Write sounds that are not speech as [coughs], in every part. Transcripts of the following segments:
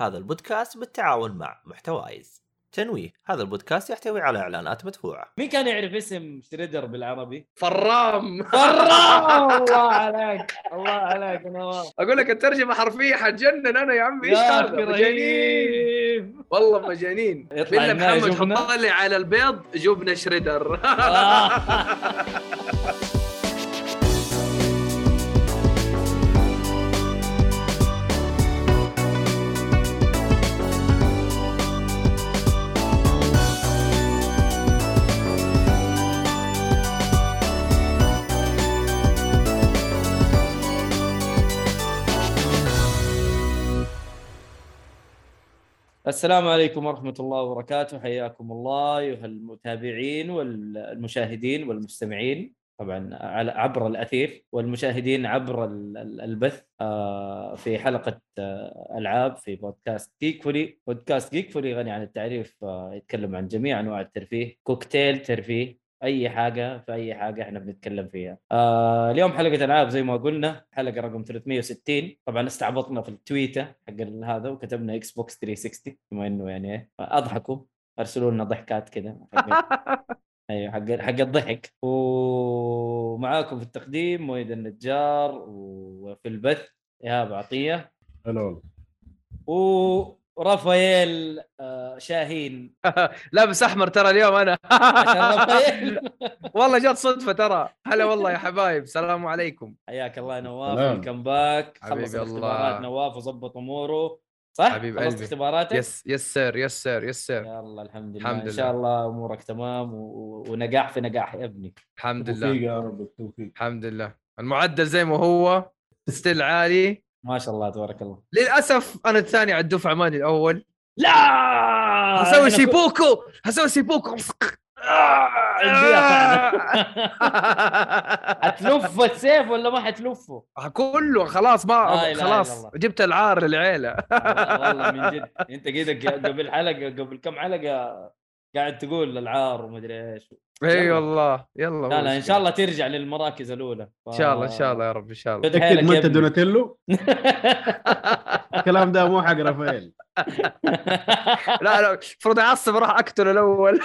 هذا البودكاست بالتعاون مع محتوايز. تنويه هذا البودكاست يحتوي على إعلانات مدفوعة. مين كان يعرف اسم شريدر بالعربي؟ فرام. فرام! [laughs] الله عليك. الله عليك نواف أقول لك الترجمة حرفية حتجنن أنا يا عمي. إيش هذا؟ مجانين. والله مجانين. [laughs] يطلع بالله محمد جبنة؟ حط لي على البيض جبنه شريدر. [laughs] السلام عليكم ورحمة الله وبركاته. حياكم الله أيها المتابعين والمشاهدين والمستمعين. طبعا عبر الأثير والمشاهدين عبر ال- ال- البث آه، في حلقة آه، ألعاب في بودكاست جيك فولي بودكاست جيك فولي غني عن التعريف آه، يتكلم عن جميع أنواع الترفيه. كوكتيل ترفيه. أي حاجة في أي حاجة إحنا بنتكلم فيها. آه اليوم حلقة ألعاب زي ما قلنا حلقة رقم 360 طبعا استعبطنا في التويته حق هذا وكتبنا Xbox 360 بما إنه يعني إيه، اضحكوا أرسلوا لنا ضحكات كذا [laughs] أيوه حق حق الضحك. ومعاكم في التقديم مويد النجار وفي البث إيهاب عطية. هلا والله. ورافائيل آه شاهين. [laughs] لابس أحمر ترى اليوم أنا. عشان رافائيل. [laughs] والله جت صدفة ترى. هلا والله يا حبايب. السلام عليكم. حياك الله يا نواف. ويلكم باك حبيبي خلص الله. الاختبارات نواف وظبط أموره. صح؟ حبيب خلصت قلبي. اختباراتك؟ yes yes sir yes sir yes sir. يلا الحمد لله. الحمد إن شاء لله. الله أمورك تمام و... ونجاح في نجاح يا ابني. الحمد توفيق لله. يا رب التوفيق. الحمد لله. المعدل زي ما هو still عالي. ما شاء الله تبارك الله. للأسف أنا الثاني على الدفعة ماني الأول. لا! كل- seppuku هسوي seppuku. [laughs] اديها حتلف [laughs] السيف ولا ما حتلفه؟ كله. خلاص لا ما خلاص. جبت العار للعيلة. والله من جد. [laughs] أنت كده قبل حلقة قبل كم حلقة قاعد تقول العار ومدري إيش. إي. والله. يلا لا لا إن شاء الله ترجع للمراكز الأولى. ف... إن شاء الله إن شاء الله يا رب إن شاء الله. تاكد ما انت. دوناتيلو الكلام ده مو حق رافائيل. [laughs] لا لا المفروض أعصب أروح أقتله الأول. [laughs]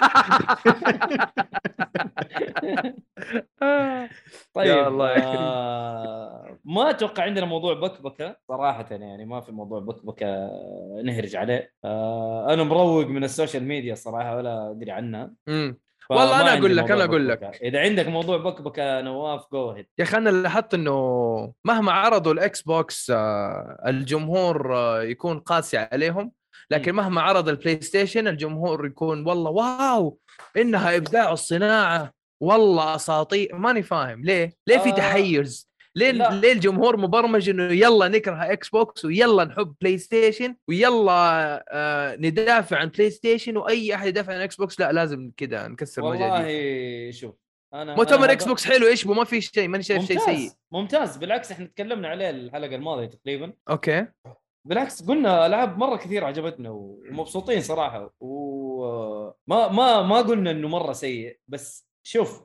طيب يا الله. آه ما أتوقع عندنا موضوع بكبكة صراحة يعني ما في موضوع بكبكة نهرج عليه. آه أنا مروق من ال social media صراحة ولا أدري عنها والله عندي أقول لك، أنا أقول بكبكة. إذا عندك موضوع بكبكة نواف go ahead يا أخي أنا لاحظت إنه مهما عرضوا ال Xbox آه، الجمهور آه، يكون قاسي عليهم لكن. مهما عرض ال PlayStation الجمهور يكون والله wow إنها إبداع الصناعة والله أساطير ماني فاهم ليه؟ ليه في آه، تحيز؟ ليه لا. ليه الجمهور مبرمج إنه يلا نكره Xbox ويلا نحب PlayStation ويلا آه ندافع عن PlayStation وأي أحد يدافع عن Xbox لا لازم كذا نكسر والله شوف أنا مؤتمر Xbox حلو إيش؟ ما في شيء ماني شايف شيء سيء. ممتاز. بالعكس إحنا تكلمنا عليه الحلقة الماضية تقريبا. okay. بالعكس قلنا ألعاب مرة كثير عجبتنا ومبسوطين صراحة وما ما ما قلنا إنه مرة سيء بس شوف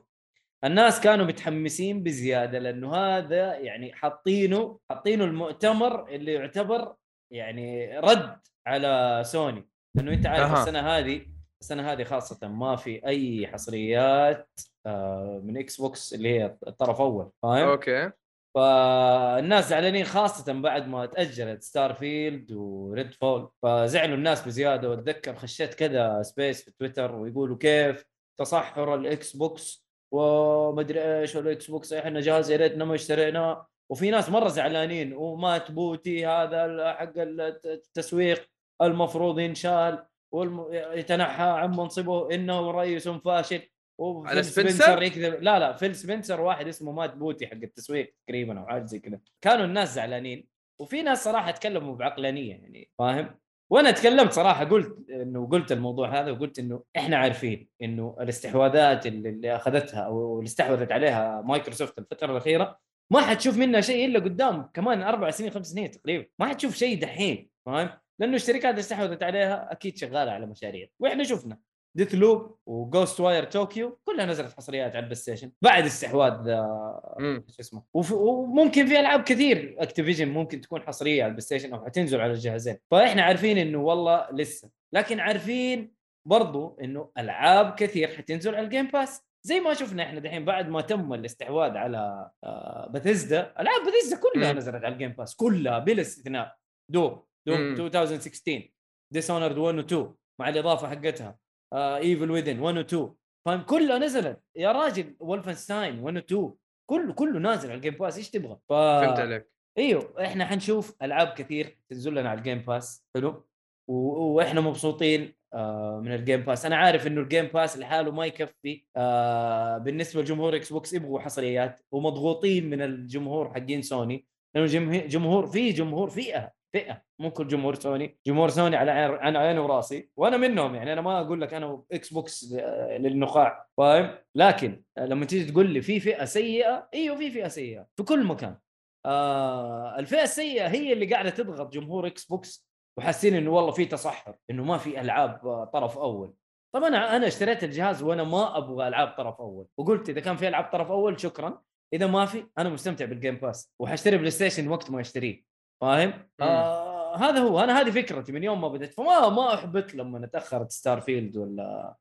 الناس كانوا متحمسين بزيادة لأنه هذا يعني حاطينه حاطينه المؤتمر اللي يعتبر يعني رد على سوني لأنه أنت عارف أها. السنة هذه السنة هذه خاصة ما في أي حصريات آه، من Xbox اللي هي الطرف أول فاهم؟ okay فالناس زعلانين خاصة بعد ما تأجلت Starfield و Redfall فزعلوا الناس بزيادة وأتذكر خشيت كذا space في تويتر ويقولوا كيف تصحر ال Xbox ومدري إيش وال Xbox إحنا جهاز يا ريتنا ما اشتريناه وفي ناس مرة زعلانين و Matt Booty هذا حق الت- التسويق المفروض ينشال ويتنحى عن منصبه إنه رئيس فاشل. على سبنسر؟ يكذب. لا لا Phil Spencer واحد اسمه Matt Booty حق التسويق تقريبا أو حاجة زي كذا. كانوا الناس زعلانين. وفي ناس صراحة تكلموا بعقلانية يعني فاهم؟ وأنا تكلمت صراحة قلت إنه قلت الموضوع هذا وقلت إنه إحنا عارفين إنه الاستحواذات اللي, أخذتها أو اللي استحوذت عليها مايكروسوفت الفترة الأخيرة ما حتشوف منها شيء إلا قدام كمان أربع سنين خمس سنين تقريبا. ما حتشوف شيء دحين فاهم؟ لأنه الشركات اللي استحوذت عليها أكيد شغالة على مشاريع وإحنا شفنا. Deathloop و Ghostwire Tokyo كلها نزلت حصريات على ال PlayStation بعد استحواذ آه،. شو اسمه وف- وممكن في ألعاب كثير Activision ممكن تكون حصرية على ال PlayStation أو حتنزل على الجهازين فإحنا عارفين إنه والله لسه لكن عارفين برضو إنه ألعاب كثير حتنزل على ال Game Pass زي ما شفنا إحنا دحين بعد ما تم الاستحواذ على آه، بثيزدا ألعاب بثيزدا كلها مم. نزلت على ال Game Pass كلها بلا استثناء Doom Doom مم. 2016 Dishonored 1 و 2 مع الإضافة حقتها Evil Within 1 و 2 فاهم؟ كلها نزلت. يا راجل Wolfenstein 1 و 2 كله كله نازل على ال Game Pass إيش تبغى؟ ف... فهمت عليك. إيوه إحنا حنشوف ألعاب كثير تنزل لنا على ال Game Pass حلو؟ و... وإحنا مبسوطين آه من ال Game Pass أنا عارف إنه ال Game Pass لحاله ما يكفي. آه بالنسبة لجمهور Xbox يبغوا حصريات ومضغوطين من الجمهور حقين سوني لأنه جمه- جمهور في جمهور فئة. فئة مو كل جمهور سوني. جمهور سوني على على عيني وراسي. وأنا منهم يعني أنا ما أقول لك أنا Xbox آه، للنخاع فاهم؟ لكن لما تيجي تقول لي في فئة سيئة إيوه في فئة سيئة في كل مكان. آه الفئة السيئة هي اللي قاعدة تضغط جمهور Xbox وحاسين إنه والله في تصحر إنه ما في ألعاب آه، طرف أول. طب أنا أنا اشتريت الجهاز وأنا ما أبغى ألعاب طرف أول. وقلت إذا كان في ألعاب طرف أول شكرا. إذا ما في أنا مستمتع بال Game Pass وحاشتري PlayStation وقت ما أشتريه. فاهم؟ آه هذا هو. أنا هذه فكرتي من يوم ما بدأت. فما ما أحبط لما تاخرت Starfield ولا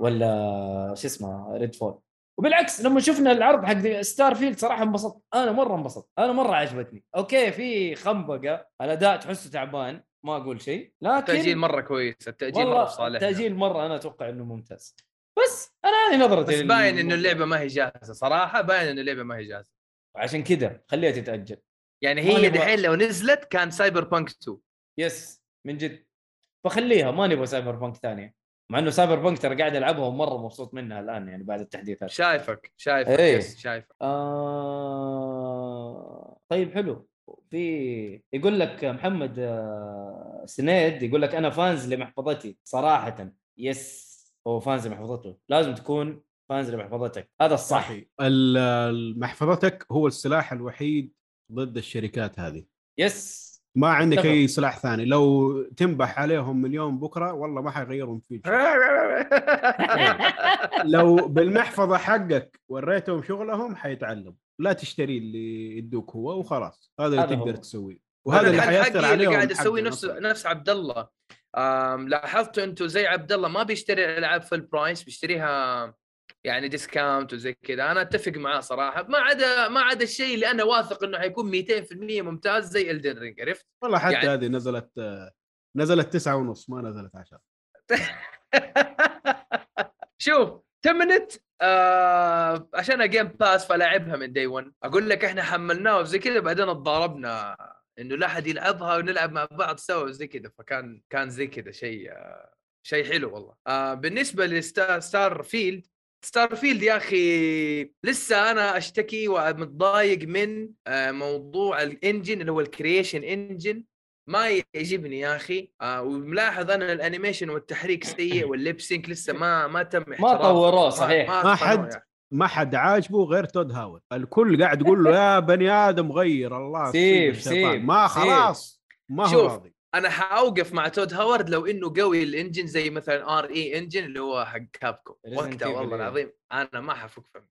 ولا شو اسمه Redfall وبالعكس لما شفنا العرض حق Starfield صراحة انبسطت. أنا مرة انبسطت. أنا مرة عجبتني. okay في خنبقة الأداء تحسه تعبان ما أقول شيء. لكن التأجيل مرة كويس. التأجيل مرة في صالحنا التأجيل مرة أنا أتوقع إنه ممتاز. بس أنا هذه نظرتي بس باين إنه اللعبة ما هي جاهزة صراحة. باين إنه اللعبة ما هي جاهزة. عشان كذا خليها تتأجل. يعني هي دحين لو نزلت كان Cyberpunk 2 yes من جد. فخليها ما نبغى Cyberpunk ثانية. مع إنه Cyberpunk ترى قاعد ألعبها ومرة مبسوط منها الآن يعني بعد التحديثات. شايفك شايفك إيه. yes شايفك. آه... طيب حلو. في يقول لك محمد آه، سنيد يقول لك أنا fans لمحفظتي صراحة. yes هو fans لمحفظته. لازم تكون فانز لمحفظتك. هذا الصح. محفظتك هو السلاح الوحيد ضد الشركات هذه yes ما عندك. أي سلاح ثاني لو تنبح عليهم مليون بكرة والله ما حيغيرون فيك. [laughs] لو بالمحفظة حقك وريتهم شغلهم حيتعلم لا تشتري اللي يدوك هو وخلاص هذا اللي تقدر. تسويه وهذا اللي حيأثر عليهم اللي قاعد أسوي نفس. نفس عبد الله لاحظتوا أنتم زي عبد الله ما بيشتري الالعاب في ال price بيشتريها يعني discount وزي كذا. أنا أتفق معاه صراحة. ما عدا ما عدا الشيء اللي أنا واثق إنه حيكون 200% ممتاز زي Elden Ring عرفت؟ والله حتى يعني- هذه نزلت آه، نزلت تسعة ونص ما نزلت عشرة. [laughs] شوف تمنت آه عشان Game Pass فلاعبها من day 1 أقول لك إحنا حملناها وزي كذا بعدين تضاربنا إنه لا أحد يلعبها ونلعب مع بعض سوا وزي كذا. فكان كان زي كذا شيء آه شيء حلو والله. آه بالنسبة ل Star Starfield Starfield يا أخي لسه أنا أشتكي ومتضايق من آه موضوع ال engine اللي هو ال Creation Engine ما يعجبني يا أخي آه وملاحظ أنا ال animation والتحريك سيء [coughs] وال lip sync لسه ما ما تم احترافه. طوروه، صحيح. ما, ما ما حد- يعني. ما حد عاجبه غير Todd Howard الكل قاعد يقول له يا بني آدم غير الله سيب،. سيب، ما. خلاص ما هو راضي أنا حأوقف مع Todd Howard لو إنه قوي ال engine زي مثلا RE Engine اللي هو حق Capcom وقتها والله إيه. العظيم أنا ما حفك فمي.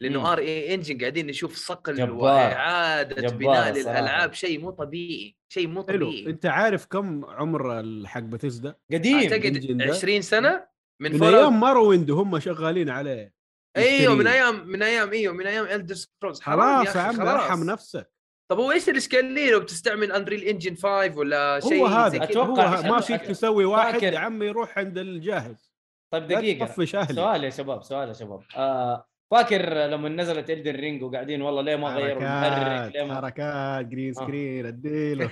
لأنه RE Engine قاعدين نشوف صقل جبار. وإعادة جبار بناء. للألعاب شيء مو طبيعي شيء مو حلو طبيعي أنت عارف كم عمر الحق بثيسدا قديم أعتقد ده؟ 20 سنة من, من أيام مارويند هم شغالين عليه أيوه من. أيام من أيام أيوه من أيام الدر سكرولز خلاص يا عمي ارحم نفسك طب هو إيش الاشكال ليه لو بتستعمل انريل انجن 5 ولا شيء هو هذا؟ أتوقع هو ما فيك تسوي واحد فاكر- يا عمي روح عند الجاهز. طيب دقيقة. تطفش أهلي سؤال يا شباب سؤال يا شباب. آه فاكر لما نزلت الدن رينج وقاعدين والله ليه ما غيروا المحرك حركات ليه ما حركات جرين. سكرين اديله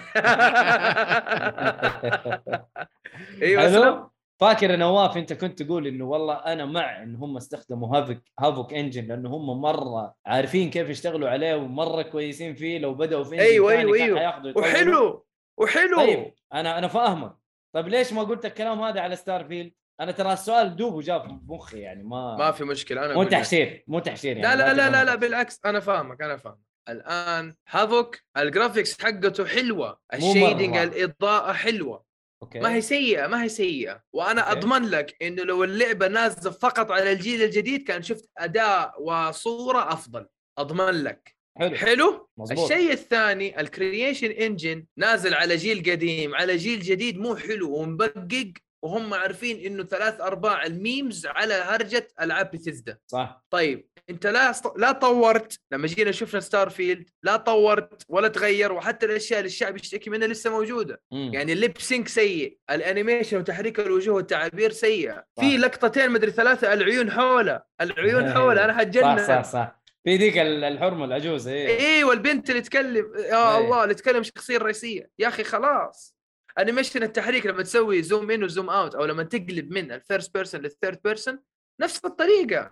أيوه فاكر نواف انت كنت تقول إنه والله أنا مع إن هم استخدموا هافك هافوك انجن لأنه هم مرة عارفين كيف يشتغلوا عليه ومرة كويسين فيه لو بدأوا في أيوة. حياخذوا يطوروا. وحلو وحلو طيب أنا أنا فاهمك طيب ليش ما قلت الكلام هذا على ستار فيلد؟ أنا ترى السؤال دوب وجاء في مخي يعني ما ما في مشكلة أنا مو. تحشير مو تحشير لا يعني لا لا لا تفهم. لا بالعكس أنا فاهمك أنا فاهمك الآن هافوك ال graphics حقته حلوة ال shading. الإضاءة حلوة okay. ما هي سيئة ما هي سيئة. وأنا okay. أضمن لك إنه لو اللعبة نازلة فقط على الجيل الجديد كان شفت أداء وصورة أفضل. أضمن لك. حلو. حلو؟ مظبوط. الشيء الثاني ال Creation Engine نازل على جيل قديم على جيل جديد مو حلو ومبقق وهم عارفين إنه ثلاث أرباع ال memes على هرجة ألعاب بيثيسدا صح. طيب أنت لا لا طورت لما جينا شفنا ستار فيلد لا طورت ولا تغير وحتى الأشياء اللي الشعب يشتكي منها لسه موجودة. مم. يعني ال lip sync سيء ال animation وتحريك الوجوه والتعابير سيئة. في لقطتين مدري ثلاثة العيون حوله العيون [laughs] حوله أنا حتجنن صح صح صح. في ذيك ال- الحرمة العجوز إيه. أيوه البنت اللي تكلم يا إيه. الله اللي تكلم الشخصيه الرئيسيه يا أخي خلاص. animation التحريك لما تسوي zoom in و zoom out أو لما تقلب من ال first person لل third person نفس الطريقة.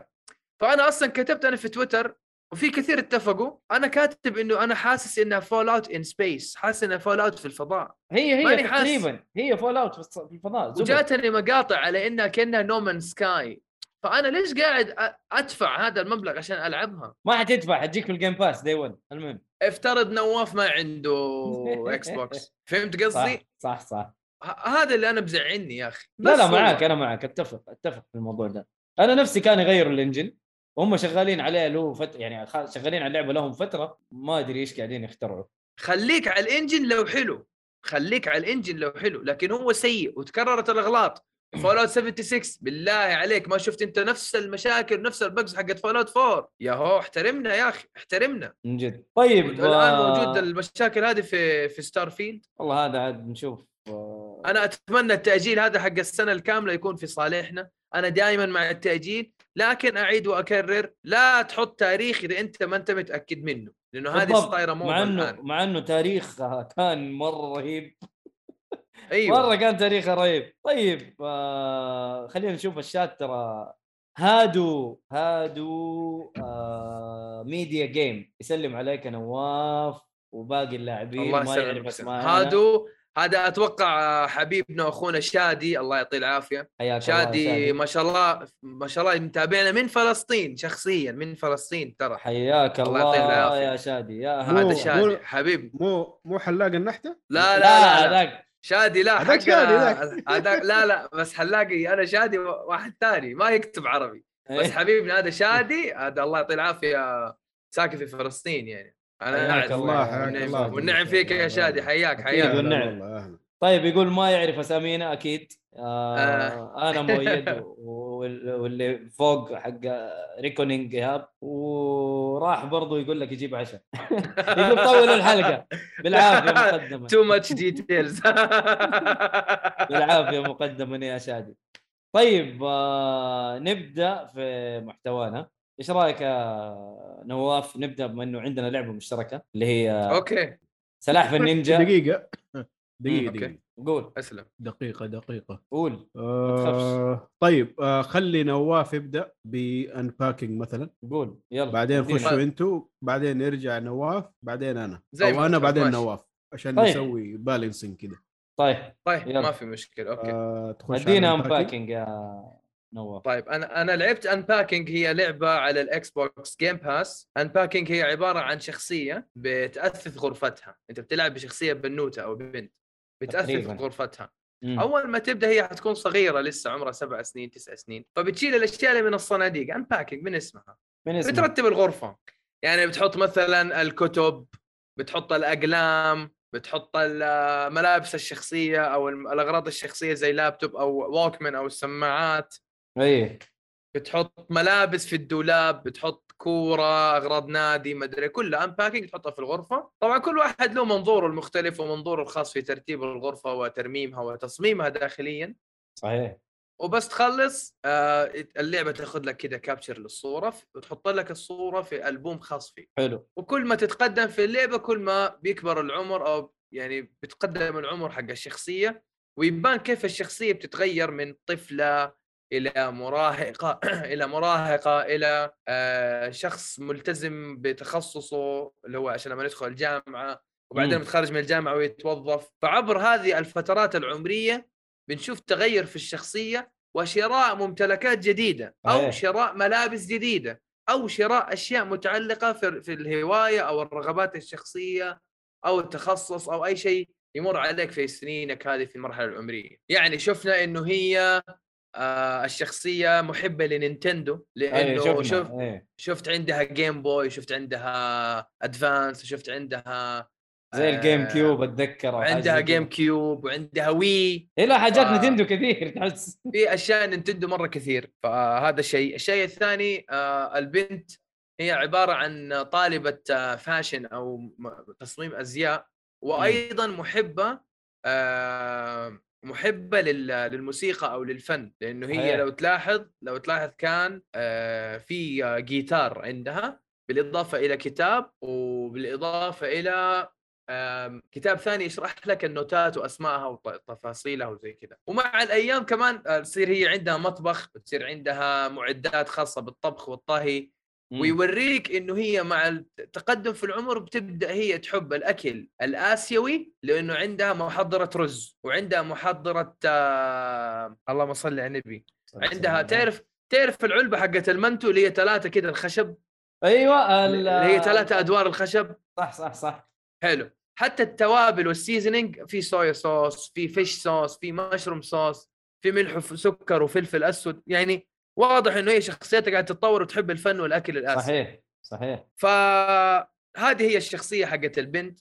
فأنا أصلا كتبت أنا في تويتر وفي كثير اتفقوا أنا كاتب إنه أنا حاسس إنها فول اوت in space حاسس إنها فول اوت في الفضاء. هي هي. تقريبا هي فول اوت في الفضاء زبد. وجاتني مقاطع على إنها كأنها نو مانز سكاي فأنا ليش قاعد أدفع هذا المبلغ عشان ألعبها؟ ما حتدفع حتجيك في الجيم باس day 1 المهم. افترض نواف ما عنده [laughs] إكس بوكس فهمت صح قصدي؟ صح صح ه- هذا اللي أنا مزعلني يا أخي. لا لا. معاك أنا معاك أتفق أتفق في الموضوع ده. أنا نفسي كان يغيروا ال engine. وهم شغالين عليه له فتره يعني شغالين على اللعبة لهم فترة. ما أدري إيش قاعدين يخترعوا. خليك على ال engine لو حلو. خليك على ال engine لو حلو. لكن هو سيء وتكررت الأغلاط. فول اوت 76 بالله عليك ما شفت أنت نفس المشاكل نفس ال bugs حقت فول اوت 4 يا هو احترمنا يا أخي احترمنا. من جد. طيب الان آه، موجود المشاكل هذه في في ستار فيلد والله هذا عاد نشوف آه، أنا أتمنى التأجيل هذا حق السنة الكاملة يكون في صالحنا. أنا دائما مع التأجيل لكن أعيد وأكرر لا تحط تاريخ إذا أنت ما أنت متأكد منه لأنه هذه. صايره موضه مع إنه مع إنه تاريخها كان مرة رهيب. أيوه. مرة كان تاريخها رهيب. طيب آه خلينا نشوف الشات ترى. هادو هادو آه ميديا جيم يسلم عليك يا نواف وباقي اللاعبين الله ما يعرف اسمائنا هادو هذا أتوقع حبيبنا وأخونا شادي الله يعطيه العافية. حياك الله شادي ما شاء الله ما شاء الله متابعنا من فلسطين شخصيا من فلسطين ترى. حياك الله الله, يعطيه العافية. يا شادي. يا مو- هذا شادي حبيبي. مو مو حلاق النحتة؟ لا لا لا, لا. هذاك شادي لا حق. هذاك لا لا بس حلاقي أنا شادي واحد ثاني ما يكتب عربي إيه. بس حبيبنا هذا شادي هذا الله يعطيه العافية ساكن في فلسطين يعني أنا حياك أعرف الله، والنعم- فيك يا شادي حياك حياك والنعم. طيب يقول ما يعرف أسامينا أكيد آه آه. أنا [laughs] مؤيد وال- واللي فوق حق ريكونينج ايهاب وراح برضو يقول لك يجيب عشاء. [laughs] يقول طول الحلقة. بالعافية مقدما تو ماتش ديتيلز بالعافية مقدما يا شادي. طيب آه نبدأ في محتوانا. إيش رأيك يا نواف؟ نبدأ بما إنه عندنا لعبة مشتركة اللي هي أوكي. سلاحف النينجا. دقيقة. دقيقة. دقيقة. قول. أسلم. دقيقة دقيقة. قول. آه طيب آه خلي نواف يبدأ بأنباكينج مثلا. قول. يلا بعدين. خشوا أنتوا بعدين يرجع نواف بعدين أنا. زي أو أنا بعدين ماشي. نواف عشان طيب. نسوي balancing كذا طيب. طيب يلا. ما في مشكلة okay. آه تخش ادينا. Unpacking. يا نواف. طيب أنا أنا لعبت Unpacking هي لعبة على الإكس بوكس جيم باس Unpacking هي عبارة عن شخصية بتأثث غرفتها. أنت بتلعب بشخصية بنوتة أو بنت. بتاثث تقريباً. غرفتها. مم. أول ما تبدأ هي حتكون صغيرة لسه عمرها سبع سنين تسع سنين. فبتشيل الأشياء اللي من الصناديق Unpacking من اسمها. من اسمه بترتب الغرفة. يعني بتحط مثلا الكتب بتحط الأقلام بتحط الملابس الشخصية أو الأغراض الشخصية زي لابتوب أو ووكمان أو السماعات. اي بتحط ملابس في الدولاب بتحط كورة أغراض نادي مدري كلها انباكينج تحطها في الغرفة. طبعا كل واحد له منظوره المختلف ومنظوره الخاص في ترتيب الغرفة وترميمها وتصميمها داخليا. صحيح. وبس تخلص آه اللعبة تاخذ لك كذا كابتشر للصورة وتحط لك الصورة في ألبوم خاص فيك حلو. وكل ما تتقدم في اللعبة كل ما بيكبر العمر أو يعني بتقدم العمر حق الشخصية ويبان كيف الشخصية بتتغير من طفلة إلى مراهقه [clears throat] إلى مراهقه إلى آه شخص ملتزم بتخصصه اللي هو عشان لما يدخل الجامعة وبعدين مم. بيتخرج من الجامعة ويتوظف فعبر هذه الفترات العمرية بنشوف تغير في الشخصية وشراء ممتلكات جديدة أو. شراء ملابس جديدة أو شراء أشياء متعلقة في في الهواية أو الرغبات الشخصية أو التخصص أو أي شيء يمر عليك في سنينك هذه في المرحلة العمرية يعني شفنا إنه هي آه الشخصية محبة لنينتندو أي لأنه شفنا شوف إيه. شفت عندها جيم بوي شفت عندها ادفانس شفت عندها زي الجيم آه، كيوب أتذكر حاجة وعندها زي جيم. كيوب وعندها وي إيه لا حاجات ف- نتندو كثير تحس في أشياء نينتندو مرة كثير فهذا شيء الشيء الثاني آه البنت هي عبارة عن طالبة آه fashion أو م- تصميم أزياء وأيضا محبة آه محبة لل- للموسيقى أو للفن لأنه هي. لو تلاحظ لو تلاحظ كان آه في جيتار عندها بالإضافة إلى كتاب وبالإضافة إلى كتاب ثاني يشرح لك النوتات وأسمائها وتفاصيلها وزي كذا ومع الأيام كمان آه، تصير هي عندها مطبخ بتصير عندها معدات خاصة بالطبخ والطهي. ويوريك إنه هي مع التقدم في العمر بتبدأ هي تحب الأكل الآسيوي لأنه عندها محضرة رز وعندها محضرة آه... اللهم صل على النبي. عندها تعرف تعرف العلبة حقت المنتو اللي هي ثلاثة كذا الخشب؟ أيوه ال- اللي هي ثلاثة أدوار الخشب. صح صح صح. حلو. حتى التوابل وال seasoning في soya sauce في fish sauce في mushroom sauce في ملح وسكر وفلفل أسود. يعني واضح إنه هي شخصيتها قاعدة تتطور وتحب الفن والأكل الاسيوي صحيح صحيح. فهذه هي الشخصية حقت البنت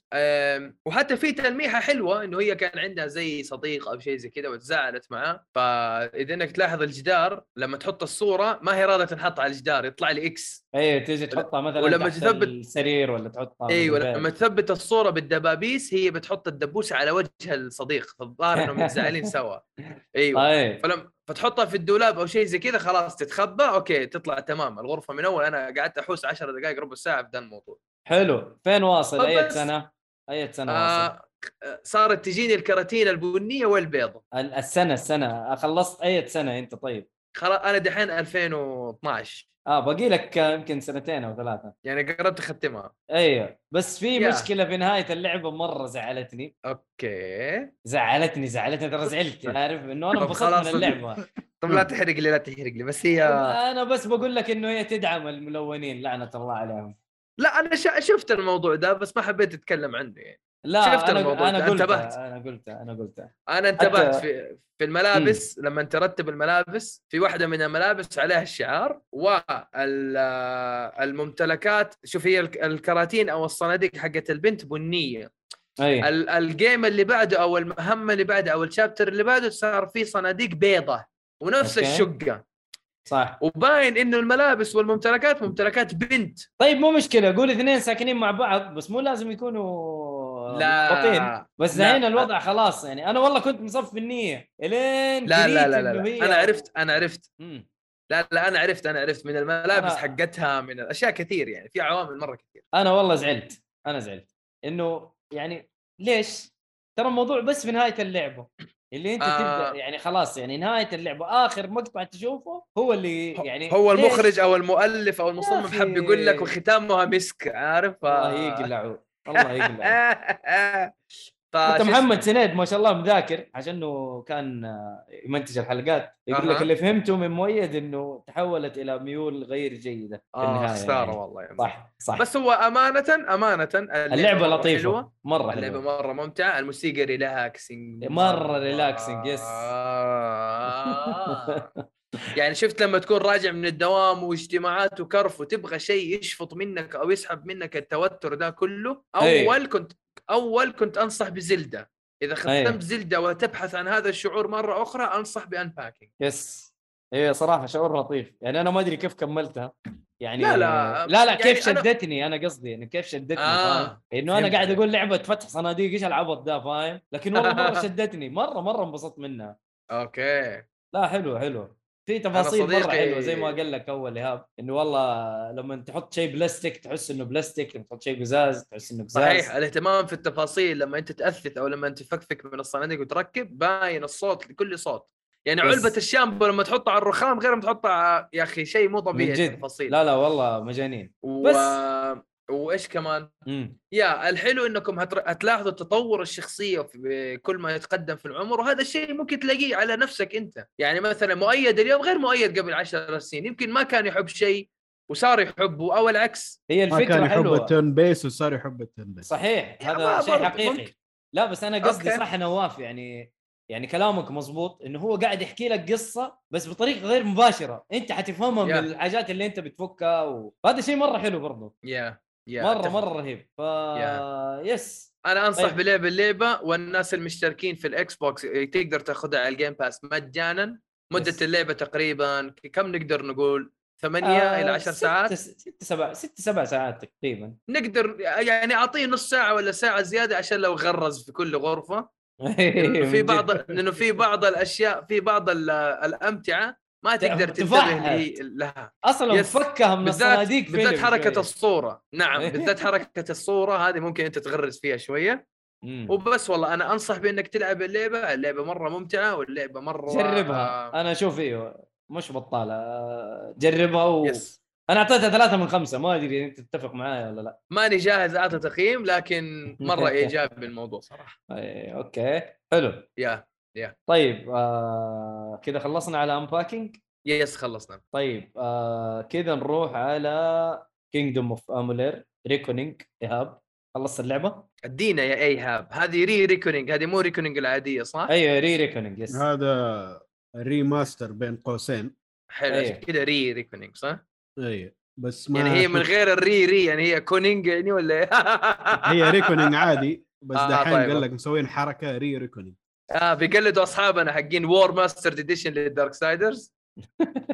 وحتى في تلميحة حلوة إنه هي كان عندها زي صديق أو شيء زي كذا وتزعلت معاه فإذا إنك تلاحظ الجدار لما تحط الصورة ما هي راضيه تنحط على الجدار يطلع لي إكس أيوه تيجي تحطها مثلا ولما تثبت- السرير ولا تحطها أيوه. لما تثبت الصورة بالدبابيس هي بتحط الدبوسه على وجه الصديق فالظاهر إنهم متزعلين سوا. إيوه. طيب. فلما فتحطها في الدولاب أو شيء زي كذا خلاص تتخبى أوكي تطلع تمام الغرفة من أول أنا قعدت أحوس 10 دقائق ربع ساعة في ذا الموضوع. حلو. فين واصل؟ أي سنة؟ أي سنة واصل؟ آه صارت تجيني الكراتين البنية والبيضة. ال- السنة السنة. خلصت أي سنة أنت طيب؟ خلاص أنا دحين 2012 آه باقي لك يمكن سنتين أو ثلاثة. يعني قربت أختمها. أيوه. بس في يا. مشكلة في نهاية اللعبة مرة زعلتني. أوكي. زعلتني زعلتني ترى زعلت. عارف؟ إنه أنا انبسطت. من اللعبة. طب لا [laughs] تحرق لي لا تحرق لي. بس هي أنا بس بقول لك إنه هي تدعم الملونين لعنة الله عليهم. لا أنا شفت الموضوع ده بس ما حبيت أتكلم عنه يعني. لا شفت أنا الموضوع ده، قلت انتبهت. أنا قلت أنا قلت أنا انتبهت حتى- في في الملابس لما ترتب الملابس في واحدة من الملابس عليها الشعار والممتلكات شوف هي الك- الكراتين أو الصناديق حقت البنت بنية. ال- الجيم اللي بعده أو المهمة اللي بعده أو ال chapter اللي بعده صار في صناديق بيضة ونفس أوكي. الشقة. صح. وباين إنه الملابس والممتلكات ممتلكات بنت. طيب مو مشكلة. قول اثنين ساكنين مع بعض. بس مو لازم يكونوا. لا. بس لا. الحين الوضع خلاص يعني. أنا والله كنت مصف النية. إلين لا لا لا, لا, لا. أنا عرفت أنا عرفت. مم. لا لا أنا عرفت أنا عرفت. من الملابس أنا- حقتها من الأشياء كثير يعني. في عوامل مرة كثير. أنا والله زعلت. أنا زعلت. إنه يعني ليش؟ ترى الموضوع بس في نهاية اللعبة. اللي انت آه. تبدأ يعني خلاص يعني نهاية اللعبه آخر مقطع تشوفه هو اللي يعني هو؟ المخرج أو المؤلف أو المصمم. حب يقول لك وختامها مسك عارف. الله يقلعوا الله يقلعوا ف... [laughs] حتى محمد؟ سنيد ما شاء الله مذاكر عشانه كان آه، يمنتج الحلقات يقول لك. اللي فهمته من مؤيد إنه تحولت إلى ميول غير جيدة في آه النهاية خسارة يعني. والله يعني. صح صح بس هو أمانة أمانة اللعبة مرة لطيفة حلوة. مرة اللعبة مرة ممتعة الموسيقى ريلاكسنج مرة ريلاكسنج، يس. آه. [laughs] يعني شفت لما تكون راجع من الدوام واجتماعات وكرف وتبغى شيء يشفط منك أو يسحب منك التوتر ده كله أي. أول كنت أول كنت أنصح بزلدة. إذا. ختمت زلدة وتبحث عن هذا الشعور مرة أخرى أنصح بأنباكينج. يس. هي صراحة شعور لطيف. يعني أنا ما أدري كيف كملتها. يعني لا، لا، لا لا يعني كيف أنا- شدتني أنا قصدي يعني كيف شدتني آه، فاهم؟ إنه أنا قاعد. أقول لعبة فتح صناديق إيش العبط ده فاهم؟ لكن والله مرة [laughs] شدتني مرة مرة انبسطت منها. أوكي. لا حلو حلو. في تفاصيل مرة حلوة زي ما قال لك أول إيهاب إنه والله لما تحط شيء بلاستيك تحس إنه بلاستيك لما تحط شيء قزاز تحس إنه قزاز صحيح الاهتمام في التفاصيل لما أنت تأثث أو لما أنت تفكفك من الصناديق وتركب باين الصوت لكل صوت. يعني بس- علبة الشامبو لما تحطها على الرخام غير لما تحطها يا أخي شيء مو طبيعي التفاصيل. لا لا والله مجانين. و... بس- وإيش كمان؟ امم يا الحلو إنكم هتر... هتلاحظوا تطور الشخصية في كل ما يتقدم في العمر وهذا الشيء ممكن تلاقيه على نفسك أنت. يعني مثلا مؤيد اليوم غير مؤيد قبل عشر سنين يمكن ما كان يحب شيء وصار يحبه أو العكس. هي ما الفكرة كان يحب التون بيس وصار يحب التون بيس. صحيح. هذا ما شيء حقيقي. ممكن. لا بس أنا قصدي أوكي. صح نواف يعني يعني كلامك مظبوط إنه هو قاعد يحكي لك قصة بس بطريقة غير مباشرة. أنت حتفهمها من. الحاجات اللي أنت بتفكها وهذا شيء مرة حلو برضه yeah. مرة أتفق. مرة رهيب ف يس أنا أنصح طيب. بلعب اللعبة والناس المشتركين في ال Xbox تقدر تاخذها على ال Game Pass مجانا مدة yes. اللعبة تقريبا كم نقدر نقول ثمانية آه، إلى عشر ست- ساعات ست سبع ست سبع ساعات تقريبا نقدر يعني أعطيه نص ساعة ولا ساعة زيادة عشان لو غرز في كل غرفة [laughs] في بعض. لأنه في بعض الأشياء في بعض ال- الأمتعة ما تقدر تنتبه لها. أصلا yes. فكها من الصناديق بالذات حركة شوية. الصورة. نعم [laughs] بالذات حركة الصورة هذه ممكن أنت تغرز فيها شوية. مم. وبس والله أنا أنصح بأنك تلعب اللعبة. اللعبة مرة ممتعة واللعبة مرة جربها. آه، أنا أشوف أيوه مش بطالة. جربها و... yes أنا أعطيتها ثلاثة من خمسة. ما أدري أنت تتفق معايا ولا لا. ماني جاهز أعطي تقييم لكن مرة [laughs] إيجابي الموضوع صراحة. أي، أوكي. حلو. yeah. طيب آه كذا خلصنا على Unpacking yes خلصنا طيب آه كذا نروح على Kingdoms of Amalur Reckoning ايهاب خلصت اللعبة؟ أدينا يا إيهاب هذه Re-Reckoning هذه مو Reckoning العادية صح؟ أيوه Re-Reckoning yes هذا remaster بين قوسين حلو. عشان كذا Re-Reckoning صح؟ اي بس ما يعني هي من غير الري ري يعني هي كونينج يعني ولا إيه؟ هي Reckoning [laughs] عادي بس آه، دحين طيب. قال لك مسوين حركة Re-Reckoning آه بيقلدوا أصحابنا حقين Warmastered Edition لل Darksiders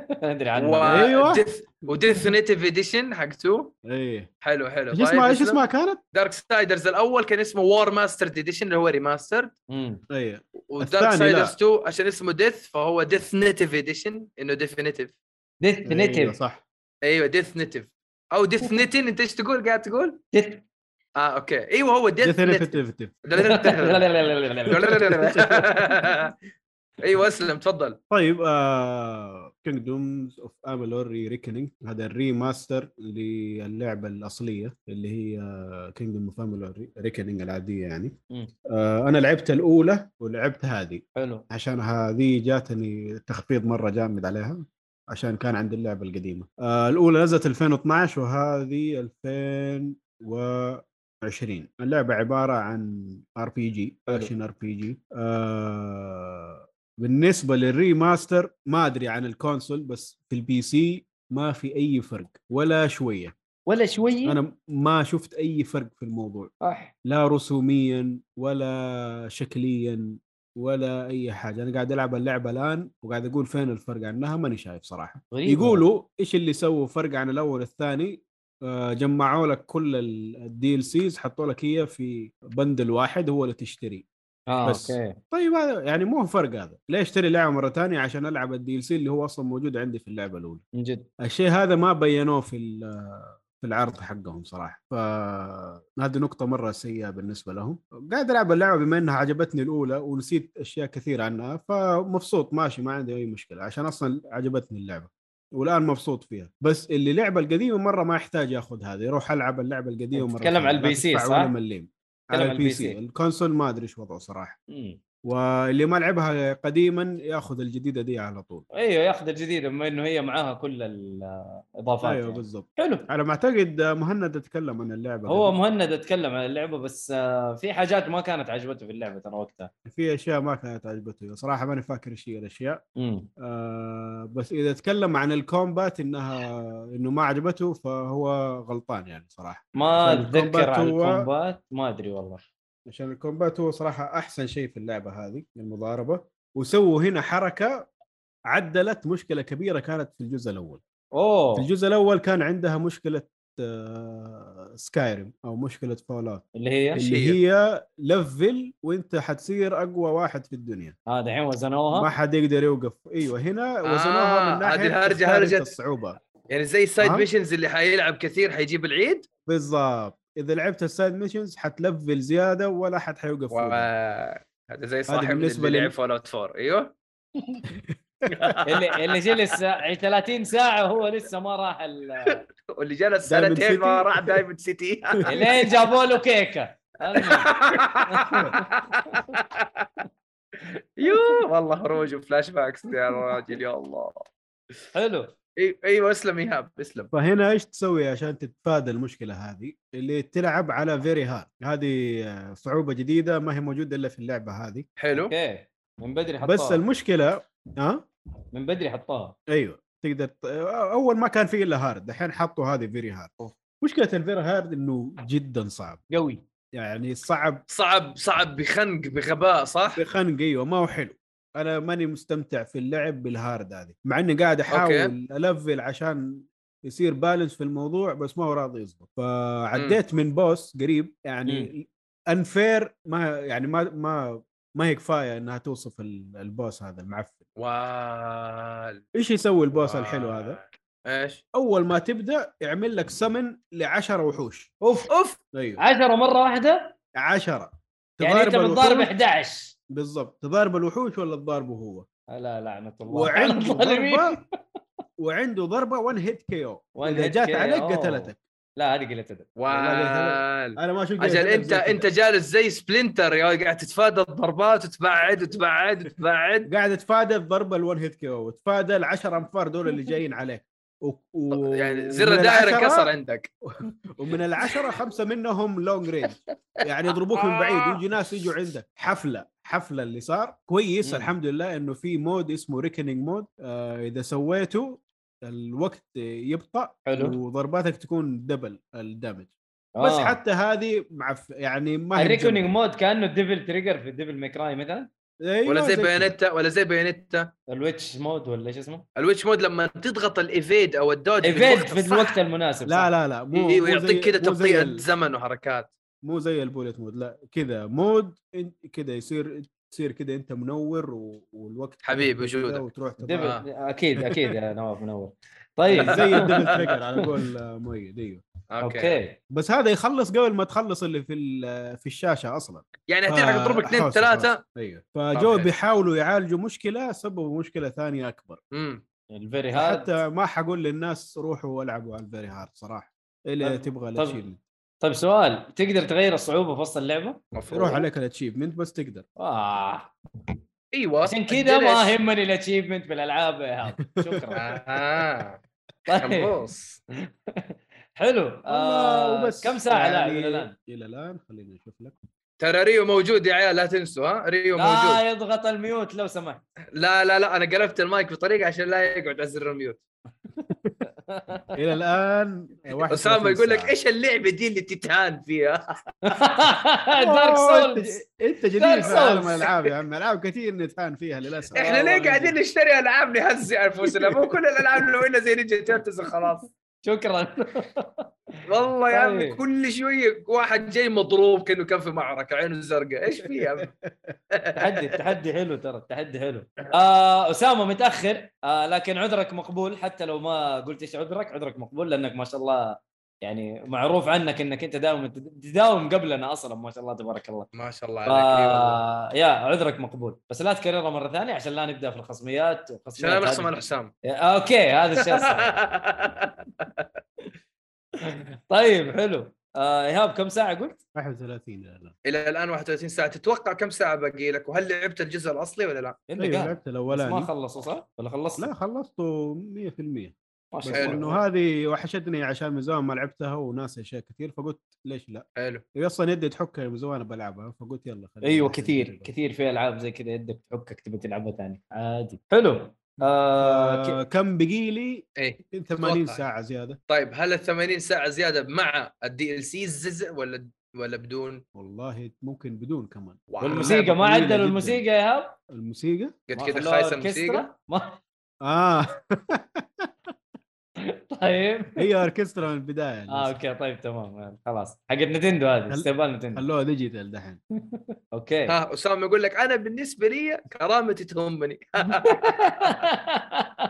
أدري عنه. و أيوة. ديث وديفينيتيف اديشن حق 2 اي حلو حلو. إيش اسمها إيش اسمها كانت؟ Darksiders الأول كان اسمه Warmastered Edition اللي هو remaster مم. اي ودارك. سايدرز 2 عشان اسمه ديث فهو ديث نيتيف اديشن إنه ديفينيتيف ديث نيتيف صح. أيوه Deathinitive أو Deathiniten أنت إيش تقول؟ قاعد تقول؟ Death آه أوكي أيوه هو Death Definitive أيوه اسلم تفضل طيب آه Kingdoms of Amalur Re-Reckoning هذا ال remaster للعبه الاصليه اللي هي Kingdom of Amalur Reckoning العاديه يعني. آه أنا لعبت الاولى ولعبت هذه حلو عشان هذه جاتني تخفيض مره جامد عليها عشان كان عندي اللعبه القديمه آه الاولى نزلت 2012 وهذه 2020 اللعبة عبارة عن RPG. action RPG بالنسبة لل remaster ما أدري عن ال console بس في ال PC ما في أي فرق ولا شوية. ولا شوي أنا ما شفت أي فرق في الموضوع. صح. لا رسوميا ولا شكليا ولا أي حاجة. أنا قاعد ألعب اللعبة الآن وقاعد أقول فين الفرق عنها ماني شايف صراحة. غريبة. يقولوا إيش اللي سووا فرق عن الأول والثاني؟ آه، جمعوا لك كل ال DLCs حطوا لك هي في bundle واحد هو اللي تشتري. آه بس. أوكي. طيب هذا يعني مو فرق هذا. ليش اشتري لعبة مرة ثانية؟ عشان ألعب ال DLC اللي هو أصلا موجود عندي في اللعبة الأولى. من جد. الشيء هذا ما بينوه في في العرض حقهم صراحة. فهذه نقطة مرة سيئة بالنسبة لهم. قاعد ألعب اللعبة بما إنها عجبتني الأولى ونسيت أشياء كثيرة عنها فمبسوط ماشي ما عندي أي مشكلة عشان أصلا عجبتني اللعبة. والآن مبسوط فيها بس اللي لعبة القديمة مرة ما يحتاج ياخذ هذه يروح ألعب اللعبة القديمة مرة تتكلم. على ال PC، صح؟ على ال PC. ال console ما أدري إيش وضعه صراحة مم. واللي ما لعبها قديما يأخذ الجديدة دي على طول. أيوه يأخذ الجديدة بما إنه هي معاها كل الإضافات أيوه يعني. بالضبط. حلو. على ما أعتقد مهند اتكلم عن اللعبة هو قبل. مهند اتكلم عن اللعبة بس آه، في حاجات ما كانت عجبته في اللعبة ترى وقتها. في أشياء ما كانت عجبته. صراحة ماني فاكر هي الأشياء. آه بس إذا تكلم عن الكومبات إنها إنه ما عجبته فهو غلطان يعني صراحة. ما أتذكر هو- الكومبات ما أدري والله. عشان الكومبات هو صراحة أحسن شيء في اللعبة هذه المضاربة. وسووا هنا حركة عدلت مشكلة كبيرة كانت في الجزء الأول. أوه. في الجزء الأول كان عندها مشكلة آه Skyrim أو مشكلة Fallout اللي هي؟ اللي هي؟ هي level وإنت حتصير أقوى واحد في الدنيا. آه دحين ما وزنوها حد يقدر يوقف. إيوه هنا وزنوها آه، من ناحية أنت هرجة. الصعوبه يعني زي ال side؟ missions اللي حيلعب كثير حيجيب العيد؟ بالضبط. إذا لعبت ال side missions حتلفل زيادة ولا حد حيوقف و... هذا زي صاحبنا بالنسبة اللي لل- لعب Fallout 4 أيوه. [laughs] اللي اللي جلس [laughs] 30 ساعة وهو لسه ما راح ال- [laughs] واللي جلس سنتين ما. راح Diamond City لين جابوا له كيكة. يو والله خروج و flashbacks يا راجل يا الله. حلو. أيوه اسلم إيهاب اسلم. فهنا إيش تسوي عشان تتفادى المشكلة هذه؟ اللي تلعب على very hard هذه آه، صعوبة جديدة ما هي موجودة إلا في اللعبة هذه. حلو. okay. من بدري حطوها بس المشكلة ها؟ من بدري حطوها أيوه. تقدر ت- أول ما كان في إلا hard دحين حطوا هذه very hard مشكلة ال very hard إنه جدا صعب. قوي. يعني صعب. صعب صعب بخنق بغباء صح؟ بخنق أيوه ما هو حلو. أنا ماني مستمتع في اللعب بال hard هذه مع إني قاعد أحاول ألفل عشان يصير balance في الموضوع بس ما هو راضي يزبط. فعديت من boss قريب يعني unfair ما يعني ما ما ما هي كفاية إنها توصف ال- ال boss هذا المعفن. وال إيش يسوي ال boss الحلو هذا؟ إيش؟ أول ما تبدأ يعمل لك سمن ل10 وحوش. أوف أوف. أيوه. 10 مرة واحدة؟ 10 يعني أنت بتضارب 11 بالضبط. تضارب الوحوش ولا تضاربه هو؟ لا لعنة الله. [laughs] وعنده. ضربة وعنده ضربة 1 hit KO إذا جات. عليك قتلتك. لا هذه قله ادب وال أنا ما أشوف أجل أنت أنت جالس زي Splinter يا قاعد تتفادى الضربات وتبعد وتبعد وتبعد. [laughs] قاعد اتفادى الضربة ال1 hit KO وتفادى ال10 أنفار دول اللي [laughs] جايين عليك و... و... يعني زر ومن الدائره العشرة- انكسر عندك. ومن العشرة خمسة منهم long range يعني يضربوك من بعيد يجي ناس يجوا عندك. حفلة. حفلة اللي صار كويس مم. الحمد لله إنه في mode اسمه reckoning mode آه إذا سويته الوقت يبطأ حلو. وضرباتك تكون double ال damage بس آه. حتى هذه معف يعني ما ال reckoning مجمعة. mode كأنه Devil Trigger في Devil May Cry مثلا أيوة ولا زي. Bayonetta ولا زي Bayonetta ال witch mode ولا إيش اسمه؟ ال witch mode لما تضغط ال evade أو ال dodge evade الوقت في الوقت المناسب لا. لا لا مو أيوه يعطيك كذا تبطيء زمن وحركات مو زي ال bullet mode لا كذا mode كذا يصير تصير كذا أنت منور و... والوقت حبيبي وجودك. وتروح. آه. أكيد أكيد يا نواف منور. [laughs] طيب. زي ال Devil Trigger [laughs] على قول آه، مؤيد أيوه okay, بس هذا يخلص قبل ما تخلص اللي في ال- في الشاشة أصلا. يعني هتلحق تضربك اثنين ثلاثة. أيوه. فجو okay. بيحاولوا يعالجوا مشكلة سببوا مشكلة ثانية أكبر. امم ال very hard حتى ما حقول للناس روحوا والعبوا على ال very hard صراحة. اللي تبغى ال achievement طيب سؤال تقدر تغير الصعوبة في وسط اللعبة؟ يروح عليك ال achievement بس تقدر. آه. أيوه. عشان كذا ما. يهمني ال achievement في الالعاب يا [laughs] شكرا. أها طيب. [laughs] حلو. آه وبس. كم ساعة يعني لاعب إلى الآن؟ إلى الآن خليني أشوف لك. ترى ريو موجود يا عيال لا تنسوا ها؟ ريو موجود. لا يضغط ال mute لو سمحت. لا لا لا أنا قلبت المايك بطريقة عشان لا يقعد على زر ال mute. [laughs] إلى الآن 31 أسامة يقول لك. إيش اللعبة دي اللي تتهان فيها Dark Souls انت, جديد في عالم. الألعاب يا عم ألعاب كثير نتهان فيها للأسف إحنا ليه قاعدين. نشتري ألعاب نهزئ أنفسنا مو كل الألعاب اللي وين زي Ninja Turtles خلاص شكرا والله يا عمي طيب. كل شوية واحد جاي مضروب كأنه كان في معركة عينه زرقاء إيش في يا عمي؟ التحدي التحدي [laughs] حلو ترى التحدي حلو آه أسامة متأخر آه لكن عذرك مقبول حتى لو ما قلت إيش عذرك عذرك مقبول لأنك ما شاء الله يعني معروف عنك إنك أنت دائما تداوم قبلنا أصلا ما شاء الله تبارك الله. ما شاء الله ف... عليك. والله. يا عذرك مقبول. بس لا تكررها مرة ثانية عشان لا نبدأ في الخصميات عشان أنا على حسام. يا- okay هذا الشيء [laughs] طيب حلو. آه إيهاب كم ساعة قلت؟ 31 إلى الآن. إلى الآن 31 ساعة. تتوقع كم ساعة باقي لك؟ وهل لعبت الجزء الأصلي ولا لا؟ أيوه لعبت بس ما الأولاني. خلصوا صح؟ ولا خلصت؟ لا خلصته 100% ما بس حلو. الله إنه هذه وحشتني عشان من زمان ما لعبتها وناس أشياء كثير فقلت ليش لا؟ حلو هي أصلا يدي تحك من زمان بلعبها فقلت يلا خلينا أيوه كثير. كثير في ألعاب زي كذا يدك تحكك تبي تلعبها ثاني عادي حلو آه آه ك- كم بقي لي؟ إيه 80 أتوقع. ساعة زيادة طيب هل ال 80 ساعة زيادة مع ال DLCs ولا ولا بدون؟ والله ممكن بدون كمان. والموسيقى ما عدلوا. الموسيقى يا إيهاب؟ الموسيقى قد كذا أوركسترا؟ الموسيقى ما آه [laughs] [laughs] طيب. هي أوركسترا من البداية آه okay طيب تمام خلاص. حق Nintendo هذه استقبال Nintendo خلوها digital دحين؟ [laughs] okay. ها أسامة يقول لك أنا بالنسبة لي كرامتي تهمني. [laughs]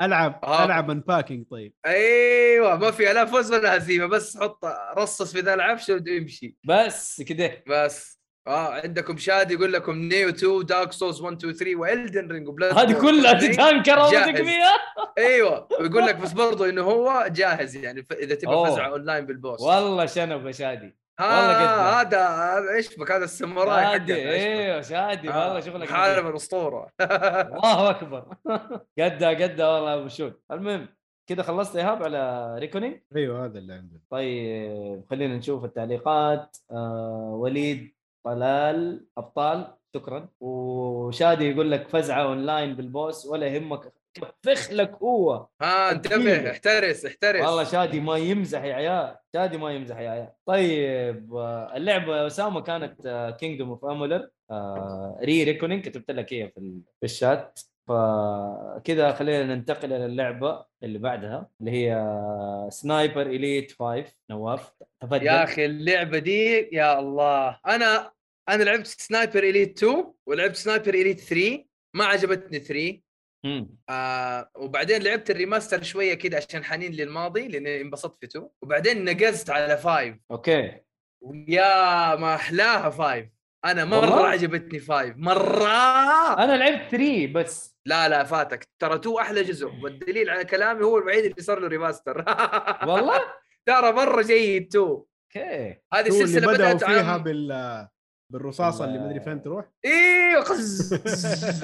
ألعب آه. ألعب Unpacking طيب. أيوه ما في لا فوز ولا هزيمة بس حط رصص في ذا العفش وامشي بس كده. بس. آه عندكم شادي يقول لكم Nioh 2 Dark Souls 1 2 3 و Elden Ring وبلاد هذه كلها تتهان كرامتك. فيها أيوه. ويقول لك بس برضه إنه هو جاهز يعني ف- إذا تبغى. فزعه online بال boss. والله شنب يا شادي. ها والله قد هذا هذا إيش بك؟ هذا الساموراي حقك شادي إيوه شادي آه، والله شغلك نظيف. الأسطورة. [laughs] الله أكبر. [laughs] قدها قدها والله أبو شوت. المهم كذا خلصت إيهاب على Reckoning أيوه هذا اللي عندنا. طيب خلينا نشوف التعليقات. آه وليد. طلال أبطال شكرا. وشادي يقول لك فزعة online بال boss ولا يهمك. كفخ لك هو ها أكيد. انتبه احترس احترس. والله شادي ما يمزح يا عيال شادي ما يمزح يا عيال. طيب آه، اللعبة يا أسامة كانت Kingdoms of Amalur Re-Reckoning كتبت لك ال- في الشات. فكذا خلينا ننتقل إلى اللعبة اللي بعدها اللي هي Sniper Elite 5 نواف تفضل. يا أخي اللعبة دي يا الله. أنا أنا لعبت Sniper Elite 2 ولعبت Sniper Elite 3 ما عجبتني 3 مم. آه وبعدين لعبت ال remaster شوية كده عشان حنين للماضي لأني انبسطت في 2 وبعدين نقزت على 5 okay. ويا ما أحلاها 5 أنا مرة والله؟ عجبتني 5 مره أنا لعبت 3 بس. لا لا فاتك. ترى 2 أحلى جزء. والدليل على كلامي هو الوحيد اللي صار له remaster [laughs] والله؟ ترى مرة جيد 2 okay. هذه السلسلة بدأوا بدأت فيها عام. بال بالرصاصة اللي ما أدري فين تروح. أيوه قز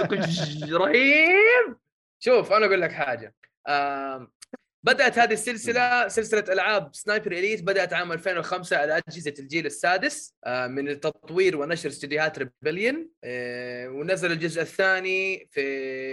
قز- رهيب! شوف أنا أقول لك حاجة. بدأت هذه السلسلة سلسلة ألعاب Sniper Elite بدأت عام 2005 على أجهزة الجيل السادس آه، من تطوير ونشر استديوهات Rebellion ونزل الجزء الثاني في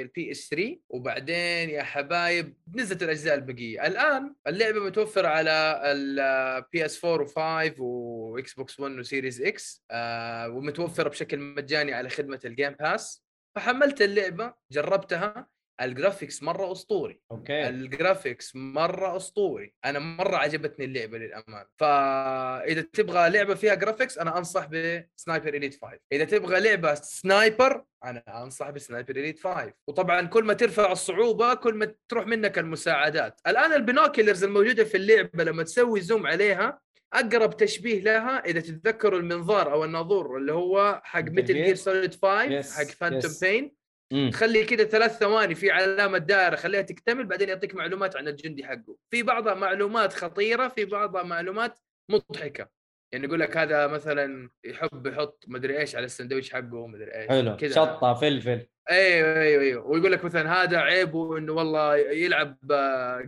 ال PS 3 وبعدين يا حبايب نزلت الأجزاء البقية. الآن اللعبة متوفرة على ال PS 4 و5 و Xbox 1 و Series X آه، ومتوفرة بشكل مجاني على خدمة ال Game Pass فحملت اللعبة جربتها. ال graphics مرة أسطوري okay. ال graphics مرة أسطوري أنا مرة عجبتني اللعبة للأمانة. فإذا تبغى لعبة فيها graphics أنا أنصح ب Sniper Elite 5 إذا تبغى لعبة sniper أنا أنصح ب Sniper Elite 5 وطبعا كل ما ترفع الصعوبة كل ما تروح منك المساعدات. الآن ال binoculars الموجودة في اللعبة لما تسوي zoom عليها أقرب تشبيه لها إذا تتذكروا المنظار أو الناظور اللي هو حق Metal Gear. Solid 5 Yes, حق Phantom. Pain مم. تخلي كده ثلاث ثواني في علامة دائرة خليها تكتمل بعدين يعطيك معلومات عن الجندي حقه. في بعضها معلومات خطيرة في بعضها معلومات مضحكة. يعني يقول لك هذا مثلا يحب يحط مدري إيش على السندويش حقه مدري إيش حلو. كذا. شطة فلفل. أيوه أيوه أيوه. ويقول لك مثلا هذا عيبه إنه والله يلعب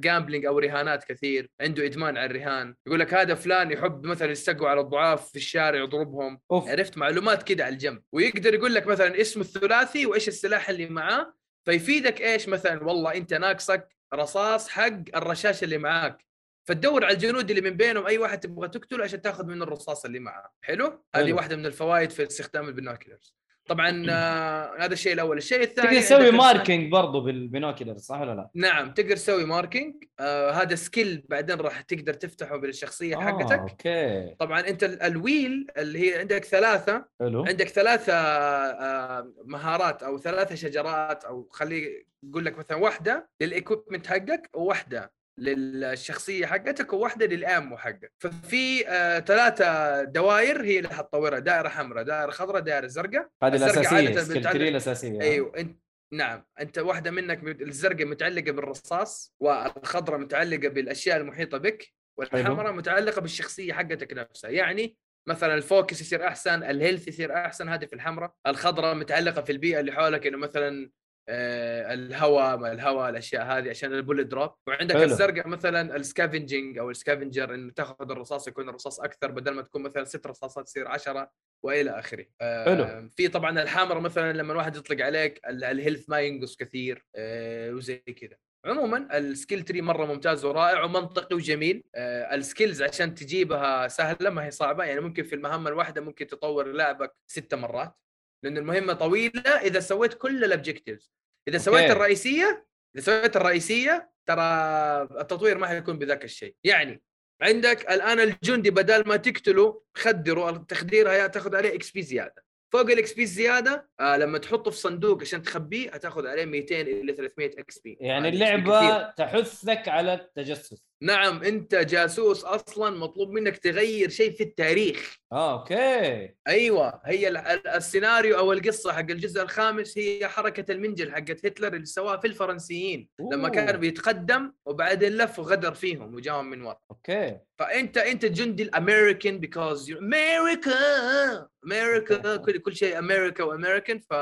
جامبلينج أو رهانات كثير عنده إدمان على الرهان. يقول لك هذا فلان يحب مثلا يستقوا على الضعاف في الشارع يضربهم. أوف. عرفت؟ معلومات كده على الجنب. ويقدر يقول لك مثلا اسم الثلاثي وإيش السلاح اللي معاه فيفيدك إيش؟ مثلا والله أنت ناقصك رصاص حق الرشاش اللي معاك. فتدور على الجنود اللي من بينهم أي واحد تبغى تقتله عشان تاخذ منه الرصاص اللي معاه. حلو؟ هذه. واحدة من الفوائد في استخدام ال binoculars طبعا آه هذا الشيء الأول. الشيء الثاني تقدر تسوي marking برضو بال binocular صح ولا لا؟ نعم تقدر تسوي marking آه هذا skill بعدين راح تقدر تفتحه بالشخصية آه، حقتك. okay. طبعا أنت ال- ال wheel اللي هي عندك ثلاثة حلو. عندك ثلاثة آه، مهارات أو ثلاثة شجرات أو خلي أقول لك مثلا واحدة لل equipment حقك وواحدة. للشخصية حقتك وواحدة لل ammo حقك ففي آه، ثلاثة دوائر هي اللي حتطورها دائرة حمراء دائرة خضراء دائرة زرقاء. هذه الأساسية تري الأساسية. أيوه انت نعم. أنت واحدة منك الزرقاء متعلقة بالرصاص والخضراء متعلقة بالأشياء المحيطة بك والحمراء متعلقة بالشخصية حقتك نفسها. يعني مثلا ال focus يصير أحسن ال health يصير أحسن هذه في الحمراء. الخضراء متعلقة في البيئة اللي حولك إنه مثلا الهواء ما الهواء الأشياء هذه عشان ال bullet drop. وعندك حلو. الزرقاء مثلا ال scavenging أو ال scavenger انه تاخذ الرصاص يكون الرصاص أكثر بدل ما تكون مثلا ست رصاصات تصير عشرة وإلى آخره. آه، حلو. في طبعا الحمراء مثلا لما الواحد يطلق عليك ال- ال health ما ينقص كثير آه، وزي كذا. عموما ال skill تري مرة ممتاز ورائع ومنطقي وجميل. آه، ال skills عشان تجيبها سهلة ما هي صعبة يعني ممكن في المهمه الواحدة ممكن تطور لاعبك ست مرات. لأن المهمة طويلة. إذا سويت كل ال objectives إذا سويت okay. الرئيسية إذا سويت الرئيسية ترى التطوير ما حيكون بذاك الشيء. يعني عندك الآن الجندي بدل ما تقتله خدره التخدير هي تاخذ عليه XP زيادة. فوق ال XP زيادة آه لما تحطه في صندوق عشان تخبيه هتاخذ عليه 200 إلى 300 XP. يعني اللعبة تحثك على التجسس. نعم أنت جاسوس أصلا مطلوب منك تغير شيء في التاريخ. آه okay. أيوه هي ال- ال- السيناريو أو القصة حق الجزء الخامس هي حركة المنجل حقت هتلر اللي سواها في الفرنسيين لما أوه. كان بيتقدم وبعدين لف وغدر فيهم وجاهم من ورا. okay. فأنت أنت الجندي الأمريكان because أمريكا أمريكا كل كل شيء أمريكا وامريكان ف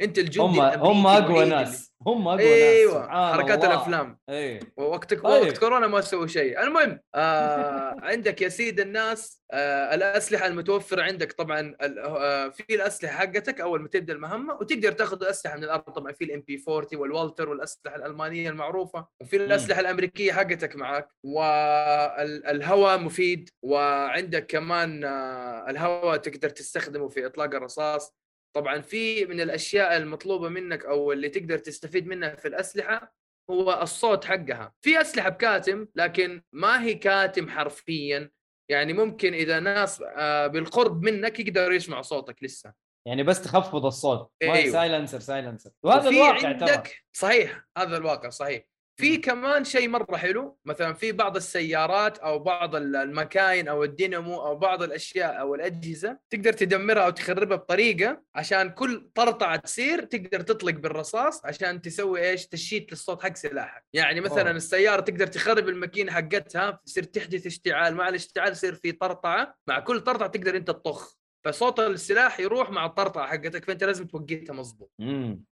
أنت الجندي هم هم أقوى ناس. هم أقوى ناس. أيوه حركات الله. الأفلام. إيه. وقت طيب. وقت كورونا ما سووا شيء. المهم آه [laughs] عندك يا سيد الناس آه الأسلحة المتوفرة عندك طبعا آه في الأسلحة حقتك أول ما تبدأ المهمة وتقدر تاخذ الاسلحه من الأرض. طبعا في ال MP 40 وال Walther والأسلحة الألمانية المعروفة. وفي الأسلحة الأمريكية حقتك معك. والهواء مفيد. وعندك كمان آه الهواء تقدر تستخدمه في إطلاق الرصاص. طبعا في من الأشياء المطلوبة منك أو اللي تقدر تستفيد منها في الأسلحة هو الصوت حقها. في أسلحة بكاتم لكن ما هي كاتم حرفيا. يعني ممكن إذا ناس آه، بالقرب منك يقدروا يسمعوا صوتك لسه. يعني بس تخفض الصوت. ما أيوه. silencer silencer وهذا الواقع ترى. عندك صحيح هذا الواقع صحيح. في كمان شيء مرة حلو مثلا في بعض السيارات أو بعض ال- المكاين أو الدينامو أو بعض الأشياء أو الأجهزة تقدر تدمرها أو تخربها بطريقة عشان كل طرطعة تصير تقدر تطلق بالرصاص عشان تسوي إيش؟ تشيت للصوت حق سلاحك. يعني مثلا أوه. السيارة تقدر تخرب الماكينة حقتها تصير تحدث اشتعال مع الاشتعال يصير في طرطعة مع كل طرطعة تقدر أنت تطخ. فصوت السلاح يروح مع الطرطعه حقتك فأنت لازم توقيتها مظبوط.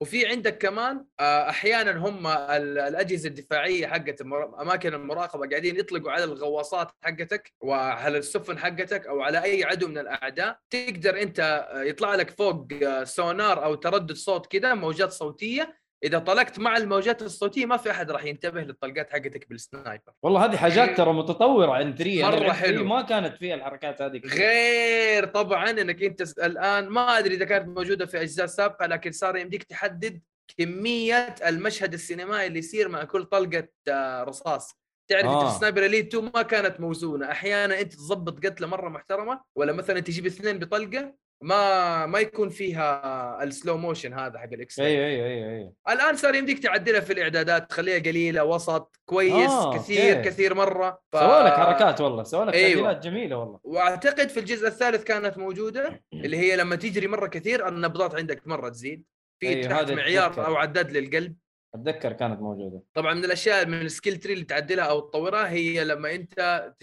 وفي عندك كمان آه، أحيانا هم ال- الأجهزة الدفاعية حقت أماكن المراقبة قاعدين يطلقوا على الغواصات حقتك وعلى السفن حقتك أو على أي عدو من الأعداء. تقدر أنت آه، يطلع لك فوق آه، سونار أو تردد صوت كذا موجات صوتية إذا طلقت مع الموجات الصوتية ما في أحد راح ينتبه للطلقات حقتك بالسنايبر والله هذه حاجات ترى متطورة عن 3 مرة أنا لعبت حلو. 3 ما كانت فيها الحركات هذه. غير طبعا إنك أنت الآن ما أدري إذا كانت موجودة في أجزاء سابقة لكن صار يمديك تحدد كمية المشهد السينمائي اللي يصير مع كل طلقة آه، رصاص تعرف آه. انت Sniper Elite 2 ما كانت موزونة أحيانا أنت تظبط قتلة مرة محترمة ولا مثلا تجيب اثنين بطلقة ما ما يكون فيها ال slow motion هذا حق ال X أيوه أيوه أيوه الآن صار يمديك تعدلها في الإعدادات تخليها قليلة وسط كويس آه، كثير okay. كثير مرة ف... سووا لك حركات والله سووا لك أيوة. تعديلات جميلة والله وأعتقد في الجزء الثالث كانت موجودة [clears throat] اللي هي لما تجري مرة كثير النبضات عندك مرة تزيد في أيوة، تحت معيار. أو عداد للقلب أتذكر كانت موجودة. طبعا من الأشياء من ال skill tree اللي تعدلها أو تطورها هي لما أنت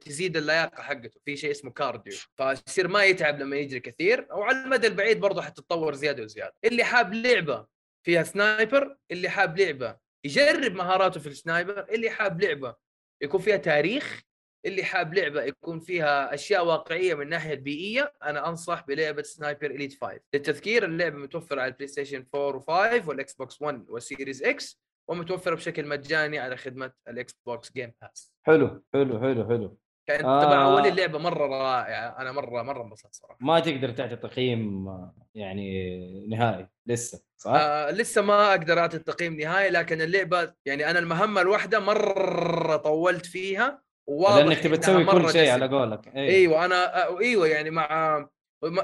تزيد اللياقة حقته. في شيء اسمه cardio فيصير ما يتعب لما يجري كثير وعلى المدى البعيد برضه حتتطور زيادة وزيادة. اللي حاب لعبة فيها sniper اللي حاب لعبة يجرب مهاراته في ال sniper اللي حاب لعبة يكون فيها تاريخ اللي حاب لعبة يكون فيها أشياء واقعية من الناحيه البيئيه أنا أنصح بلعبة Sniper Elite 5 للتذكير اللعبة متوفرة على ال PlayStation 4 و5 وال Xbox 1 وال Series X ومتوفرة بشكل مجاني على خدمة ال Xbox Game Pass حلو حلو حلو حلو كانت آه. طبعا أول اللعبة مرة رائعة أنا مرة مرة انبسطت صراحة ما تقدر تعطي تقييم يعني نهائي لسه صح؟ آه لسه ما أقدر أعطي التقييم نهائي لكن اللعبة يعني أنا المهمة الواحدة مرة طولت فيها وواضح لأنك تبي تسوي كل شيء. على قولك أيوة. أيوه أنا أيوه يعني مع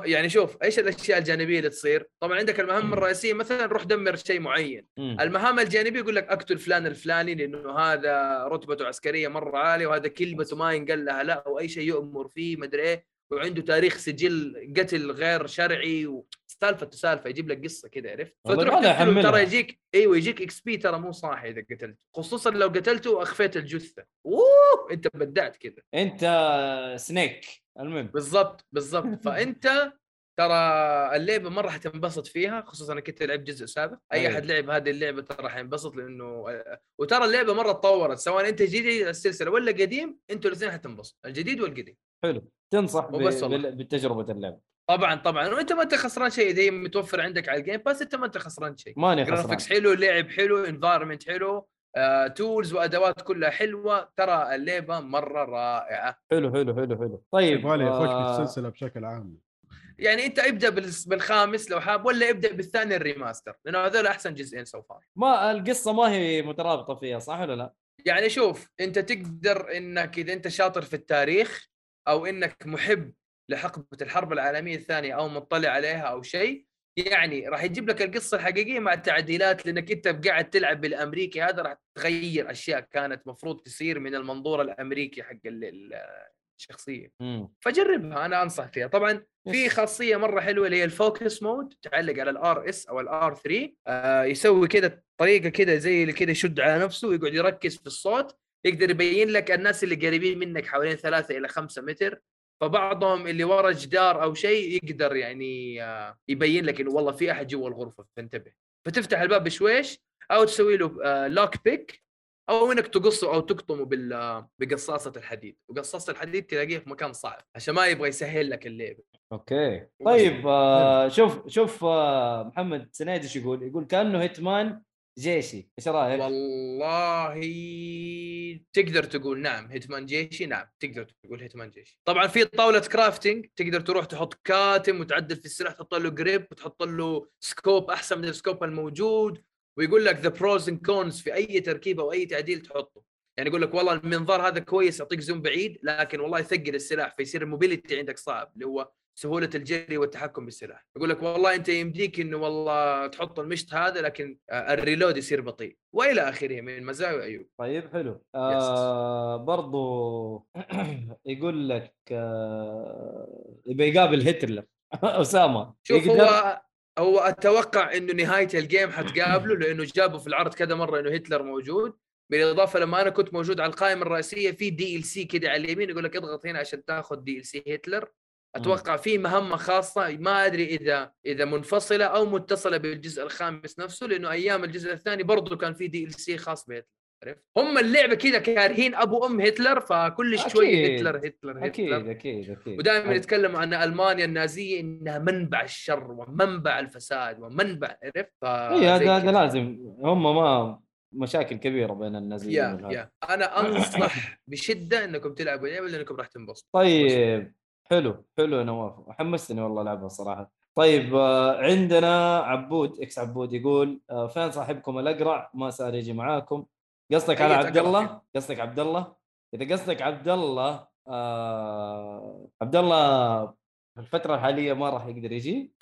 يعني شوف إيش الأشياء الجانبية اللي تصير؟ طبعا عندك المهمه الرئيسية مثلا روح دمر شيء معين، مم. المهام الجانبية يقول لك اقتل فلان الفلاني لأنه هذا رتبته عسكرية مرة عالية وهذا كلمته ما ينقل لها لا أو أي شيء يؤمر فيه مدري إيه وعنده تاريخ سجل قتل غير شرعي وسالفه سالفه يجيب لك قصه كذا عرفت؟ فتروح تقتله. ترى يجيك أيوه يجيك إكس بي ترى مو صاحي إذا قتلته. خصوصا لو قتلته واخفيت الجثة. أوه! أنت بدعت كذا أنت Snake. المهم. بالضبط بالضبط. [laughs] فأنت ترى اللعبة مره حتنبسط فيها خصوصا انك انت لعبت جزء سابق. أي أيوة. أحد لعب هذه اللعبة ترى حينبسط لأنه وترى اللعبة مرة تطورت سواء أنت جديد السلسله ولا قديم أنتوا الاثنين حتنبسطوا الجديد والقديم. حلو. تنصح بتجربة اللعبه طبعا طبعا. وانت ما أنت خسران شيء إذا هي متوفر عندك على ال Game Pass أنت ما أنت خسران شيء. ماني خسران. graphics حلو لعب حلو environment حلو آه، tools وأدوات كلها حلوة. ترى اللعبة مرة رائعة. حلو حلو حلو حلو. طيب يبغى لي اخش آه، بالسلسله بشكل عام. يعني أنت ابدأ بالخامس لو حاب ولا ابدأ بالثاني ال remaster؟ لأنه هذول أحسن جزئين so far ما القصة ما هي مترابطة فيها صح ولا لا؟ يعني شوف أنت تقدر إنك إذا أنت شاطر في التاريخ أو إنك محب لحقبة الحرب العالمية الثانية أو مطلع عليها أو شيء يعني راح يجيب لك القصة الحقيقية مع التعديلات لأنك أنت قاعد تلعب بالأمريكي هذا راح تغير أشياء كانت مفروض تصير من المنظور الأمريكي حق ال- ال- الشخصية. فجربها أنا أنصح فيها طبعا في. خاصية مرة حلوة اللي هي ال focus mode تعلق على ال RS أو ال R 3 آه يسوي كذا طريقة كذا زي اللي كذا يشد على نفسه ويقعد يركز في الصوت يقدر يبين لك الناس اللي قريبين منك حوالين ثلاثة إلى خمسة متر فبعضهم اللي ورا جدار أو شيء يقدر يعني آه، يبين لك إنه والله في أحد جوا الغرفة فانتبه. فتفتح الباب بشويش أو تسوي له آه، lock pick أو إنك تقصه أو تقطمه بال آه، بقصاصة الحديد. وقصاصة الحديد تلاقيه في مكان صعب عشان ما يبغى يسهل لك اللعبه okay. طيب آه شوف شوف آه محمد سنيد إيش يقول؟ يقول كأنه Hitman جيشي إيش رأيك؟ والله تقدر تقول نعم Hitman جيشي نعم تقدر تقول Hitman جيشي طبعا في طاولة crafting تقدر تروح تحط كاتم وتعدل في السلاح تحط له grip وتحط له scope أحسن من ال scope الموجود ويقول لك the pros and cons في أي تركيبة أو أي تعديل تحطه يعني يقول لك والله المنظار هذا كويس يعطيك zoom بعيد لكن والله يثقل السلاح فيصير ال mobility عندك صعب اللي هو سهولة الجري والتحكم بالسلاح. يقول لك والله أنت يمديك إنه والله تحط المشط هذا لكن ال reload يصير بطيء. وإلى آخره من مزايا وعيوب. طيب حلو. آه برضو [clears throat] يقول لك آه يقابل هتلر. [laughs] أسامة شوف يقدر؟ هو هو أتوقع إنه نهاية ال game حتقابله لأنه جابوا في العرض كذا مرة إنه هتلر موجود. بالإضافة لما أنا كنت موجود على القائمة الرئيسية في DLC كذا على اليمين يقول لك اضغط هنا عشان تاخذ DLC هتلر. أتوقع في مهمة خاصة ما أدري إذا إذا منفصلة أو متصلة بالجزء الخامس نفسه لأنه أيام الجزء الثاني برضه كان في DLC خاص بهتلر عرفت هم اللعبة كذا كارهين أبو أم هتلر فكل شوي أكيد. هتلر هتلر أكيد هتلر أكيد أكيد ودائما يتكلموا عن ألمانيا النازية إنها منبع الشر ومنبع الفساد ومنبع عرفت؟ ف- اي هذا هذا. لازم هم ما مشاكل كبيرة بين النازيين. يا أنا [laughs] أنصح بشدة إنكم تلعبوا اللعبة لأنكم راح تنبسطوا طيب حلو حلو يا نواف حمستني والله العبها صراحة. طيب آه، عندنا عبود إكس عبود يقول آه، فين صاحبكم الأقرع؟ ما صار يجي معاكم. قصدك على عبد الله قصدك عبد الله إذا قصدك عبد الله آه عبد الله في الفترة الحالية ما راح يقدر يجي.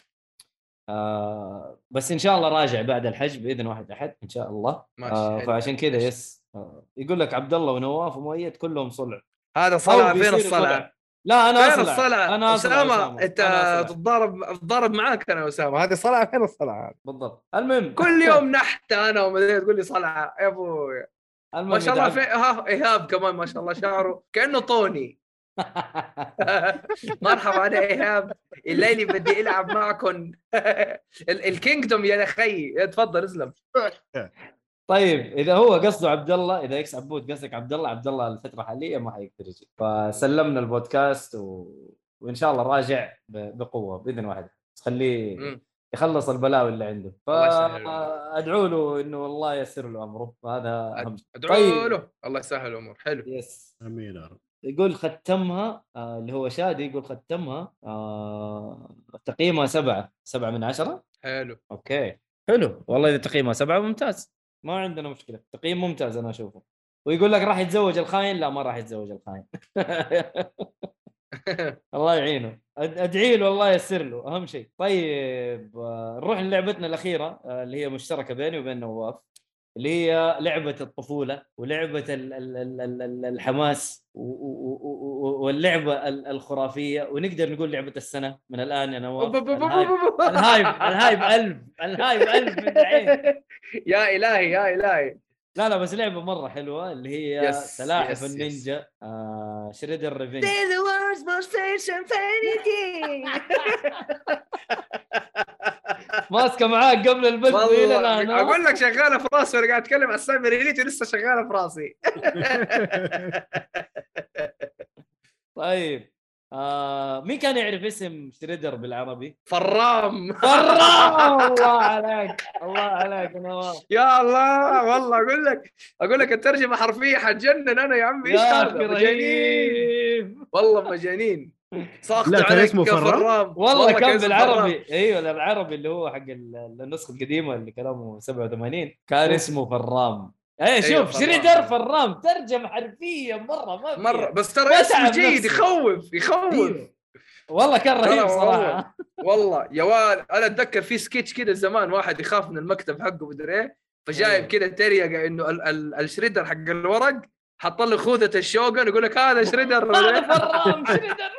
آه بس إن شاء الله راجع بعد الحج بإذن واحد أحد إن شاء الله. آه. فعشان كذا يس آه يقول لك عبد الله ونواف ومؤيد كلهم صلع. هذا صلع فين الصلع؟ لا أنا فين اصلع الصلع؟ أنا اصلع أسامة أنت. تتضارب تتضارب معاك أنا اسامه هذه صلع فين الصلع؟ بالضبط. المهم. كل يوم [laughs] نحت أنا ومدري تقول لي صلع يا أبوي. ما شاء الله في ها إيهاب كمان ما شاء الله شعره. كأنه طوني. [laughs] مرحبا أنا إيهاب. الليلي بدي ألعب معكم ال Kingdom يا أخي. تفضل اسلم. طيب إذا هو قصده عبد الله إذا إكس عبود قصدك عبد الله عبد الله الفترة الحالية ما حيقدر يجي. فسلمنا البودكاست و... وإن شاء الله راجع ب... بقوة بإذن واحد خليه. يخلص البلاوي اللي عنده. الله يسهل له. فادعو له إنه الله ييسر له أمره. وهذا أهم شيء. أدعو طيب. له الله يسهل الأمور. حلو. yes آمين يا رب. يقول ختمها آه اللي هو شادي يقول ختمها آه تقييمها سبعة سبعة من عشرة. حلو. أوكي. حلو. والله إذا تقييمها سبعة ممتاز. ما عندنا مشكلة تقييم ممتاز أنا أشوفه. ويقول لك راح يتزوج الخاين؟ لا ما راح يتزوج الخاين. [laughs] الله يعينه. أدعي له الله ييسر له. أهم شيء. طيب آه، نروح للعبتنا الأخيرة آه، اللي هي مشتركة بيني وبين نواف. اللي هي لعبة الطفولة ولعبة ال- ال- ال- ال- ال- الحماس واللعبة ال- الخرافية. ونقدر نقول لعبة السنة. من الآن يا نواف الهايب الهايب ال hype ألف. الهايب ألف من الحين [laughs] يا إلهي يا إلهي. لا لا بس لعبة مرة حلوة اللي هي yes، سلاحف yes،. النينجا. آه Shredder's Revenge [laughs] [laughs] ماسكة معاك قبل البث أقول لك شغالة في راسي وأنا قاعد أتكلم عن ال cyber reality لسه شغالة في راسي. [laughs] طيب آه مين كان يعرف اسم شريدر بالعربي؟ فرام. فرام! [laughs] الله عليك الله عليك يا نواف يا الله والله أقول لك أقول لك الترجمة حرفية حتجنن أنا يا عمي. إيش يا هذا مجانين والله مجانين ساخط لا، كان عليك اسمه فرام؟ والله كان اسمه. بالعربي أيوه العربي اللي هو حق ال- النسخة القديمة اللي كلامه 87 كان اسمه فرام إيه شوف أيوة، شريدر فرام. ترجمة حرفية مرة ما فيها. مرة بس ترى اسم تعب جيد. يخوف يخوف أيوه. والله كان رهيب والله. صراحة والله يا واد أنا أتذكر في سكتش كذا زمان واحد يخاف من المكتب حقه مدري إيه فجايب أيوه. كذا تريقة إنه ال- ال- الشريدر حق الورق حط له خوذة الشوغن يقول لك هذا شريدر [laughs] هذا. فرام [laughs] شريدر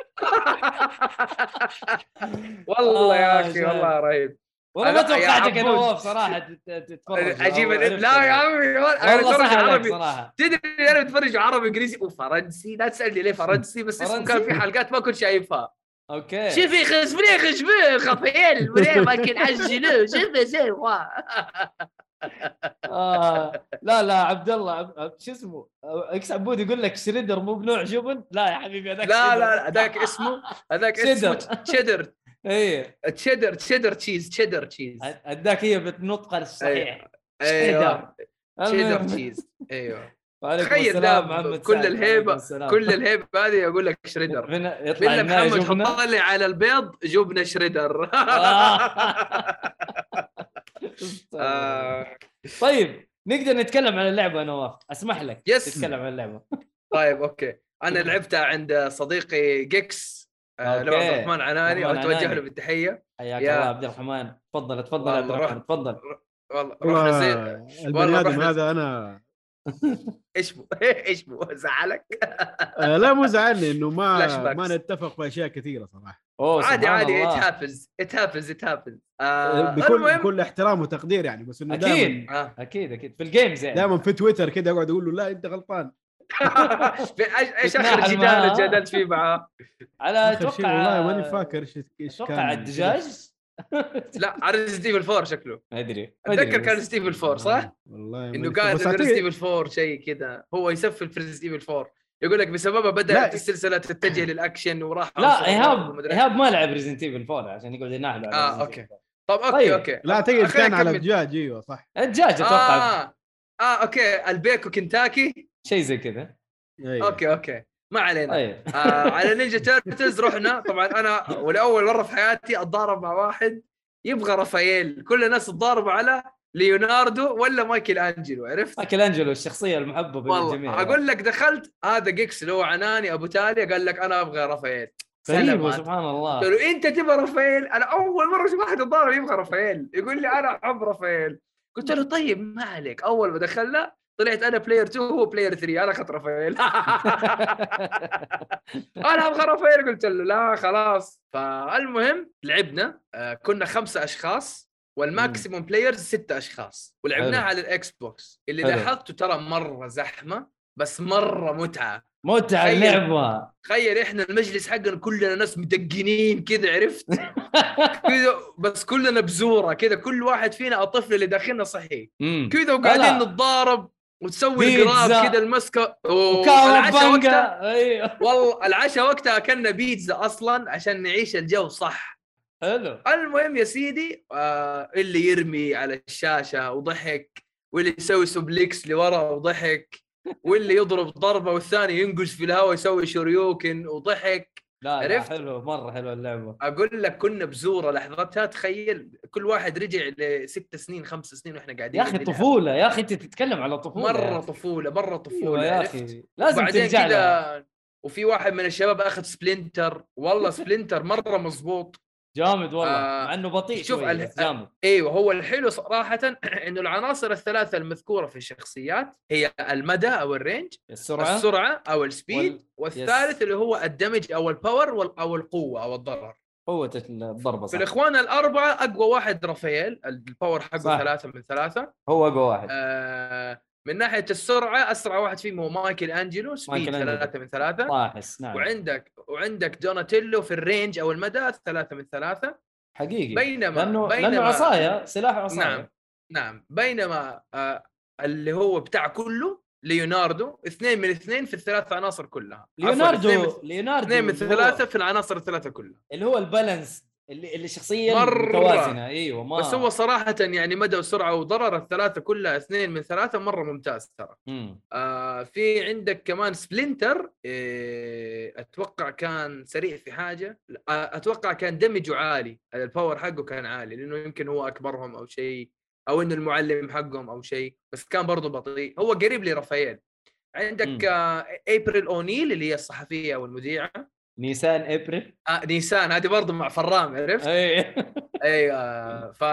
والله آه، يا أخي جامد. والله رهيب والله ما توقعتك يا. نواف صراحة تت- تتفرج عرفت. لا يا عمي أنا والله أتفرج عربي تدري أنا بتفرج عربي إنجليزي وفرنسي لا تسألني ليه فرنسي بس اسمه كان في؟ حلقات ما كنت شايفها أوكي. شوفي خشبني خشبني خفيل منين ما كان عجلوا شوفي زي آه. لا لا عبد الله عب... شو اسمه؟ إكس عبود يقول لك شريدر مو بنوع جبن لا يا حبيبي هذاك لا. لا هذاك اسمه هذاك شيدر. اسمه تشيدر. [laughs] إيه. cheddar cheddar cheese cheddar cheese. اداك هي بالنطق الصحيح. أيوه تشيدر. المهم. cheese. أيوه تخيل كل السلام. كل الهيبة هذه أقول لك شريدر. بنا- يطلع محمد. حط لي على البيض جبنة شريدر. [laughs] آه، طيب نقدر نتكلم عن اللعبة يا نواف؟ أسمح لك yes. تتكلم عن اللعبة. طيب أوكي. أنا لعبتها عند صديقي جيكس آه، لو. عبد الرحمن عناني واتوجه عناني. له بالتحية. حياك يا- الله عبد الرحمن. تفضل تفضل عبد الرحمن تفضل. والله رحنا زي والله هذا أنا [laughs] إيش بو [laughs] إيش بو زعلك؟ آه، لا مو زعلني إنه ما. ما نتفق في أشياء كثيرة صراحة. أوه عادي عادي it الله. happens it happens it happens بكل المهم بكل احترام وتقدير يعني بس إنه أكيد. دائما آه. أكيد أكيد. في ال games يعني. دائما في تويتر كده اقعد أقول له لا أنت غلطان. [laughs] إيش آخر جدال. جادلت فيه معاه؟ على أتوقع والله ماني فاكر إيش إيش أتوقع الدجاج؟ لا على Resident 4 شكله ما أدري أتذكر كان. Resident 4 صح؟ والله إنه قال Resident 4 شيء كذا هو يسفل في Resident 4 يقول لك بسببها بدأت. السلسلة تتجه للأكشن وراح لا ايهاب إيهاب ما لعب Resident Evil 4 عشان يقعد يناحله على آه، Resident أوكي. Evil 4. طب أوكي طيب. أوكي لا اعتقد خلينا كان على. الدجاج أيوه صح الدجاج أتوقع آه آه أوكي البيك وكنتاكي شيء زي كذا أيوة. أوكي أوكي ما علينا. طيب. آه على Ninja Turtles رحنا. طبعا أنا ولاول مرة في حياتي أتضارب مع واحد يبغى رافائيل. كل الناس تضاربوا على ليوناردو ولا مايكل أنجلو عرفت؟ مايكل أنجلو الشخصية المحببة والله. أقول لك دخلت هذا جيكس اللي هو عناني أبو تاليا قال لك أنا أبغى رافائيل. سلامات. سبحان الله. قلت له أنت تبغى رافائيل؟ أنا أول مرة أشوف واحد يتضارب يبغى رافائيل. يقول لي أنا أحب رافائيل. قلت له طيب ما عليك. أول ما دخلنا طلعت أنا player 2 وهو player 3 أنا اخذت رافائيل. [laughs] أنا أبغى رافائيل قلت له لا خلاص. فالمهم لعبنا آه، كنا خمسة أشخاص وال maximum players ستة أشخاص. ولعبناها. على ال Xbox اللي. لاحظته ترى مرة زحمة بس مرة متعة. متعة. اللعبة. تخيل إحنا المجلس حقنا كلنا ناس مدقنين كذا عرفت؟ [laughs] كذا بس كلنا بزورة كذا. كل واحد فينا الطفل اللي داخلنا صحي كذا وقاعدين. نتضارب. وتسوي. القراب كذا المسكة. وكاو والعشاء وقتها بانجا أيوه. والله العشاء وقتها أكلنا بيتزا أصلا عشان نعيش الجو صح. حلو. المهم يا سيدي آه اللي يرمي على الشاشة وضحك واللي يسوي suplex لورا وضحك واللي يضرب ضربة والثاني ينقز في الهواء يسوي شوريوكن وضحك. لا لا؟ حلو مرة حلوة اللعبة أقول لك كنا بزورة لحظتها تخيل كل واحد رجع لست سنين خمس سنين وإحنا قاعدين يا أخي. طفولة يا أخي أنت تتكلم على طفولة مرة أخي. طفولة مرة أيوه طفولة يا؟ أخي لازم ترجع وفي واحد من الشباب أخذ سبلنتر والله سبلنتر مرة مزبوط جامد والله آه، مع إنه بطيء شوف شوي ال- جامد إيوه هو الحلو صراحة [clears throat] إنه العناصر الثلاثة المذكورة في الشخصيات هي المدى أو ال range السرعة. السرعة أو ال speed وال- والثالث اللي هو ال damage أو ال power وال- أو القوه أو الضرر. قوة الضربة في صح. الإخوان الأربعة أقوى واحد رافائيل ال power حقه صح. ثلاثة من ثلاثة. هو أقوى واحد. آه من ناحية السرعة أسرع واحد فيهم هو مايكل أنجلو speed. ثلاثة من ثلاثة. طاحس نعم. وعندك وعندك دوناتيلو في ال range أو المدى ثلاثة من ثلاثة. حقيقي. بينما لأنه بينما لأنه عصاية سلاح عصاية. نعم نعم. بينما آه اللي هو بتاع كله ليوناردو اثنين من اثنين في الثلاث عناصر كلها. عفواً، اثنين ليوناردو من- ليوناردو اثنين من ثلاثة في العناصر الثلاثة كلها. اللي هو ال balance اللي اللي شخصيا مرة. متوازنة إيوه ما بس هو صراحة يعني مدى وسرعة وضرر الثلاثة كلها اثنين من ثلاثة مرة ممتاز ترى. آه في عندك كمان سبلنتر إيه أتوقع كان سريع في حاجة آه، أتوقع كان damage ه عالي ال power حقه كان عالي لأنه يمكن هو أكبرهم أو شيء أو إنه المعلم حقهم أو شيء بس كان برضه بطيء هو قريب لرافائيل عندك. آه ابريل اونيل اللي هي الصحفية أو المذيعه نيسان إبريل. آه نيسان هذه برضه مع فرام عرفت؟ أي. أيوه ف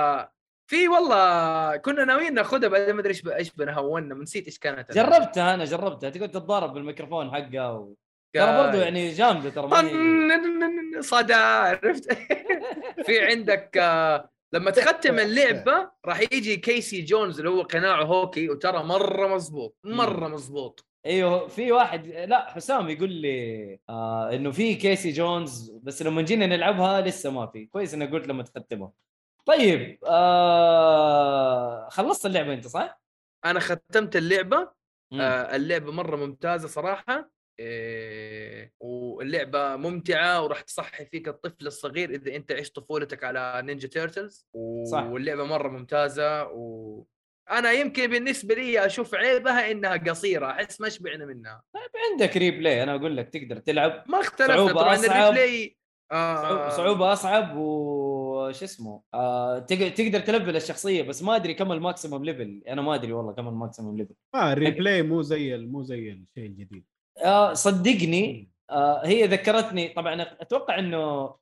في والله كنا ناويين ناخذها بعدين ما أدري إيش إيش بنهونا نسيت إيش كانت جربتها أنا جربتها. تقعد تتضارب بالميكروفون حقه و... ترى برضو يعني جامدة ترى ما هي- طن- صدى عرفت؟ [laughs] في عندك آه، لما تختم اللعبة راح يجي كيسي جونز اللي هو قناعه هوكي وترى مرة مزبوط مرة مزبوط أيوه في واحد لا حسام يقول لي آه إنه في Casey Jones بس لما جينا نلعبها لسه ما في كويس إنك قلت لما تختمها طيب آه خلصت اللعبة أنت صح؟ أنا ختمت اللعبة مم. آه اللعبة مرة ممتازة صراحة إيه واللعبة ممتعة وراح تصحي فيك الطفل الصغير إذا أنت عشت طفولتك على Ninja Turtles صح. واللعبة مرة ممتازة و أنا يمكن بالنسبة لي أشوف عيبها إنها قصيرة أحس ما شبعنا منها. عندك replay أنا أقول لك تقدر تلعب. ما اختلفنا صعوبة طبعا أصعب. ال replay صعوبة- آه. صعوبة أصعب وش اسمه آه تق- تقدر تلفل الشخصية بس ما أدري كم ال maximum level أنا ما أدري والله كم الماكسيموم ليفل آه ال replay مو زي ال- مو زي الشيء الجديد. آه صدقني آه هي ذكرتني طبعا أتوقع إنه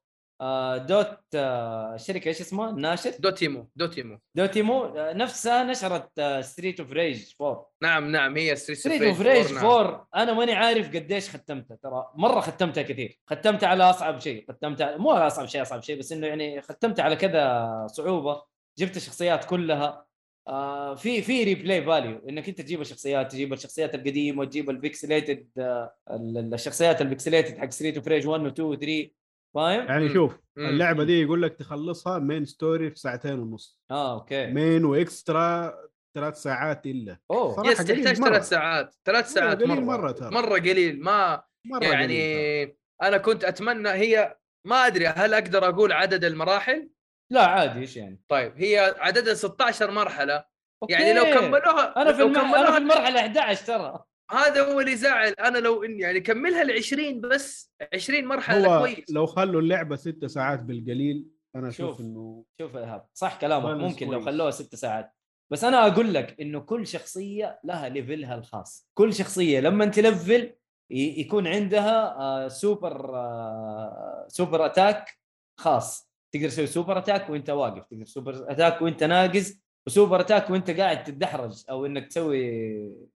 Dot آه الشركة إيش اسمها؟ الناشر Dotemu Dotemu. Dotemu آه نفسها نشرت آه Streets of Rage 4 نعم نعم هي Streets of Rage 4 أنا ماني عارف قديش ختمتها ترى مرة ختمتها كثير. ختمتها على أصعب شيء. ختمتها. مو على أصعب شيء أصعب شيء بس إنه يعني ختمتها على كذا صعوبة. جبت الشخصيات كلها. آه في في replay value إنك أنت تجيب الشخصيات تجيب الشخصيات القديمة تجيب ال pixelated آه ال- الشخصيات ال pixelated حق Streets of Rage 1 و 2 و 3 فاهم؟ يعني. شوف مم. اللعبة دي يقول لك تخلصها main story في ساعتين ونص آه okay main و extra ثلاث ساعات إلا أوه yes تحتاج مرة. ثلاث ساعات ثلاث ساعات قليل مرة مرة ترى. مرة قليل ما مرة يعني قليل ترى. أنا كنت أتمنى هي ما أدري هل أقدر أقول عدد المراحل لا عادي إيش يعني؟ طيب هي عددها 16 مرحلة يعني لو okay. كملوها أنا في لو كملوها في المرحلة 11 ترى هذا هو اللي زعل. أنا لو إني يعني كملها ل 20 بس 20 مرحلة هو كويس. لو خلوا اللعبة ست ساعات بالقليل أنا أشوف شوف. إنه شوف ايهاب صح كلامك ممكن لو. خلوها ست ساعات. بس أنا أقول لك إنه كل شخصية لها level ها الخاص. كل شخصية لما تلفل يكون عندها آه، سوبر آه، super attack خاص. تقدر تسوي super attack وأنت واقف تقدر super attack وأنت ناقز. و super attack وانت قاعد تتدحرج أو انك تسوي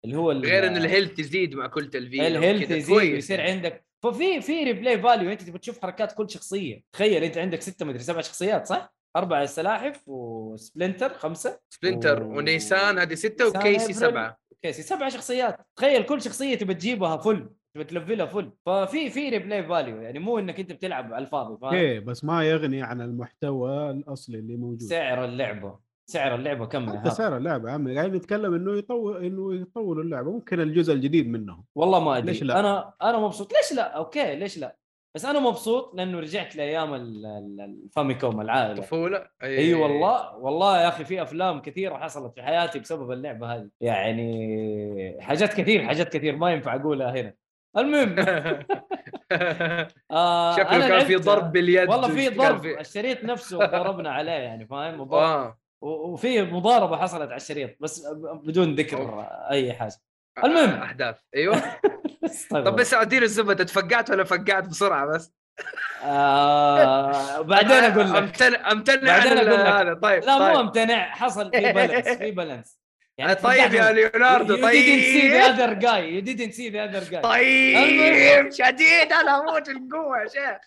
اللي هو غير إن ال health يزيد مع كل تلفيل ال health يزيد ويصير يعني. عندك. ففي في replay value انت تبغى تشوف حركات كل شخصية. تخيل انت عندك ستة مدري سبع شخصيات صح؟ أربع سلاحف و Splinter خمسة. Splinter و- ونيسان هذه ستة April و Casey. سبعة. Casey سبع شخصيات. تخيل كل شخصية تبى تجيبها full تبى تلفلها full ففي في replay value يعني مو إنك أنت بتلعب على الفاضي فاهم؟ okay بس ما يغني عن المحتوى الأصلي اللي موجود. سعر اللعبة. سعر اللعبة كم حتى؟ سعر اللعبة يا عمي. قاعد نتكلم إنه يطول إنه يطولوا اللعبة. ممكن الجزء الجديد منهم. والله ما أدري. ليش لا؟ أنا أنا مبسوط. ليش لا؟ okay ليش لا؟ بس أنا مبسوط لأنه رجعت لأيام ال- ال- ال Famicom العائلة. طفوله أي. والله والله يا أخي في أفلام كثيرة حصلت في حياتي بسبب اللعبة هذه. يعني حاجات كثير حاجات كثير ما ينفع أقولها هنا. المهم. [laughs] آه شكله كان في ضرب باليد. والله في ضرب. الشريط نفسه ضربنا عليه يعني فاهم؟ آه. وفي مضاربة حصلت على الشريط بس بدون ذكر أوف. أي حاجة المهم. أحداث أيوه طب بس اديله الزبدة تفقعت ولا فقعت بسرعة بس آه [laughs] بعدين أقول لك أمتنع أمتنع بعدين عن أقول لك. هذا طيب لا مو طيب. أمتنع حصل في [laughs] بالانس في بالانس طيب يا ليوناردو You didn't see the طيب. other guy. You didn't see the other guy. طيب شديد أنا أموت القوه يا شيخ.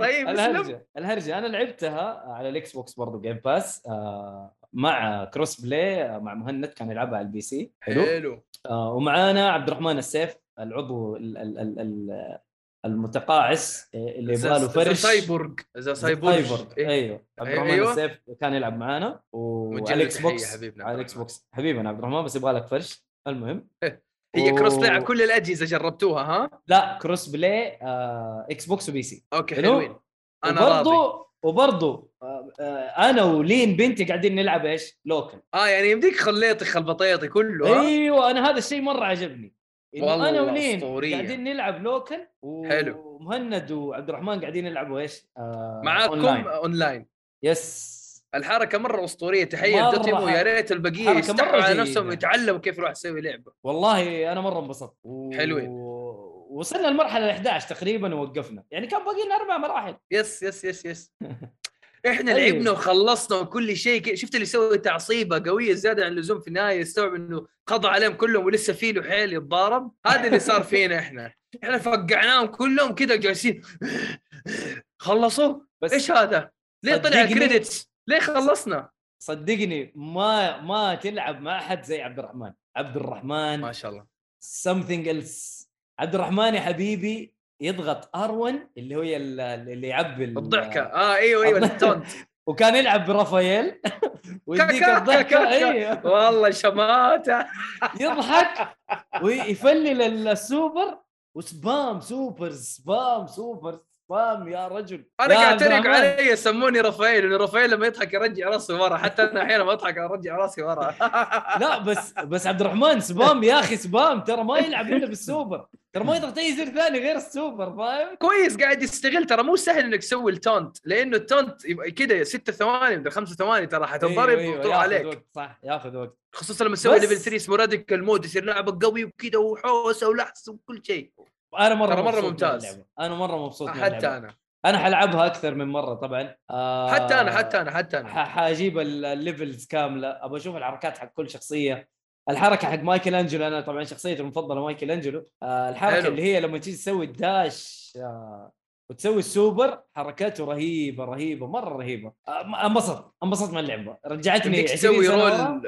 طيب اسلم. الهرجة الهرجة. أنا لعبتها على ال Xbox برضه Game Pass آه مع cross-play آه، مع مهند كان يلعبها على ال PC حلو. حلو. آه ومعانا عبد الرحمن السيف العضو ال- ال- ال- ال- المتقاعس آه، اللي يبغى له فرش cyborg the cyborg إيه. أيوه عبد الرحمن أيوة. السيف كان يلعب معانا وعلى ال Xbox حبيبنا على ال X. box حبيبنا عبد الرحمن بس يبغى لك فرش المهم [laughs] هي cross-play على كل الأجهزة جربتوها ها لا cross-play آه Xbox و PC okay حلو. حلوين أنا راضي وبرضه آه آه أنا ولين بنتي قاعدين نلعب إيش؟ local آه يعني يمديك خليطي خلبطيطي كله؟ أيوه أنا هذا الشيء مرة عجبني والله أنا ولين أسطورية. قاعدين نلعب local حلو. ومهند وعبد الرحمن قاعدين يلعبوا إيش؟ آه معاكم online. online yes الحركة مرة أسطورية تحية ل Dotemu يا ريت البقية يستحوا على. نفسهم ويتعلموا كيف الواحد يسوي لعبة والله أنا مرة انبسطت و... حلوين. وصلنا المرحلة ال 11 تقريبا ووقفنا يعني كان باقي لنا أربع مراحل yes yes yes yes إحنا طيب. لعبنا وخلصنا وكل شيء. شفت اللي يسوي تعصيبة قوية زيادة عن اللزوم في النهاية يستوعب إنه قضى عليهم كلهم ولسه في له حيل يتضارب؟ هذا اللي صار [laughs] فينا إحنا. إحنا فقعناهم كلهم كذا جالسين. خلصوا؟ بس إيش هذا؟ ليه طلع ال credits؟ ليه خلصنا؟ صدقني ما ما تلعب مع أحد زي عبد الرحمن. عبد الرحمن ما شاء الله. something else. عبد الرحمن يا حبيبي يضغط R1 اللي هي ال- اللي يعبي ال- الضحكة. آه إيوه إيوه ال taunt. [laughs] وكان يلعب برافائيل. [laughs] ويديك الضحكة. إيوه. والله شماتة. [laughs] يضحك ويفلل ال super و spam super spam super spam يا رجل. أنا قاعد اتريق. علي يسموني رافائيل لأنه رافائيل لما يضحك يرجع راسي ورا. حتى أنا أحيانا ما أضحك أرجع راسي ورا. لا بس بس عبد الرحمن spam يا أخي spam ترى ما يلعب إلا بالسوبر. ترى ما يضغط أي زر ثاني غير السوبر فاهم؟ كويس قاعد يستغل. ترى مو سهل إنك تسوي ال taunt لأنه ال taunt كذا ست ثواني من خمس ثواني ترى حتنضرب وتروح ياخذ عليك. وقت صح ياخذ وقت. خصوصا لما تسوي level 3 اسمه radical mode يصير لعبك قوي وكذا وحوسة ولحس وكل شيء. أنا مرة ترى من ممتاز. أنا مرة مبسوط حتى. أنا. أنا حلعبها أكثر من مرة طبعا. آه حتى أنا حتى أنا حتى أنا. حأجيب ال- levels كاملة. أبغى أشوف الحركات حق كل شخصية. الحركة حق مايكل أنجلو أنا طبعا شخصيتي المفضلة مايكل أنجلو آه الحركة حلو. اللي هي لما تيجي تسوي dash آه وتسوي السوبر حركاته رهيبة رهيبة مرة رهيبة آه، انبسط انبسط من اللعبة رجعتني يمديك 20 تسوي. roll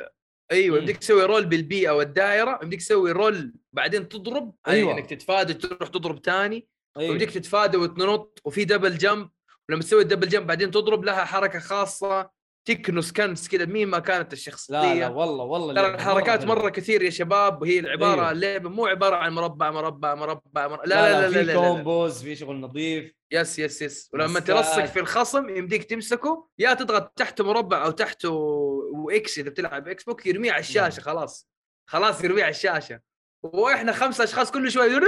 أيوه. يمديك تسوي roll بالبيئة والدائرة يمديك تسوي roll بعدين تضرب أيوة. أيوه إنك تتفادى تروح تضرب ثاني أيوه. ويمديك تتفادى وتنط وفي double jump ولما تسوي ال double jump بعدين تضرب لها حركة خاصة تكنس كنس كذا مين ما كانت الشخصية لا لا والله والله ترى الحركات حلوة. مرة كثير يا شباب وهي العبارة أيوة. اللعبه مو عبارة عن مربع مربع مربع, مربع. لا لا لا لا, في لا, لا, لا. combos في شغل نظيف yes yes yes ولما تلصق في الخصم يمديك تمسكه يا تضغط تحته مربع أو تحته وإكس إذا بتلعب إكس بوكس يرميه على الشاشة نعم. خلاص خلاص يرميه على الشاشة وإحنا خمسة أشخاص كل شوي [laughs]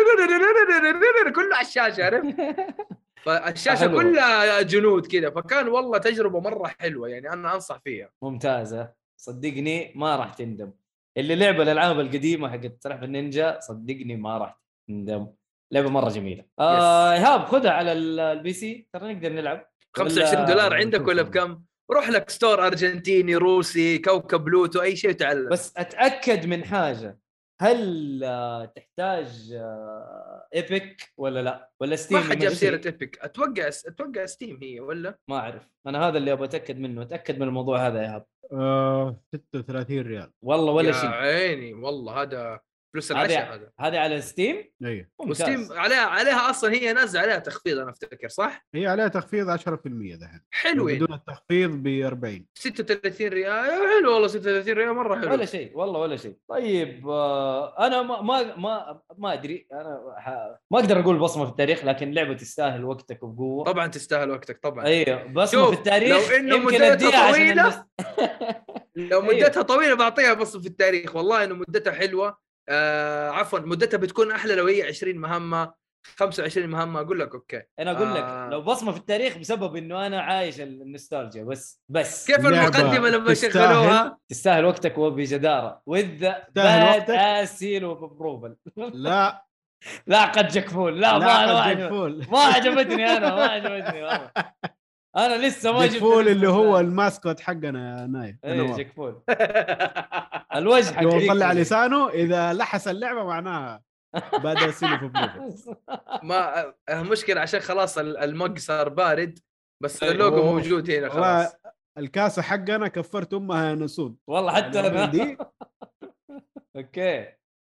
كله على الشاشة عرفت [laughs] فالشاشة حلو. كلها جنود كذا فكان والله تجربة مرة حلوة يعني أنا أنصح فيها. ممتازة. صدقني ما راح تندم. اللي لعب الألعاب القديمة حقت سلاحف النينجا صدقني ما راح تندم. لعبة مرة جميلة. آه إيهاب خذها على ال- ال PC ترى نقدر نلعب. 25 دولار عندك ولا. بكم؟ روح لك store أرجنتيني روسي كوكب بلوتو أي شيء وتعلم بس أتأكد من حاجة. هل آه، تحتاج آه، Epic ولا لا؟ ولا Steam ما حد جاب؟ سيرة Epic أتوقع أتوقع Steam هي ولا؟ ما أعرف. أنا هذا اللي أبغى أتأكد منه. أتأكد من الموضوع هذا يا ايهاب آه 36 ريال. والله ولا يا شيء. عيني والله هذا فلوس هذا العشاء هذا. هذا على Steam؟ أيوه ممتاز. و Steam عليها عليها أصلا هي نازلة عليها تخفيض أنا أفتكر صح؟ هي عليها تخفيض 10% دحين حلوين. بدون التخفيض ب 40 36 ريال؟ حلو والله 36 ريال مرة حلو. ولا شيء والله ولا شيء. طيب آه، أنا ما ما ما, ما أدري. أنا ح... ما أقدر أقول بصمة في التاريخ لكن لعبة تستاهل وقتك وبقوه طبعا تستاهل وقتك طبعا. أيوه بصمة شوف، في التاريخ لو يمكن مدتها الناس- [laughs] لو أيوه. مدتها طويلة بعطيها بص في التاريخ. والله إنه مدتها حلوة آه عفوا مدتها بتكون أحلى لو هي 20 مهمة 25 مهمة أقول لك أوكي. أنا أقول لك آه. لو بصمة في التاريخ بسبب إنه أنا عايش النوستالجيا بس بس. كيف المقدمة لما. شغلوها؟ تستاهل وقتك وبجدارة. وذ باد؟ آسيل وابروفل [laughs] لا. لا قد جكفول لا, ما لا ما قد عجب- فول. ما عجبتني أنا ما عجبتني والله. [laughs] أنا لسه ما جيك جبت فول اللي هو. الماسكوت حقنا يا نايف إيه. جيك فول [laughs] الوجه حق لو طلع لسانه إذا لحس اللعبة معناها بدأ يصير في بلوفل. [laughs] ما آه، مشكلة عشان خلاص ال- المج صار بارد بس أيوه. اللوجو. موجود هنا خلاص الكاسة حقنا كفرت أمها نسود والله حتى يعني أنا دي [laughs] أوكي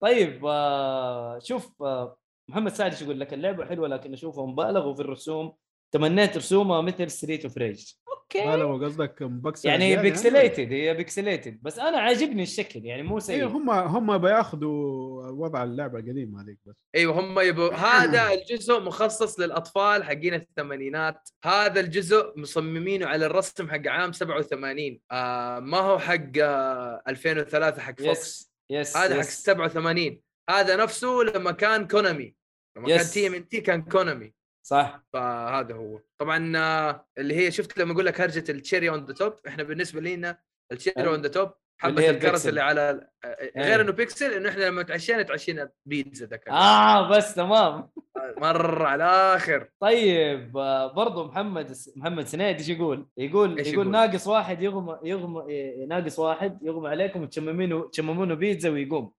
طيب آه شوف آه محمد سعد يقول لك اللعبة حلوة لكن أشوفها مبالغ في الرسوم تمنيت رسومها مثل ستريت اوف ريج ما أوكي لو قصدك مبكسل يعني هي بيكسليتد هي بيكسليتد بس أنا عاجبني الشكل يعني مو أيوه سيء. هم هم بياخذوا وضع اللعبة القديمه هذيك بس. أيوه هم يبوا [coughs] هذا الجزء مخصص للأطفال حقين الثمانينات. هذا الجزء مصممينه على الرسم حق عام 87 آه ما هو حق آه 2003 حق فوكس yes yes هذا حق yes. 87 هذا نفسه لما كان كونامي لما كان yes. TMNT كان كونامي صح فهذا هو طبعا آه، اللي هي شفت لما أقول لك هرجة ال cherry on the top إحنا بالنسبة لنا ال cherry ال- on the top حبة الكرز. اللي على آه، أيوه. غير إنه بيكسل إنه إحنا لما تعشينا تعشينا بيتزا ذاك آه بس تمام مرة على الآخر طيب آه، برضو محمد محمد سنيد إيش يقول؟ يقول إيش يقول يقول؟ ناقص واحد يغمى يغمى ناقص واحد يغمى عليكم وتشممونه تشممونه بيتزا ويقوم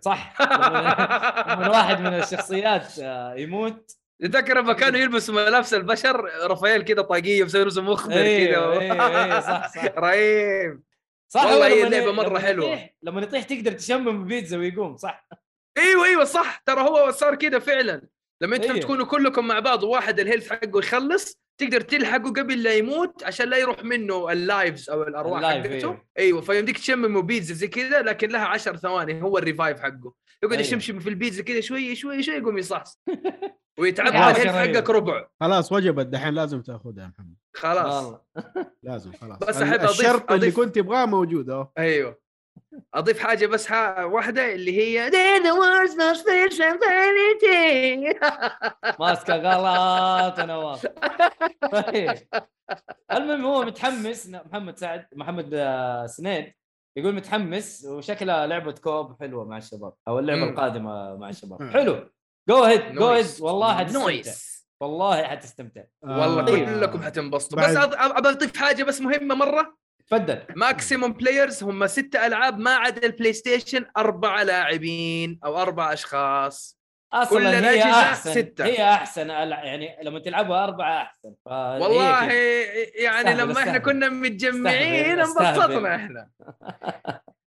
صح [laughs] لما الواحد من الشخصيات آه، يموت تذكر لما كانوا يلبسوا ملابس البشر رافائيل كذا طاقية مسوي رسم مخضر أيوه كذا أيوه صح [laughs] صح. رهيب. صح والله هي لما اللعبة ي- مرة لما. يطيح- لما يطيح تقدر تشمم بيتزا ويقوم صح. أيوه أيوه صح. ترى هو صار كذا فعلا. لما أنتم أيوه. تكونوا كلكم مع بعض وواحد ال health حقه يخلص تقدر تلحقه قبل لا يموت عشان لا يروح منه ال lives أو الأرواح ال life، حقته. أيوه فيمديك تشممه بيتزا زي كذا لكن لها 10 ثواني هو ال revive حقه. يقعد أيوه. يشمشم في البيتزا كذا شوي شوي شوي يقوم يصحصح. [laughs] ال health أيوه. حقك ربع. خلاص وجبت دحين لازم تاخذها يا محمد. خلاص. [laughs] لازم خلاص. بس أحب أضيف- الشرط اللي أضيف- كنت تبغاه موجود أهو. أيوه. أضيف حاجة بس واحدة اللي هي. [laughs] ماسكه غلط يا نواف طيب. المهم هو متحمس محمد سعد محمد آه، سنيد يقول متحمس وشكلها لعبة كوب حلوة مع الشباب أو اللعبة. القادمة مع الشباب. حلو. go ahead go ahead. والله حتستمتع. nice والله حتستمتع. والله آه، كلكم حتنبسطوا. بس أض- ابى أضيف حاجة بس مهمة مرة. تفضل. maximum players هم ستة ألعاب ما عدا البلاي ستيشن أربع لاعبين أو أربع أشخاص. كل أصلا هي الأجهزة أحسن. ستة. هي أحسن. ألع- يعني لما تلعبها أربعة أحسن. والله. يعني استهبل، لما إحنا استهبل. كنا متجمعين. انبسطنا إحنا.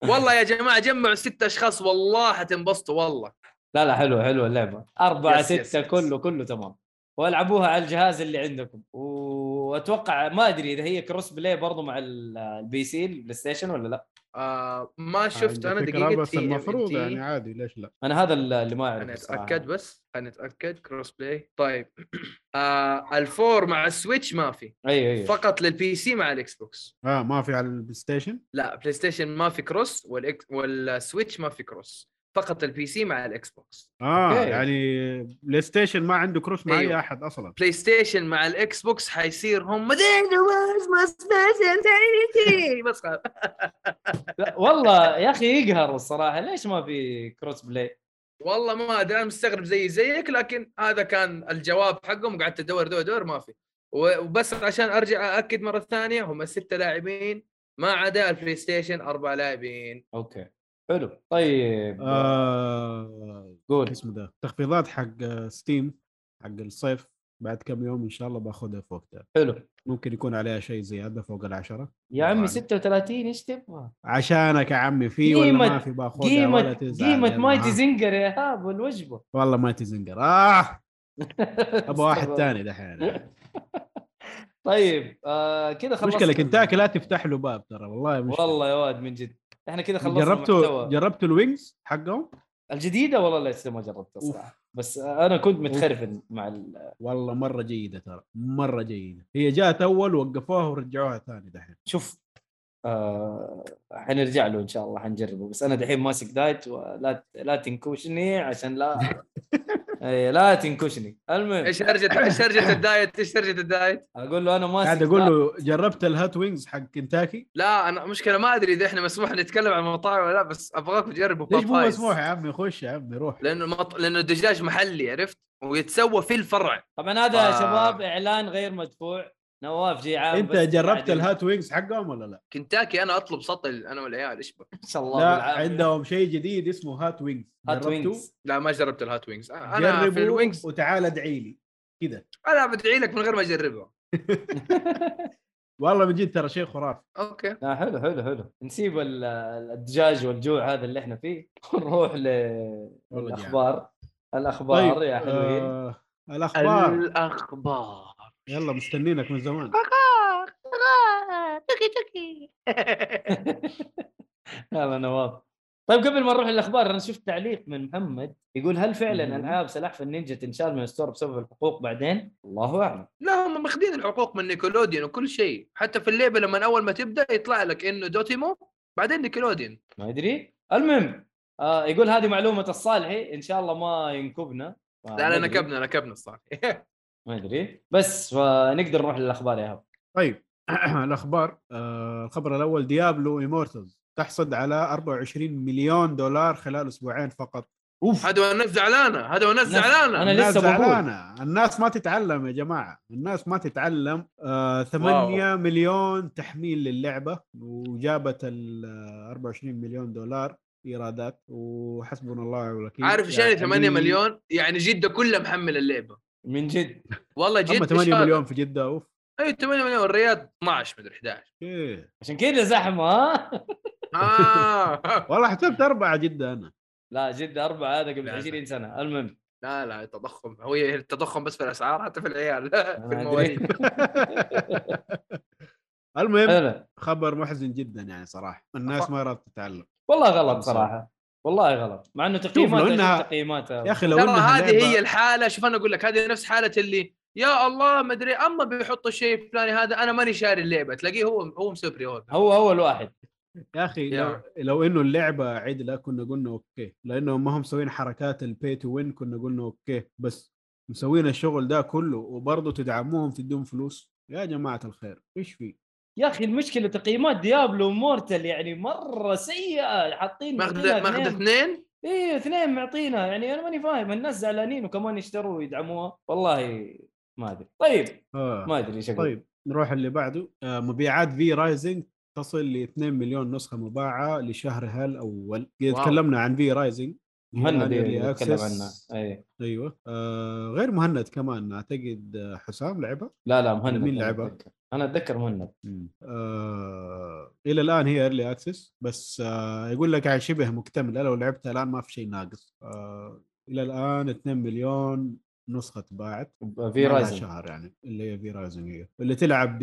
والله يا جماعة جمعوا ست أشخاص. والله حتنبسطوا والله. لا لا حلوة حلوة اللعبة. أربعة yes، ستة yes. كله كله تمام. والعبوها على الجهاز اللي عندكم. وأتوقع ما أدري إذا هي cross play برضو مع ال- PC البلاي ستيشن ولا لا؟ آه ما شفت. أنا دقيقه بس المفروض يعني عادي ليش لا؟ أنا هذا اللي ما اعرف أنا. أتأكد بس أنا أتأكد cross play طيب. [clears throat] آه الفور مع السويتش ما في. أيوه أيوه. فقط لل PC مع الاكس بوكس آه ما في على البلاي ستيشن لا بلاي ستيشن ما في cross والسويتش ما في cross فقط ال PC مع الاكس بوكس آه okay. يعني بلاي ستيشن ما عنده cross مع أي أيوه. أحد أصلا بلاي ستيشن مع الاكس بوكس حيصير هم. بس. [laughs] لا والله يا أخي يقهر الصراحة ليش ما في cross play والله ما أدري أنا مستغرب زي زيك لكن هذا كان الجواب حقهم قعدت أدور دور دور ما في وبس عشان أرجع أأكد مرة ثانية هم ستة لاعبين ما عدا البلاي ستيشن أربع لاعبين okay حلو. طيب آه قول. اسمه ده تخفيضات حق Steam حق الصيف بعد كم يوم إن شاء الله باخذها في وقتها. حلو. ممكن يكون عليها شيء زيادة فوق العشرة. يا عمي أعلم. 36 إيش تبغى؟ عشانك يا عمي في ولا ما في باخذها ولا قيمة تزعل قيمة Mighty. Zinger يا إيهاب والوجبة. والله Mighty Zinger. آه! [laughs] أبغى واحد ثاني دحين. [laughs] طيب آه كذا خلصنا مشكلة كنتاكي لا تفتح له باب ترى والله مشكلة. والله يا واد من جد. إحنا كذا خلصنا جربتوا. جربتوا ال wings حقهم؟ الجديدة والله لسه ما جربتها صراحة بس أنا كنت متخرفن مع ال... والله مرة جيدة ترى مرة جيدة. هي جات أول وقفوها ورجعوها ثاني دحين. شوف آه حنرجع له إن شاء الله حنجربه. بس أنا دحين ماسك diet ولا لا تنكوشني عشان لا [laughs] أي لا تنكشني. المهم. إيش هرجه إيش هرجه ال diet؟ إيش هرجه ال diet؟ أقول له أنا ماسك قاعد أقول له جربت ال hot wings حق كنتاكي؟ لا أنا مشكلة ما أدري إذا إحنا مسموح نتكلم عن المطاعم ولا لا بس ابغاكم تجربوا ليش مو. مسموح يا عمي؟ خش يا عمي روح. لأنه مط... لأنه الدجاج محلي عرفت؟ ويتسوى في الفرع. طبعا هذا آه. يا شباب إعلان غير مدفوع. نواف جي عام انت جربت الهات وينجز حقهم ولا لا؟ كنتاكي أنا اطلب سطل أنا والعيال إيش بك [laughs] إن شاء الله لا بالعافية. عندهم شيء جديد اسمه hot wings. hot؟ wings. لا ما جربت ال hot wings. أنا في ال wings. وتعال ادعي لي. كذا. [laughs] أنا بدعي لك من غير ما اجربها [laughs] والله من جد ترى شيء خرافي. أوكي. آه حلو حلو حلو. نسيب ال- الدجاج والجوع هذا اللي إحنا فيه. ونروح للأخبار. الأخبار طيب يا حلوين. آه الأخبار. الأخبار. يلا مستنينك من زمان. [laughs] يلا [laughs] نواف. طيب قبل ما نروح للأخبار أنا شفت تعليق من محمد يقول هل فعلا. العاب سلاحف النينجا تنشال من ال store بسبب الحقوق بعدين؟ الله أعلم. لا هم ماخذين الحقوق من Nickelodeon وكل شيء. حتى في اللعبة لما أول ما تبدأ يطلع لك إنه Dotemu بعدين Nickelodeon. ما ادري المهم آه يقول هذه معلومة الصالحي إن شاء الله ما ينكبنا. لا لا. نكبنا نكبنا الصراحه [laughs] ما أدري. بس فنقدر نروح للأخبار يا إيهاب طيب. [clears throat] الأخبار آه الخبر الأول Diablo Immortal تحصد على 24 مليون دولار خلال أسبوعين فقط. أوف! هذا والناس زعلانة هذا الناس- زعلانة. الناس لسه بقول. زعلانة. الناس ما تتعلم يا جماعة. الناس ما تتعلم. آه 8 مليون تحميل للعبة وجابت ال آه، 24 مليون دولار إيرادات وحسبنا الله والوكيل عارف إيش يعني 8 مليون؟ يعني جده كلها محمل اللعبة. من جد. والله جد هم 8 مليون في جدة أوف. أيوه 8 مليون الرياض 12 مدري 11 إيه. عشان كذا زحمة ها؟ آه. [laughs] والله حسبت أربعة جدة أنا. لا جدة أربعة هذا قبل لا، لا. 20 سنة. المهم. لا لا التضخم. هو التضخم بس في الأسعار حتى في العيال [laughs] في. المواليد [laughs] المهم. خبر محزن جدا يعني صراحة. الناس ما راضيه تتعلم والله غلط صراحة. والله غلط. مع إنه تقييمات إنها- تقييمات يا أخي لو ترى انها هذه هي لعبة- الحالة شوف أنا أقول لك هذه نفس حالة اللي يا الله ما أدري أما بيحطوا الشيء الفلاني هذا أنا ماني شاري اللعبة تلاقيه هو هو مسوي بري هو أول واحد. يا أخي يا. لو, لو إنه اللعبة عدله كنا قلنا okay. لأنه ما هم مسوين حركات ال pay to win كنا قلنا okay. بس مسوين الشغل ده كله وبرضه تدعموهم تدوهم فلوس يا جماعة الخير إيش في؟ يا أخي المشكلة تقييمات Diablo Immortal يعني مرة سيئة. حاطين ماخذ ماخذ اثنين. إيه اثنين معطينا. يعني أنا ماني فاهم الناس زعلانين وكمان يشتروا ويدعموها. والله ما أدري. طيب آه. ما أدري إيش أقول. طيب نروح اللي بعده. آه مبيعات V Rising تصل ل 2 مليون نسخة مباعة لشهرها الأول فقط wow. تكلمنا عن V Rising مهند اللي نتكلم. عنها اي أيوه. آه غير مهند كمان أعتقد حسام لعبه لا لا مهند مين لعبها؟ أتذكر. أنا أتذكر مهند آه إلى الآن هي early access بس آه يقول لك يعني شبه مكتملة لو لعبتها الآن ما في شيء ناقص. آه إلى الآن 2 مليون نسخة باعت في ما لها Rising شهر يعني اللي هي V Rising هي. اللي تلعب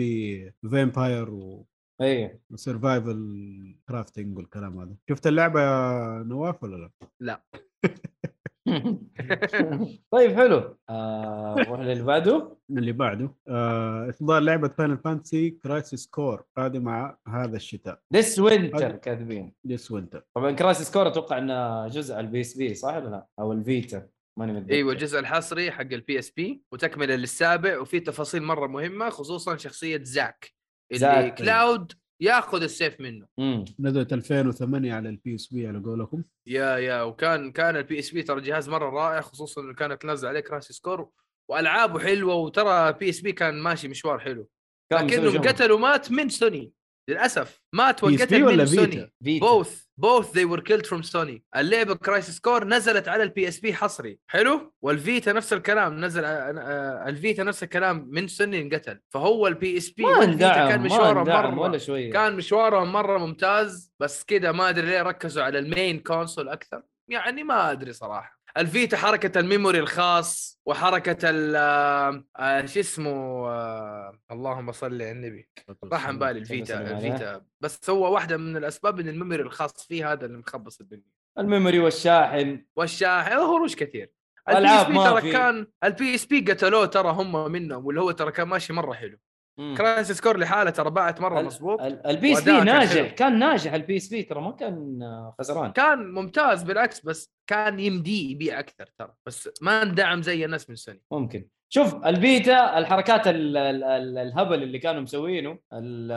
ب vampire اي و survival crafting والكلام هذا. شفت اللعبة يا نواف ولا لا؟ [laughs] [laughs] طيب حلو. آه، للي بعده. اللي بعده. آه إصدار لعبة Final Fantasy Crisis Core قادمه هذا الشتاء. this winter كاتبين. this winter طبعا Crisis Core أتوقع إنه جزء على ال PSP صح ولا لا؟ أو ال Vita ماني متذكر. إيوه الجزء الحصري حق ال PSP وتكملة للسابع وفي تفاصيل مرة مهمة خصوصا شخصية زاك اللي زاك. كلاود ياخذ السيف منه. امم نزلت 2008 على ال PSP على قولكم. yeah yeah وكان كان ال PSP ترى جهاز مرة رائع خصوصا إنه كانت نازلة عليه Crisis Core وألعابه حلوة وترى PSP كان ماشي مشوار حلو. كان مسوي لكنه جمل. قتل ومات من سوني للأسف. مات PSP وانقتل ولا من Vita؟ Sony Vita both both they were killed from Sony اللعبة Crisis Core نزلت على ال PSP حصري. حلو؟ وال Vita نفس الكلام نزل آه، ال Vita نفس الكلام من سوني انقتل. فهو ال PSP وال Vita كان ما مشواره اندعم مره ولا شوية. كان مشوارهم مرة ممتاز بس كذا ما أدري ليه ركزوا على ال main console أكثر. يعني ما أدري صراحة. ال Vita حركة ال memory الخاص وحركة ال آه، آه، شو اسمه آه، اللهم صل على النبي راح عن بالي ال Vita. ال Vita بس هو واحدة من الأسباب إن ال memory الخاص فيه هذا اللي مخبص الدنيا ال memory والشاحن والشاحن هروج كثير ال PSP ترى. كان ال PSP قتلوه ترى هم منهم واللي هو ترى كان ماشي مرة حلو. Crisis Core لحالة ترى باعت مره مظبوط ال- ال PSP ناجح. حلو. كان ناجح ال PSP ترى ما كان آه، خسران. كان ممتاز بالعكس بس كان يمديه يبيع أكثر ترى. بس ما اندعم زي الناس من سوني. ممكن. شوف ال Vita الحركات ال ال ال الهبل اللي كانوا مسوينه ال-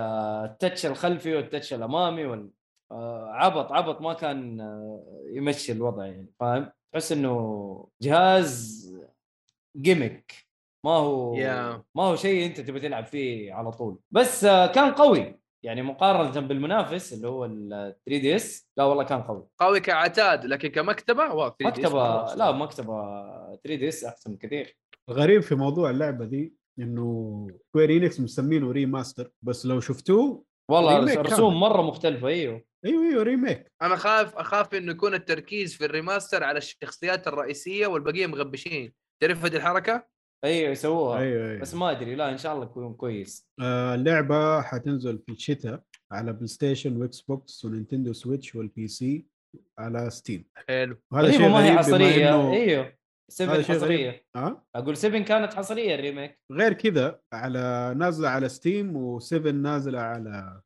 ال touch الخلفي وال touch الأمامي وال آه، عبط عبط ما كان آه، يمشي الوضع يعني فاهم؟ تحس إنه جهاز gimmick ما هو Yeah. ما هو شيء أنت تبي تلعب فيه على طول بس آه، كان قوي يعني مقارنة بالمنافس اللي هو ال 3DS لا والله كان قوي قوي كعتاد لكن كمكتبة wow 3DS مرة مكتبة أسطوري. لا مكتبة 3DS أحسن كثير الغريب في موضوع اللعبة دي إنه Square Enix مسمينه remaster بس لو شفتوه والله كامل. مرة مختلفة أيوه أيوه أيوه remake أنا خاف أخاف إنه يكون التركيز في ال remaster على الشخصيات الرئيسية والبقية مغبشين تعرف هذه الحركة؟ أيوه يسووها. أيوه أيوه. بس ما أدري. لا إن شاء الله يكون كويس. آه اللعبة حتنزل في الشتاء على PlayStation و Xbox و Nintendo Switch وال PC على Steam حلو. وهذا غريبة شيء ما هي حصرية. إنه أيوه. 7 هذا شيء غريب. حصرية. آه؟ أقول 7 كانت حصرية ال remake. غير كذا على نازلة على Steam و7 نازلة على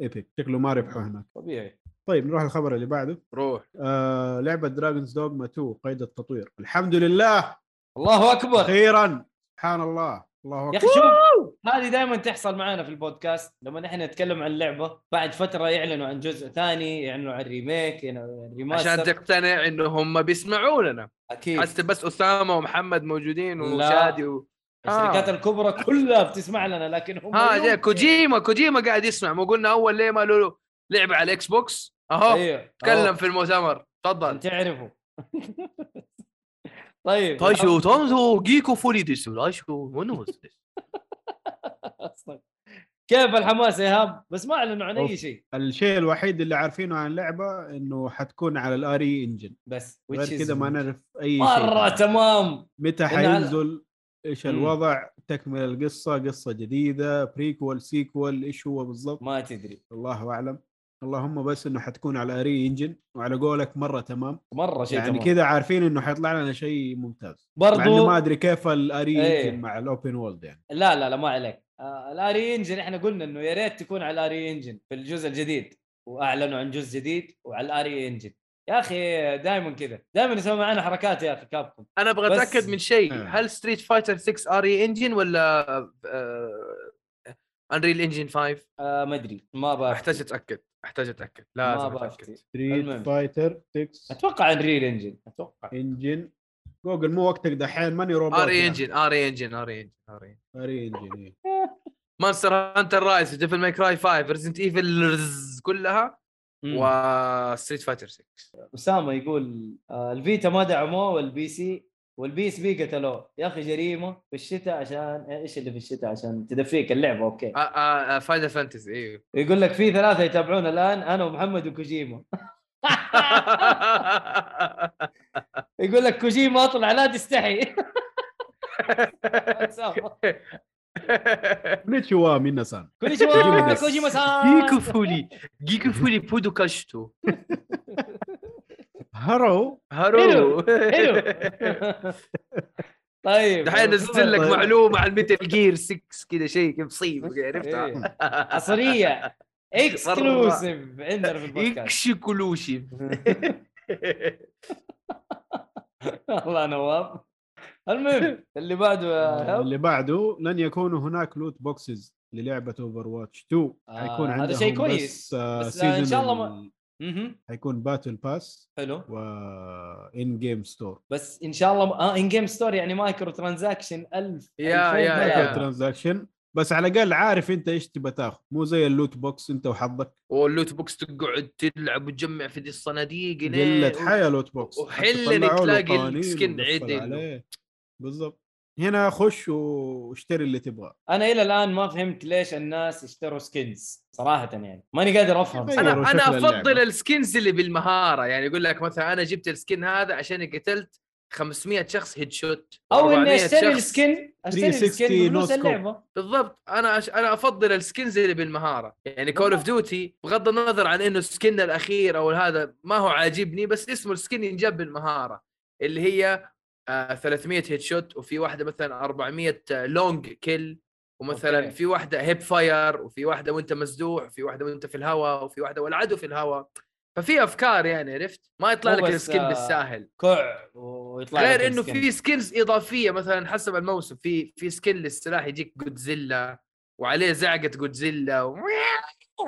Epic شكله ما ربحوا هناك. طبيعي. طيب نروح الخبر اللي بعده. روح. آه لعبة Dragon's Dogma 2 قيد التطوير. الحمد لله! الله أكبر. أخيرا. سبحان الله. الله يا أكبر. أخي شوف هذه دائما تحصل معنا في البودكاست. لما نحن نتكلم عن لعبة بعد فترة يعلنوا عن جزء ثاني يعلنوا عن remake يعلنوا عن remaster عشان تقتنع إنه هم بيسمعوا لنا أكيد. حتى بس أسامة ومحمد موجودين. وشادي و... الشركات آه. الكبرى كلها بتسمع لنا لكن هم ها يمكن- كوجيما كوجيما قاعد يسمع. مو قلنا أول ليه ما له لعبة على الاكس بوكس أهو. أيوه. تكلم. في المؤتمر. تفضل. تعرفوا [laughs] طيب تايشو تونزو جيكو فولي ديسو تايشو منو كيف الحماس يا ايهاب بس ما أعلنوا عن أي. شيء. الشيء الوحيد اللي عارفينه عن اللعبة إنه حتكون على ال RE Engine بس which غير كذا ما نعرف أي شيء. مرة تمام. متى حينزل؟ إيش. الوضع؟ تكمل القصة قصة جديدة prequel sequel إيش هو بالضبط؟ ما تدري. الله أعلم. اللهم بس إنه حتكون على RE Engine وعلى قولك مرة تمام. مرة شيء يعني كذا عارفين إنه حيطلع لنا شيء ممتاز. برضو ما أدري كيف ال RE إيه. Engine مع ال open world يعني. لا لا لا ما عليك. آه ال RE Engine إحنا قلنا إنه يا ريت تكون على ال RE Engine في الجزء الجديد. وأعلنوا عن جزء جديد وعلى ال RE Engine يا أخي دائما كذا. دائما يسوي معنا حركات يا أخي Capcom أنا أبغى بس- أتأكد من شيء. آه. هل Street Fighter 6 RE Engine ولا Unreal Engine 5 آه ما أدري. ما أحتاج أتأكد. أحتاج أتأكد ما لازم بفتي اتاكد Street. Fighter 6 أتوقع Unreal Engine أتوقع Engine جوجل مو وقتك دحين ماني روبوت ار اي. انجن ار اي انجن ار اي انجن ار اري انجن. مانستر هانتر رايز ديفل ماي كراي 5 ريزنت ايفل كلها. وستريت فايتر 6 أسامة يقول آه الفيتا ما دعموه والبي سي والبي اس بي قتلوه يا أخي جريمة في الشتاء عشان إيش اللي في الشتاء عشان تدفيك اللعبة؟ أوكي. فاينل فانتسي أيوه يقول لك في ثلاثة يتابعون الآن أنا ومحمد وكوجيما. [laughs] يقول لك كوجيما أطلع لا تستحي. كونيتشوا منا سان ديس. كوجيما سان جيكو فولي جيكو فولي بودو كاشتو [laughs] هارو. هارو. حلو. [laughs] طيب. دحين نزل لك طيب. معلومة عن ميتال جير 6 كذا شيء مصيبه عرفتها؟ إيه. [laughs] حصرية. exclusive عندنا في البودكاست. exclusive [laughs] الله نواف. المهم اللي بعده إيهاب. اللي بعده لن يكون هناك loot boxes للعبة Overwatch 2 آه، حيكون هذا عندهم شيء كويس. بس, آه بس، آه، إن شاء الله ما- مهم. حيكون battle pass حلو و in-game store بس إن شاء الله آه in-game store يعني microtransaction 1000 يا- 2000 يا-. يا. transaction بس على الأقل عارف أنت إيش تبى تاخذ مو زي ال loot box أنت وحظك وال loot box تقعد تلعب وتجمع في دي الصناديق قلة حياة loot box وحل انك تلاقي ال skin عدل. بالضبط هنا خش واشتري اللي تبغاه أنا إلى الآن ما فهمت ليش الناس يشتروا skins صراحة يعني ماني قادر أفهم. أنا أنا أفضل اللعبة. ال skins اللي بالمهارة يعني يقول لك مثلا أنا جبت ال skin هذا عشان قتلت 500 شخص headshot أو إني 400 أشتري. ال skin أشتري 360 ال skin بفلوس. اللعبة بالضبط أنا أش... أنا أفضل ال skins اللي بالمهارة يعني Call of Duty بغض النظر عن إنه ال skin الأخير أو هذا ما هو عاجبني بس اسمه ال skin ينجاب بالمهارة اللي هي 300 headshot وفي واحدة مثلا 400 long kill ومثلا okay. في واحدة hip fire وفي واحدة وأنت مسدوح وفي واحدة وأنت في الهواء وفي واحدة والعدو في الهواء ففي أفكار يعني عرفت؟ ما يطلع لك السكن آه، بالساهل. كع ويطلع لك غير إنه. في سكنز إضافية مثلا حسب الموسم في في سكن للسلاح يجيك جودزيلا وعليه زعقة جودزيلا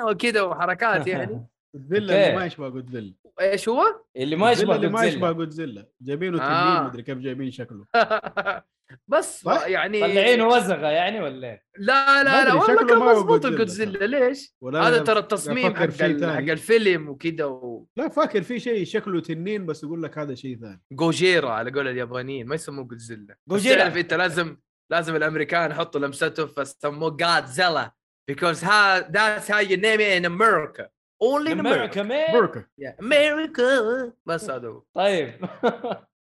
وكذا وحركات يعني. [laughs] جودزيلا ما يشبه جودزيلا إيش هو؟ اللي ما يشبه اللي ما يشبه جودزيلا جايبينه آه. تنين مدري كيف جايبين شكله [laughs] بس صح؟ يعني طلعينه وزغة يعني ولا إيه؟ لا لا لا والله شكله كان مضبوط جودزيلا الجودزيلا ليش؟ هذا ترى التصميم حق. حق الفيلم وكذا و... لا فاكر في شيء شكله تنين بس يقول لك هذا شيء ثاني جوجيرا على قول اليابانيين ما يسموه جودزيلا جوجيرا. تعرف أنت لازم لازم الأمريكان يحطوا لمسته فسموه Godzilla because how, that's how you name it in America America أمريكا Yeah, America. بس هذا هو طيب. [laughs]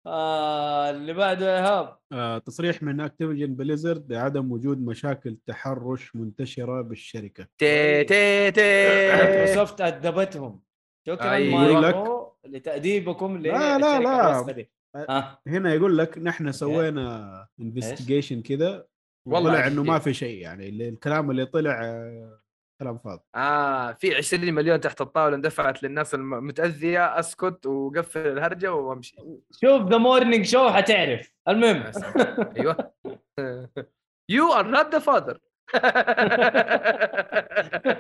آه اللي بعده ايهاب آه تصريح من Activision Blizzard بعدم وجود مشاكل تحرش منتشرة بالشركة. تي تي تي مايكروسوفت أدبتهم. شكرا أيوة. لتأديبكم لا، لا، لا. دي. آه. هنا يقول لك نحن سوينا investigation كذا والله وطلع إنه ما. في شيء يعني. الكلام اللي طلع آه، كلام فاضي. آه في 20 مليون تحت الطاولة اندفعت للناس المتاذيه أسكت وقفل الهرجة وأمشي. شوف The Morning Show حتعرف. المهم. أيوه. you are not the father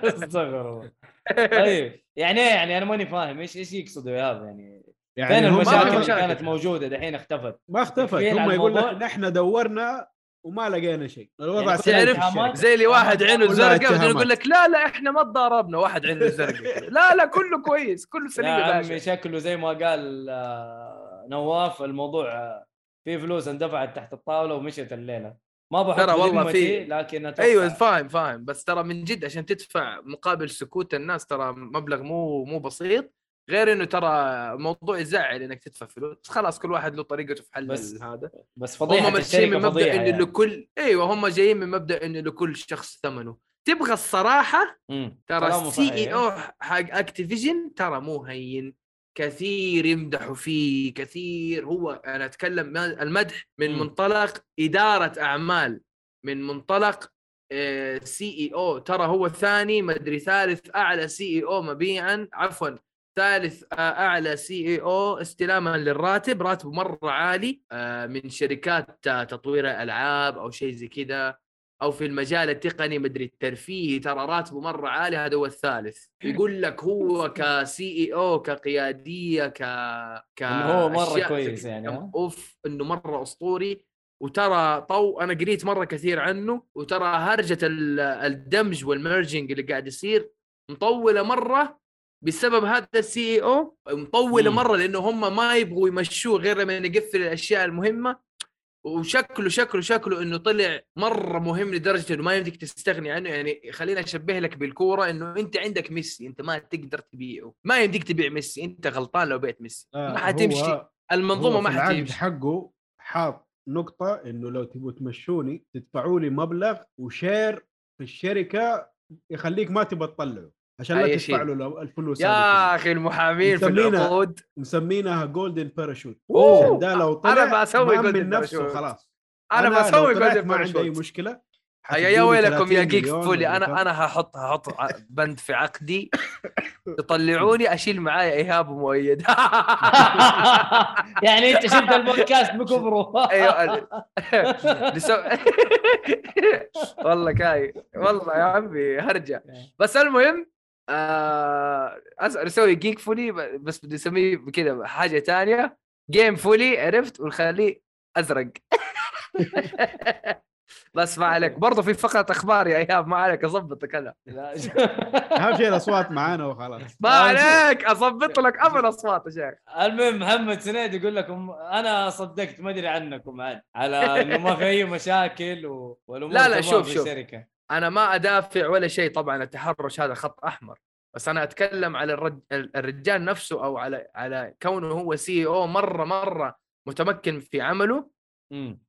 استغفر الله. طيب. يعني إيه؟ يعني أنا ماني فاهم. إيش إيش يقصدوا يا ايهاب يعني يعني فين المشاكل اللي. كانت موجودة دحين اختفت؟ ما اختفت. هم يقول. لك نحن دورنا وما لقينا شيء. الوضع يعني تعرف. زي اللي واحد عينه زرقاء. يقول لك لا لا إحنا ما تضاربنا. واحد عينه زرقاء. [laughs] لا لا كله كويس كله سليم يا عمي شكله زي ما قال آه، نواف الموضوع آه، في فلوس اندفعت تحت الطاولة ومشت الليلة. ما بحط ترى والله في- لكن أتوقع أيوه فاهم فاهم. بس ترى من جد عشان تدفع مقابل سكوت الناس ترى مبلغ مو مو بسيط. غير إنه ترى موضوع يزعل إنك تدفع فلوس خلاص كل واحد له طريقته في حل بس هذا بس فضيحة هم ماشيين من مبدأ إنه يعني. لكل إيوه هم جايين من مبدأ إنه لكل شخص ثمنه تبغى الصراحة مم. ترى ال CEO حق Activision ترى مو هين كثير يمدحوا فيه كثير هو أنا أتكلم المدح من مم. منطلق إدارة أعمال من منطلق CEO ترى هو ثاني مدري ثالث أعلى CEO مبيعا عفوا ثالث آه، أعلى CEO استلاما للراتب راتبه مرة عالي آه، من شركات آه، تطوير الالعاب أو شيء زي كذا أو في المجال التقني مدري الترفيهي ترى راتبه مرة عالي هذا هو الثالث. يقول لك هو ك CEO كقيادية ك ك هو أشياء كويس يعني،؟ أوف إنه مرة أسطوري. وترى طو أنا قريت مرة كثير عنه وترى هرجة ال- الدمج وال merging اللي قاعد يصير مطولة مرة بسبب هذا ال CEO مطوله مم. مرة لأنه هم ما يبغوا يمشوه غير لما يقفل الأشياء المهمة. وشكله شكله شكله إنه طلع مرة مهم لدرجة إنه ما يمديك تستغني عنه. يعني خليني أشبه لك بالكورة إنه أنت عندك ميسي أنت ما تقدر تبيعه. ما يمديك تبيع ميسي أنت غلطان لو بعت ميسي. آه، ما حتمشي. المنظومة ما حتمشي. حقه حاط نقطة إنه لو تبغوا تمشوني تدفعوا لي مبلغ و share في الشركة يخليك ما تبغى تطلعه. عشان لا تدفع. له لو- الفلوس يا. أخي المحامين في مسمينها- العقود. مسمينها golden parachute. عشان ده لو طلع أنا بسوي نفسه parachute. خلاص. أنا بسوي golden ما عندي أي باراشوت مشكلة يا ويلكم 30 يا Jake Foley. أنا أنا هحط هحط بند في عقدي. [laughs] تطلعوني أشيل معايا إيهاب ومؤيد. [laughs] يعني أنت [laughs] شفت البودكاست بكبره أيوه. لسو... والله كاي. والله يا عمي هرجة. بس المهم آه... أس... نسوي جيك فولي بس بدي اسميه بكذا حاجة تانية. جيم فولي عرفت؟ ونخليه أزرق. [laughs] بس ما عليك. برضه في فقرة أخبار يا ايهاب ما عليك أظبطك أنا. [laughs] أهم شيء الأصوات معانا وخلاص. ما عليك أظبط لك افضل أصوات يا شيخ. المهم محمد سنيد يقول لكم أنا صدقت ما أدري عنكم عاد على إنه ما في أي مشاكل و... والأمور لا، لا، شوف، شوف. الشركة. أنا ما أدافع ولا شيء طبعا التحرش هذا خط أحمر بس أنا أتكلم على الرج... الرجال نفسه أو على على كونه هو سي أو مرة مرة متمكن في عمله. إمم.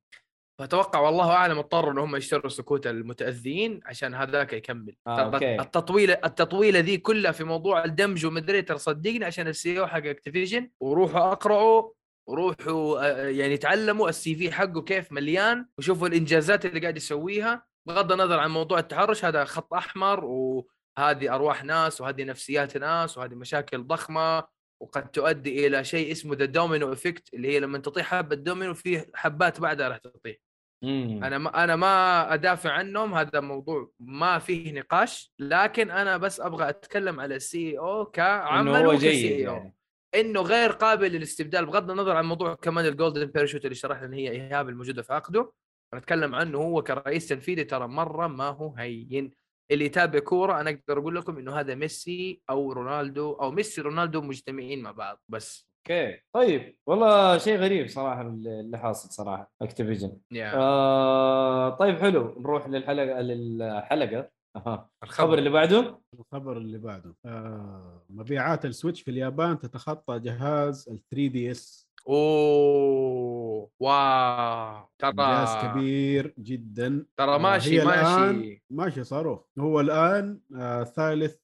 فأتوقع والله أعلم اضطروا إن هم يشتروا سكوت المتأذيين عشان هذاك يكمل. آه، okay. التطويله التطويله ذي كلها في موضوع الدمج ومدري ترى صدقني عشان ال CEO حق Activision وروحوا اقرأوا وروحوا آه، يعني تعلموا ال CV حقه كيف مليان وشوفوا الإنجازات اللي قاعد يسويها. بغض النظر عن موضوع التحرش هذا خط أحمر وهذه أرواح ناس وهذه نفسيات ناس وهذه مشاكل ضخمة وقد تؤدي إلى شيء اسمه the domino effect اللي هي لما تطيح حبة دومينو في حبات بعدها راح تطيح. أنا ما أنا ما أدافع عنهم هذا موضوع ما فيه نقاش لكن أنا بس أبغى أتكلم على ال CEO كعمل هو جيد يعني. إنه غير قابل للاستبدال بغض النظر عن موضوع كمان ال golden parachute اللي شرح لنا هي إيهاب الموجوده في عقده. نتكلم عنه هو كرئيس تنفيذي ترى مرة ما هو هين. اللي يتابع كورة أنا أقدر أقول لكم إنه هذا ميسي أو رونالدو أو ميسي رونالدو مجتمعين مع بعض بس. okay. طيب. والله شيء غريب صراحة اللي اللي حاصل صراحة Activision. يا. آه طيب حلو. نروح للحلقة للحلقة. أها. الخبر. الخبر اللي بعده؟ الخبر اللي بعده. آه مبيعات ال Switch في اليابان تتخطى جهاز ال 3DS أوه. wow إنجاز ترى كبير جدا. ترى آه، ماشي ماشي الآن ماشي. صاروخ. هو الآن آه ثالث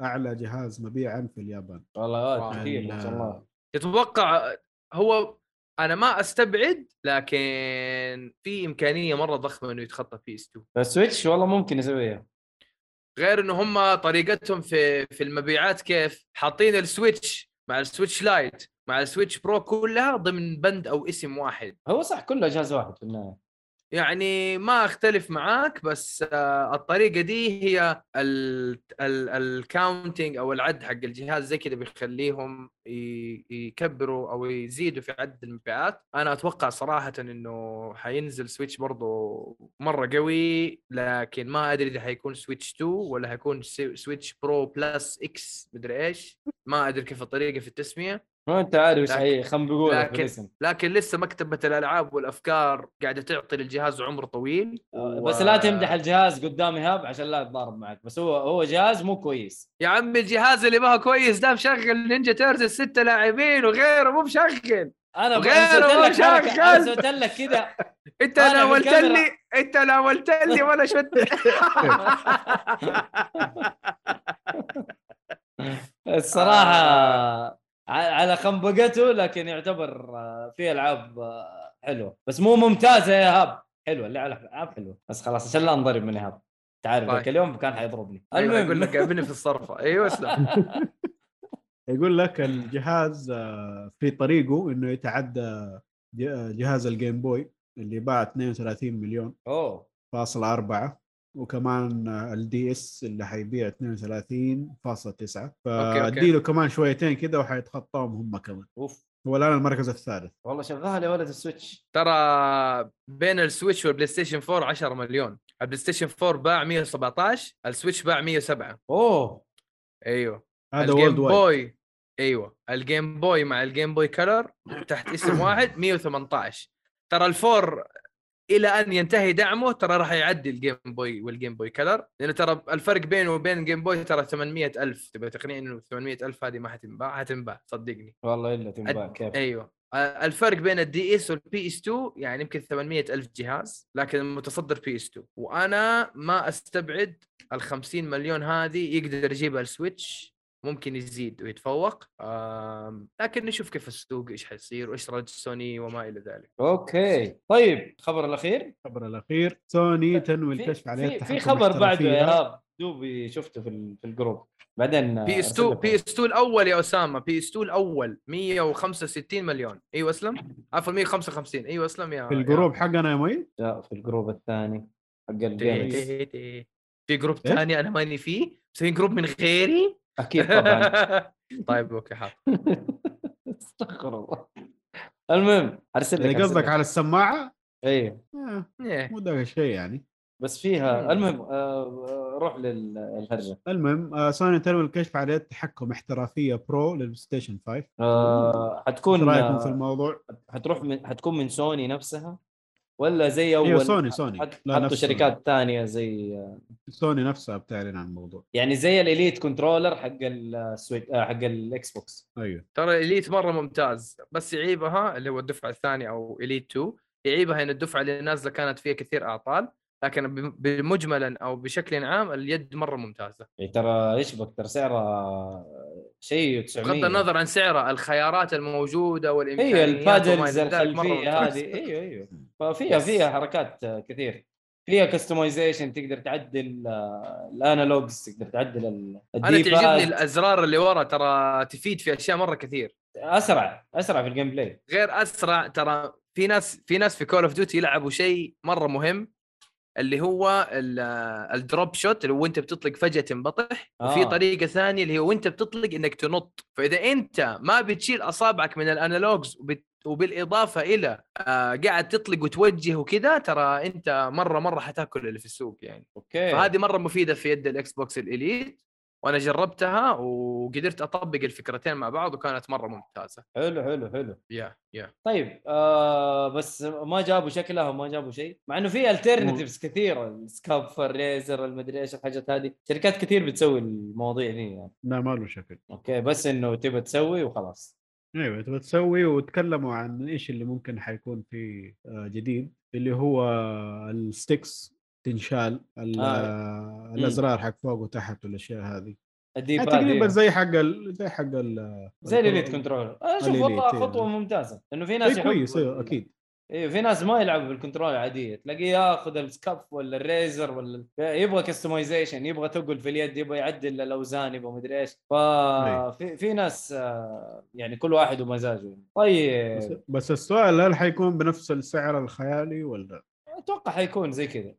أعلى جهاز مبيعا في اليابان. والله. كثير ما شاء الله. تتوقع هو أنا ما أستبعد لكن في إمكانية مرة ضخمة إنه يتخطى PS2 ال Switch والله ممكن يسويها. غير انه هم طريقتهم في في المبيعات كيف؟ حاطين ال Switch مع ال Switch Lite. مع ال Switch Pro كلها ضمن بند أو اسم واحد. هو صح كله جهاز واحد في النهاية. يعني ما أختلف معاك بس آه، الطريقة دي هي ال counting أو العد حق الجهاز زي كذا بيخليهم يكبروا أو يزيدوا في عدد المبيعات. أنا أتوقع صراحة إنه حينزل Switch برضو مرة قوي لكن ما أدري إذا حيكون Switch 2 ولا حيكون Switch Pro Plus X مدري إيش. ما أدري كيف الطريقة في التسمية. ما أنت عارف إيش لكن- حيخنبقوا لك لكن- لكن لسه مكتبة الألعاب والأفكار قاعدة تعطي للجهاز عمر طويل و- بس لا تمدح الجهاز قدام ايهاب عشان لا يتضارب معك بس هو هو جهاز مو كويس يا عمي الجهاز اللي ما هو كويس ده مشغل نينجا تيرز ستة لاعبين وغيره مو مشغل أنا لك مو شغال. أنا سويت لك كذا [laughs] أنت طالع ناولت بالكاميرا. لي أنت ناولت لي [laughs] وأنا شفت الصراحة [laughs] آه. على خنبقته لكن يعتبر آه، في ألعاب آه، حلوة. بس مو ممتازة يا ايهاب حلوة اللي على ألعاب حلوة. بس خلاص عشان لا نضرب من ايهاب تعرف طيب. ذاك اليوم كان حيضربني. أيوه المهم. يقول لك قابلني في الصرفة. أيوه اسلم. [laughs] يقول لك الجهاز آه، في طريقه إنه يتعدى ج- جهاز الجيم بوي اللي باع 32 مليون. أوه. فاصل أربعة. وكمان الدي اس اللي حيبيع 32.9 okay. فاديله كمان شويتين كده وحيتخطاهم هم كمان. أوف. هو الان المركز الثالث. والله شغال يا ولد السويتش. ترى بين السويتش والبلاي ستيشن 4 10 مليون. البلاي ستيشن 4 باع 117 السويتش باع 107 أوه. أيوه. هذا الجيم worldwide بوي أيوه. الجيم بوي مع الجيم بوي كلر تحت اسم واحد 118 ترى الفور إلى أن ينتهي دعمه ترى راح يعدي الجيم بوي والجيم بوي كلر لأنه ترى الفرق بينه وبين الجيم بوي ترى 800 ألف. تبغى تقنعني إنه 800 ألف هذه ما حتنباع؟ حتنباع صدقني. والله إلا تنباع كيف؟ أيوه. آه، الفرق بين الدي اس والبي اس 2 يعني يمكن 800 ألف جهاز لكن المتصدر بي اس 2 وأنا ما أستبعد ال 50 مليون هذه يقدر يجيبها السويتش ممكن يزيد ويتفوق لكن نشوف كيف السوق إيش حيصير وإيش رد سوني وما إلى ذلك. okay. طيب الخبر الأخير؟ الخبر الأخير سوني تنوي الكشف عليه في, خبر بعده يا. ايهاب دوبي شفته في ال- في ال group. بعدين بي إس 2 بي إس 2 الأول يا أسامة بي إس 2 الأول 165 مليون. أيوه أسلم؟ عفوا 155 أيوه أسلم يا في ال group حقنا يا مي؟ جاء في ال group الثاني حق تي- ال games. في group إيه؟ ثاني أنا ماني فيه مسويين group من غيري؟ أكيد طبعا. [laughs] طيب okay حاضر. [laughs] استغفر الله. المهم ارسل لك أرسل قصدك. على السماعة؟ أيوه آه، إيه. مو ذاك الشيء يعني. بس فيها. المهم آه، روح للهرجة. المهم آه، سوني تنوي الكشف عليه التحكم احترافية pro للبلاي ستيشن 5 آه، حتكون رأيكم في آه، الموضوع؟ حتروح من حتكون من سوني نفسها؟ ولا زي أول أيوه سوني. سوني حطوا شركات ثانية زي سوني نفسها بتعلن عن الموضوع. يعني زي ال Elite controller حق السويت آه، حق الاكس بوكس أيوه. ترى Elite مرة ممتاز بس يعيبها اللي هو الدفعة الثانية أو Elite 2 يعيبها إن الدفعة اللي نازلة كانت فيها كثير أعطال لكن بم- بمجملا أو بشكل عام اليد مرة ممتازة. يعني ترى إيش بك ترى سعرها شيء 900 بغض النظر عن سعرها الخيارات الموجودة والإمكانيات أيوه ال paddles الخلفية. هذه. أيوه أيوه ففيها. فيها حركات كثير. فيها customization تقدر تعدل ال analogs تقدر تعدل أنا. تعجبني الأزرار اللي ورا ترى تفيد في أشياء مرة كثير. أسرع أسرع في ال gameplay غير أسرع ترى في ناس في ناس في Call of Duty يلعبوا شيء مرة مهم. اللي هو ال- ال drop shot اللي هو انت بتطلق فجأة تنبطح وفي آه. طريقة ثانية اللي هو وانت بتطلق إنك تنط. فإذا أنت ما بتشيل أصابعك من ال analogs وبت وبالإضافة إلى آه قاعد تطلق وتوجه وكذا ترى أنت مرة مرة حتاكل اللي في السوق يعني. okay. فهذه مرة مفيدة في يد الإكس بوكس ال Elite. وأنا جربتها وقدرت أطبق الفكرتين مع بعض وكانت مرة ممتازة. حلو حلو حلو. يا يا طيب آه بس ما جابوا شكلها وما جابوا شيء؟ مع إنه في alternatives كثيرة ال Scuf و Razer المدري إيش الحاجات هذه. شركات كثير بتسوي المواضيع دي يعني. لا ما له شكل. okay بس إنه تبى تسوي وخلاص. أيوه تبغى تسوي وتكلموا عن إيش اللي ممكن حيكون في آه، جديد اللي هو ال sticks تنشال ال- آه. آه، الأزرار حق فوق وتحت والأشياء هذه. يعني تقريبا زي حق ال... زي حق ال... زي ال Elite controller آه شوف ال Elite، والله إيه. خطوة ممتازة. إنه في ناس شيء كويس أيوه أكيد. أيوه في ناس ما يلعبوا بال control العاديه تلاقيه ياخذ ال Scuf ولا ال Razer ولا يبغى customization يبغى تقل في اليد يبغى يعدل الأوزان يبغى مدري إيش. ففي في ناس يعني كل واحد ومزاجه. بس, طيب بس السؤال هل حيكون بنفس السعر الخيالي ولا؟ أتوقع حيكون زي كذا.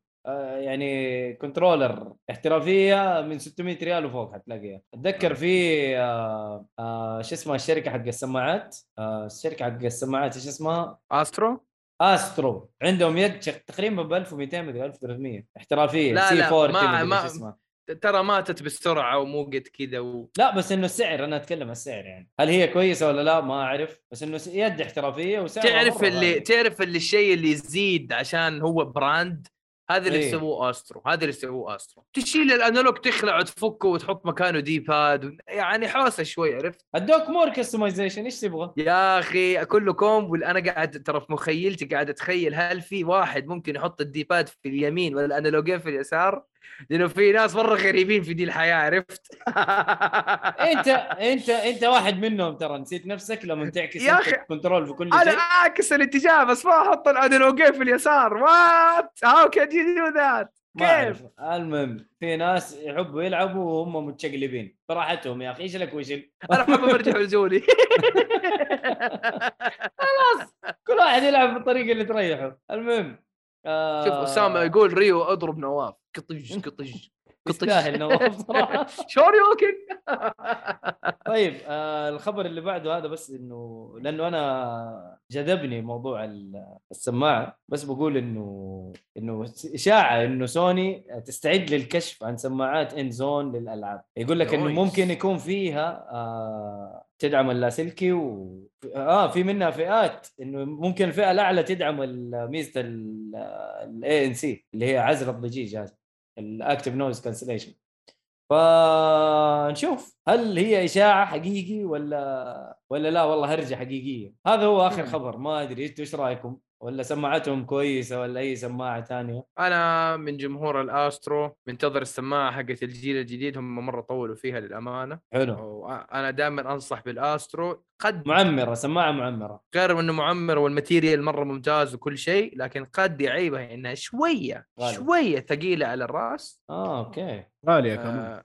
يعني controller احترافية من 600 ريال وفوق حتلاقيها. أتذكر في آه، آه، شو اسمها الشركة حق السماعات؟ آه، الشركة حق السماعات إيش اسمها؟ Astro؟ Astro. عندهم يد تقريبا ب 1200 مدري 1300 احترافية. لا، سي لا، 40 ما- ما- اسمها. ترى ماتت بالسرعه ومو قد كذا و... لا بس إنه السعر أنا أتكلم عن السعر يعني. هل هي كويسة ولا لا؟ ما أعرف. بس إنه يد احترافية وسعرها تعرف اللي غالي. تعرف اللي الشيء اللي يزيد عشان هو براند؟ هذا اللي إيه. سووه أسترو هذا اللي سووه أسترو تشيل الأنالوج تخلع وتفكه وتحط مكانه دي باد. يعني حوسة شوي عرفت ادوك مور كستمايزيشن إيش تبغى؟ يا أخي كله كوم وأنا قاعد ترى في مخيلتي قاعد أتخيل هل في واحد ممكن يحط الديباد في اليمين والانالوجين في اليسار لأنه في ناس مرة غريبين في دي الحياة عرفت؟ [laughs] أنت أنت أنت واحد منهم ترى نسيت نفسك لما تعكس يا أنت أخي، control في كل أنا شيء. أعكس الاتجاه بس ما أحط ال analog ين في اليسار؟ what how can you do that كيف؟ المهم في ناس يحبوا يلعبوا وهم متشقلبين. براحتهم يا أخي إيش لك وش [laughs] أنا أحب برجع لزولي [laughs] كل واحد يلعب بالطريقة اللي تريحه. المهم آه شوف أسامة يقول ريو أضرب نواف. قطج قطج [laughs] يستاهل نواف صراحة شوري ووكينج طيب آه الخبر اللي بعده هذا بس إنه لأنه أنا جذبني موضوع ال- السماعة بس بقول إنه إنه إشاعة إنه سوني تستعد للكشف عن سماعات INZONE للألعاب. يقول لك إنه. ممكن يكون فيها آه تدعم اللاسلكي و آه في منها فئات إنه ممكن الفئة الأعلى تدعم ميزة ال ANC اللي هي عزل الضجيج هذا ال active noise cancellation فنشوف هل هي إشاعة حقيقي ولا ولا لا؟ والله هرجة حقيقية. هذا هو آخر مم. خبر ما أدري إيش رأيكم؟ ولا سماعتهم كويسة ولا أي سماعة ثانية؟ أنا من جمهور ال Astro منتظر السماعة حقت الجيل الجديد هم مرة طولوا فيها للأمانة. حلو. أنا دائما أنصح بال Astro. قد معمرة سماعة معمرة. غير إنه معمر وال material مرة ممتاز وكل شيء لكن قد يعيبها إنها شوية غالية. شوية ثقيلة على الرأس. آه okay. غالية كمان. آه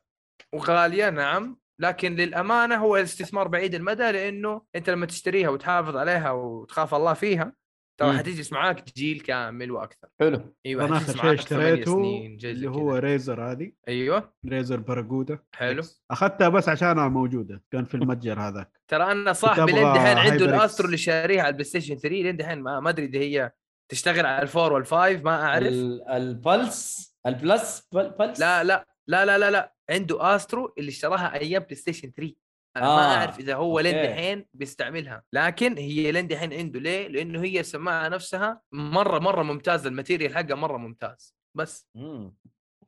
وغالية نعم. لكن للأمانة هو استثمار بعيد المدى لأنه أنت لما تشتريها وتحافظ عليها وتخاف الله فيها ترى. حتجلس معاك جيل كامل وأكثر. حلو. أيوه أنا اخر شيء اشتريته اللي. هو Razer هذه. أيوه. Razer Barracuda. حلو. أخذتها بس عشانها موجودة كان في المتجر هذاك. ترى أنا صاحبي لين دحين عنده. ال Astro اللي شاريها على ال PlayStation 3 لين دحين ما ما أدري إذا هي تشتغل على ال four وال five ما أعرف. ال- ال plus ال plus pl- plus لا لا لا لا لا لا. عنده Astro اللي اشتراها أيام PlayStation 3 أنا آه. ما أعرف إذا هو لين. دحين بيستعملها لكن هي لين دحين عنده ليه؟ لأنه هي السماعه نفسها مرة مرة ممتازة ال material حقها مرة ممتاز بس مم.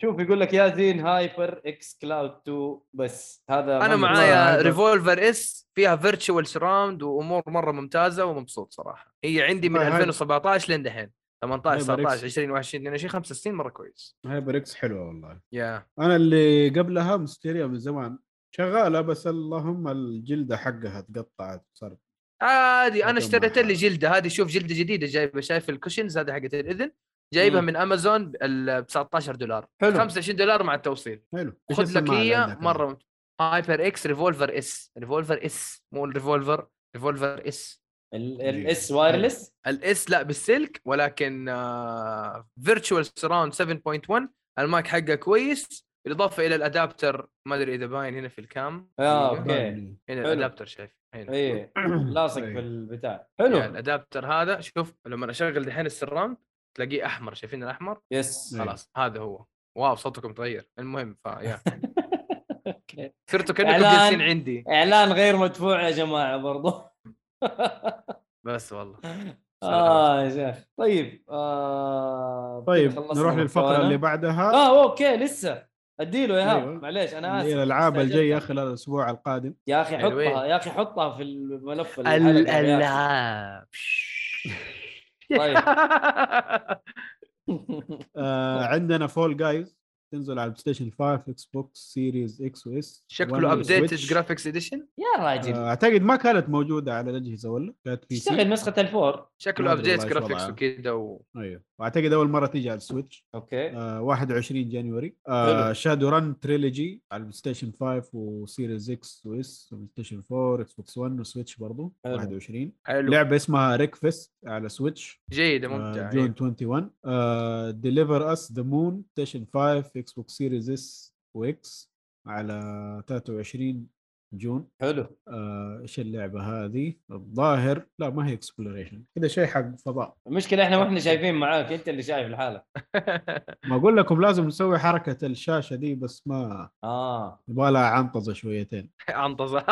شوف يقول لك يا زين HyperX Cloud 2 بس هذا أنا معايا. Revolver S فيها virtual surround وأمور مرة ممتازة ومبسوط صراحة هي عندي من Hy- Hy- 2017 لين دحين 18 Hyper 19 X. 20 21 22 خمس سنين مرة كويس HyperX حلوة والله يا أنا اللي قبلها مشتريها من زمان شغالة بس اللهم الجلدة حقها تقطعت صار عادي أنا اشتريت لي جلدة هذه شوف جلدة جديدة جايبة شايف ال cushions هذه حقت الإذن جايبها مم. من أمازون ب 19 دولار. حلو. 25 دولار مع التوصيل. حلو. خذ لك هي مرة HyperX Revolver S. Revolver S مو ال Revolver Revolver S. ال S wireless؟ ال S لا بالسلك ولكن virtual surround 7.1 المايك حقه كويس. بالاضافه إلى ال adapter ما أدري إذا باين هنا في ال cam آه. okay. هنا حلو. ال adapter شايف. هنا. إيه [coughs] لاصق إيه. في البتاع حلو. حلو ال adapter هذا شوف لما أشغل دحين ال surround تلاقيه أحمر. شايفين الأحمر؟ yes. إيه. خلاص هذا هو. wow صوتكم تغير. المهم فيا. [laughs] صرتوا كأنكم. جالسين عندي. إعلان غير مدفوع يا جماعة برضو. [laughs] بس والله. آه يا شيخ. طيب آه طيب نروح للفقرة. اللي بعدها. آه okay لسه. أديله يا إيهاب أيوه. معليش أنا آسف الألعاب استعجلت. الجاية خلال الأسبوع القادم يا أخي حلوين. حطها يا أخي حطها في الملف يا. الألعاب [laughs] طيب. [laughs] آه عندنا Fall Guys تنزل على ال PlayStation 5 Xbox Series X و S شكله updated graphics edition يا راجل أعتقد ما كانت موجودة على الأجهزة ولا كانت في اشتغل سي نسخة الفور شكله ابديت جرافيكس. وكذا و... أيوه وأعتقد أول مرة تيجي على السويتش. أوكي. آه 21 جانوري. آه. شادو ران تريلوجي على البلاي ستيشن 5 وسيريز إكس واس وبلاي ستيشن 4 إكس بوكس 1 وسويتش حلو. 21 حلو. لعبة اسمها ريك فيست على سويتش جيدة آه، ممتعة جون أيوه. 21 آه ديليفر اس ذا مون ستيشن 5 إكس بوكس سيريز اس واكس على 23 June. حلو. آه، إيش اللعبة هذه؟ الظاهر. لا ما هي exploration كذا شيء حق فضاء. المشكلة إحنا وإحنا [laughs] شايفين معاك أنت اللي شايف الحالة. [laughs] ما أقول لكم لازم نسوي حركة الشاشة دي بس ما آه. يبغى لها عنطزة شويتين. [laughs] عنطزة.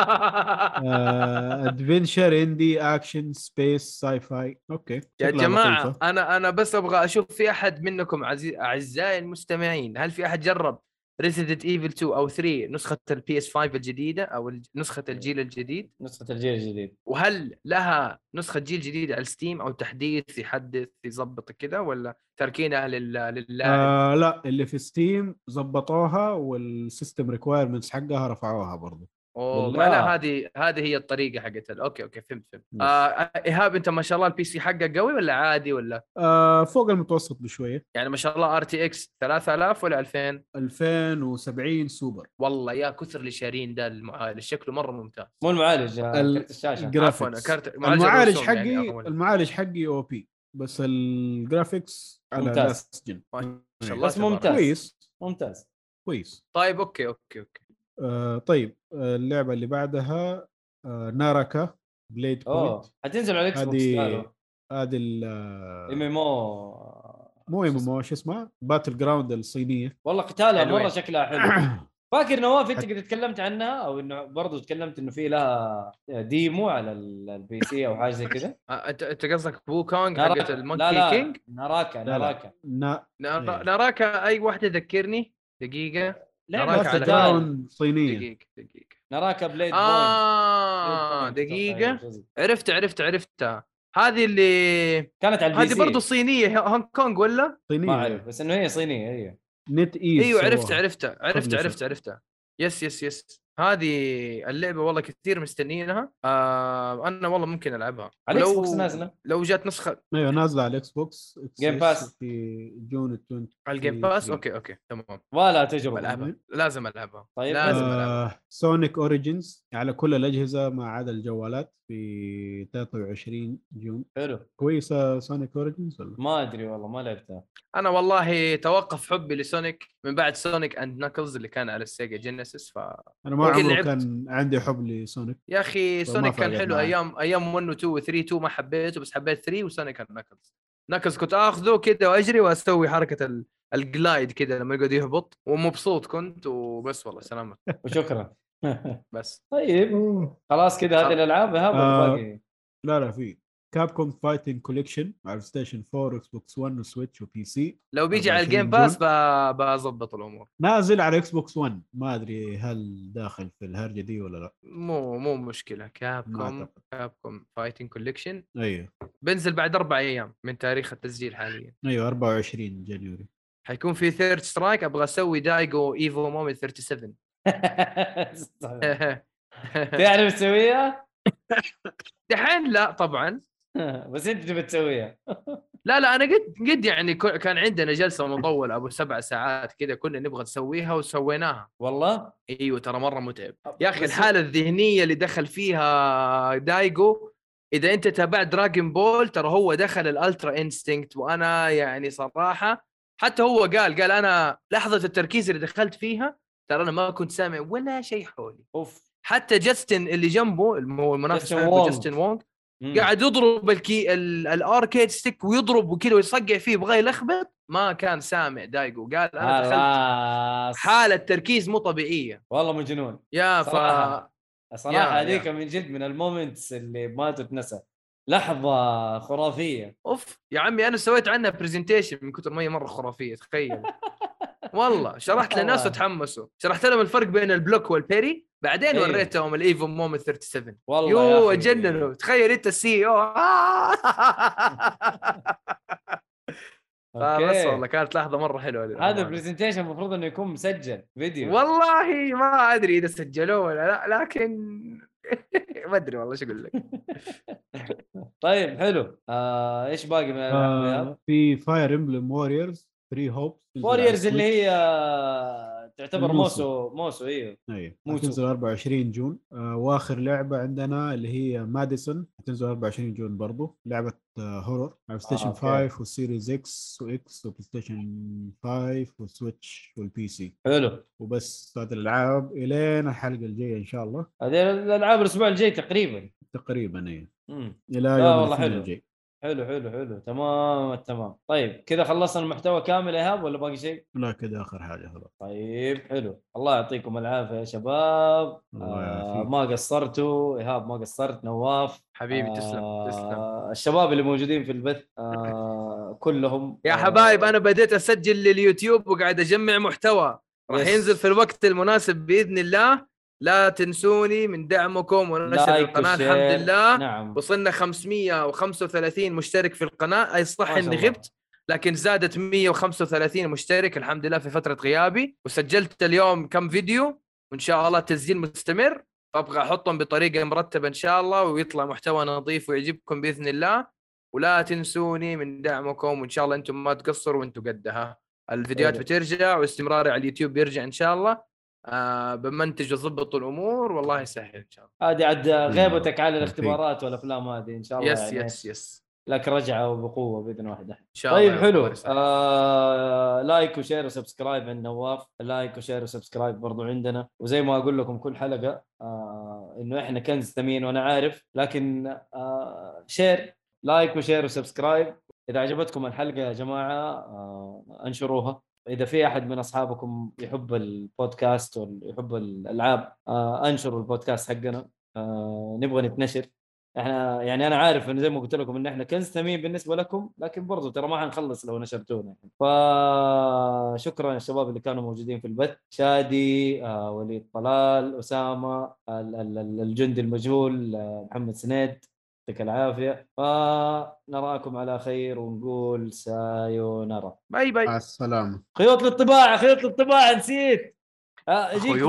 adventure indie action space sci-fi okay يا جماعة لطيفة. أنا أنا بس أبغى أشوف في أحد منكم عزي... أعزائي المستمعين هل في أحد جرب Resident Evil 2 أو 3 نسخة ال PS 5 الجديدة أو نسخة الجيل الجديد؟ نسخة الجيل الجديد. وهل لها نسخة جيل جديد على ال Steam أو تحديث يحدث يظبط كذا ولا تركينها لل... للاعب آه لا اللي في Steam زبطوها وال system requirements حقها رفعوها برضو. أوه بالله. معناها هذه هذه هي الطريقة حقت ال- okay okay فهمت فهمت. بس. آه إيهاب أنت ما شاء الله ال PC حقك قوي ولا عادي ولا؟ آه فوق المتوسط بشوية. يعني ما شاء الله RTX 3000 ولا 2000 2070 سوبر. والله يا كثر اللي شارين ده المعالج شكله مرة ممتاز. مو المعالج آه، ال- كرت الشاشة. عفوا كارت معالج المعالج حقي يعني. المعالج حقي أوكي بس ال graphics على ممتاز. ما شاء الله بس. ممتاز. كويس. ممتاز. كويس. طيب okay okay okay. آه طيب آه اللعبة اللي بعدها آه ناراكا بليد بوينت حتنزل على الاكس بوكس هذه MMO. مو إم إم شو اسمها؟ battleground الصينية. والله قتالها. مرة شكلها حلو. [coughs] فاكر نواف أنت قد تكلمت عنها أو إنه برضه تكلمت إنه في لها demo على ال- ال PC أو حاجة زي كذا. أنت أنت قصدك بو كونغ ناراكا. حقت المونكي كينج ناراكا لا، لا. ناراكا. نا نارا- إيه. ناراكا أي واحدة ذكرني دقيقة. battle على ground صينية. دقيقة دقيقة. ناراكا بليد آه. دقيقة. عرفت عرفت عرفتها هذه اللي كانت على هذه برضه صينية هونغ كونغ ولا؟ صينية. ما أعرف بس إنه هي صينية هي. نت إيز أيوه عرفت. عرفتها عرفت. عرفت عرفتها. yes yes yes. هذه اللعبة والله كثير مستنيينها. آه أنا والله ممكن ألعبها. على الإكس بوكس نازلة. لو جات نسخة. أيوه نازلة على الاكس بوكس Game Pass. في جون 20 على الجيم باس أوكي أوكي تمام. ولا تجربة. بلعبها لازم ألعبها. طيب. لازم. ألعبها. آه سونيك اوريجنز على كل الأجهزة ما عدا الجوالات في 23 جون. حلو. كويسة سونيك اوريجنز ولا؟ ما أدري والله ما لعبتها. أنا والله توقف حبي لسونيك من بعد سونيك اند ناكلز اللي كان على السيجا جينيسيس ف أنا ما عمره لعبت. كان عندي حب لسونيك. يا أخي سونيك كان حلو. معي. أيام أيام 1 و 2 و 3 2 ما حبيته بس حبيت 3 وسونيك اند ناكلز ناكلز كنت آخذه كده وأجري وأسوي حركة ال- ال glide كده لما يقعد يهبط ومبسوط كنت وبس والله سلامة. [laughs] وشكرا. بس. طيب خلاص كذا هذه الألعاب ولا آه. باقي لا لا في كابكوم فايتنج كوليكشن على ستيشن 4 إكس بوكس 1 وسويتش و PC لو بيجي على 24 الجيم باس بظبط الأمور. نازل على إكس بوكس 1 ما أدري هل داخل في الهرجة دي ولا لا. مو مو مشكلة. كابكوم كابكوم فايتنج كوليكشن أيوه. بنزل بعد أربع أيام من تاريخ التسجيل حاليا. أيوه 24 January. حيكون في ثيرد سترايك أبغى أسوي دايجو ايفو moment 37 تعرف تسويها؟ [laughs] دحين لا طبعا. [laughs] بس انت تبي تسويها. [laughs] لا لا أنا قد قد يعني كان عندنا جلسة مطولة أبو سبع ساعات كذا كنا نبغى نسويها وسويناها. والله؟ إيوه ترى مرة متعب. يا أخي الحالة الذهنية اللي دخل فيها دايجو إذا أنت تابعت دراجون بول ترى هو دخل ال Ultra Instinct وأنا يعني صراحة حتى هو قال قال أنا لحظة التركيز اللي دخلت فيها ترى أنا ما كنت سامع ولا شيء حولي. أوف. حتى جاستن اللي جنبه المنافس جاستن وونغ. جاستن وونغ مم. قاعد يضرب الكي ال- ال arcade stick ويضرب وكذا ويصقع فيه يبغى يلخبط ما كان سامع دايجو قال أنا دخلت حالة تركيز مو طبيعية. والله مجنون. يا ف يا- هذيك. من جد من ال moments اللي ما تتنسى. لحظة خرافية. أوف يا عمي أنا سويت عنها presentation من كثر ما هي مرة خرافية تخيل. [laughs] والله شرحت لناس والله. وتحمسوا. شرحت لهم الفرق بين ال block وال parry. بعدين أيوه. وريتهم الايفو moment 37 والله يو. جننوا. تخيل أنت السي أو. [laughs] بس. والله كانت لحظة مرة حلوة هذا للأمانة. presentation المفروض إنه يكون مسجل فيديو. والله ما أدري إذا سجلوه ولا لا لكن [laughs] ما أدري والله إيش أقول لك. [laughs] طيب حلو. آه إيش باقي من الألعاب؟ آه في فاير امبلم ووريرز 3 هوبس ووريرز اللي هي تعتبر. موسو موسو إيوه أيوه موسو. تنزل 24 جون آه وآخر لعبة عندنا اللي هي ماديسون تنزل 24 جون برضو لعبة آه horror على ستيشن okay. 5 والسيريز إكس وإكس وبلاي ستيشن 5 والسويتش وال PC حلو وبس هذه الألعاب إلين الحلقة الجاية إن شاء الله هذه الألعاب الأسبوع الجاي تقريبا تقريبا مم. إلى يوم والله حلو. الجاي حلو حلو حلو. تمام التمام طيب كذا خلصنا المحتوى كامل يا ايهاب ولا باقي شيء؟ لا كذا آخر حاجة خلاص طيب حلو. الله يعطيكم العافية يا شباب. الله آه يعافيك. ما قصرتوا ايهاب ما قصرت نواف. حبيبي تسلم تسلم. آه الشباب اللي موجودين في البث آه [laughs] كلهم يا آه، حبايب أنا بديت أسجل لليوتيوب وقاعد أجمع محتوى. راح. ينزل في الوقت المناسب بإذن الله. لا تنسوني من دعمكم ونشر like القناة و share. الحمد لله. نعم. وصلنا 535 مشترك في القناة. أي صح إني. غبت لكن زادت 135 مشترك الحمد لله في فترة غيابي. وسجلت اليوم كم فيديو؟ وإن شاء الله التسجيل مستمر. أبغى أحطهم بطريقة مرتبة إن شاء الله ويطلع محتوى نظيف ويعجبكم بإذن الله. ولا تنسوني من دعمكم وإن شاء الله أنتم ما تقصروا وأنتم قدها الفيديوهات حلو. بترجع واستمراري على اليوتيوب بيرجع إن شاء الله. آه بمنتج واضبط الأمور والله يسهل إن شاء الله. هذه عاد غيبتك على. الاختبارات والأفلام هذه إن شاء الله yes يعني yes yes. لك رجعة وبقوة بإذن واحد احد إن شاء الله طيب حلو. آه like و share و subscribe عند نواف like و share و subscribe برضو عندنا. وزي ما أقول لكم كل حلقة آه إنه إحنا كنز ثمين وأنا عارف. لكن آه share like و share و subscribe. إذا عجبتكم الحلقة يا جماعة آه أنشروها. إذا في أحد من أصحابكم يحب البودكاست ويحب الألعاب آه أنشروا البودكاست حقنا. آه نبغى ننتشر. إحنا يعني أنا عارف انه زي ما قلت لكم إن إحنا كنز ثمين بالنسبة لكم لكن برضو ترى ما حنخلص لو نشرتونا فشكرا الشباب اللي كانوا موجودين في البث شادي آه، وليد طلال أسامة ال- ال- ال- الجندي المجهول محمد سنيد. يعطيك العافية فنراكم على خير ونقول سايونارا. باي باي. مع السلامة. خيوط للطباعه خيوط للطباعه نسيت. آه، جيك خيوط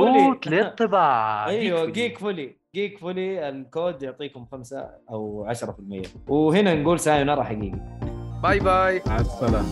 فولي. للطباعه [laughs] أيوه جيك فولي. جيك فولي الكود يعطيكم 5 أو 10% وهنا نقول سايونارا حقيقي. باي باي. مع السلامة.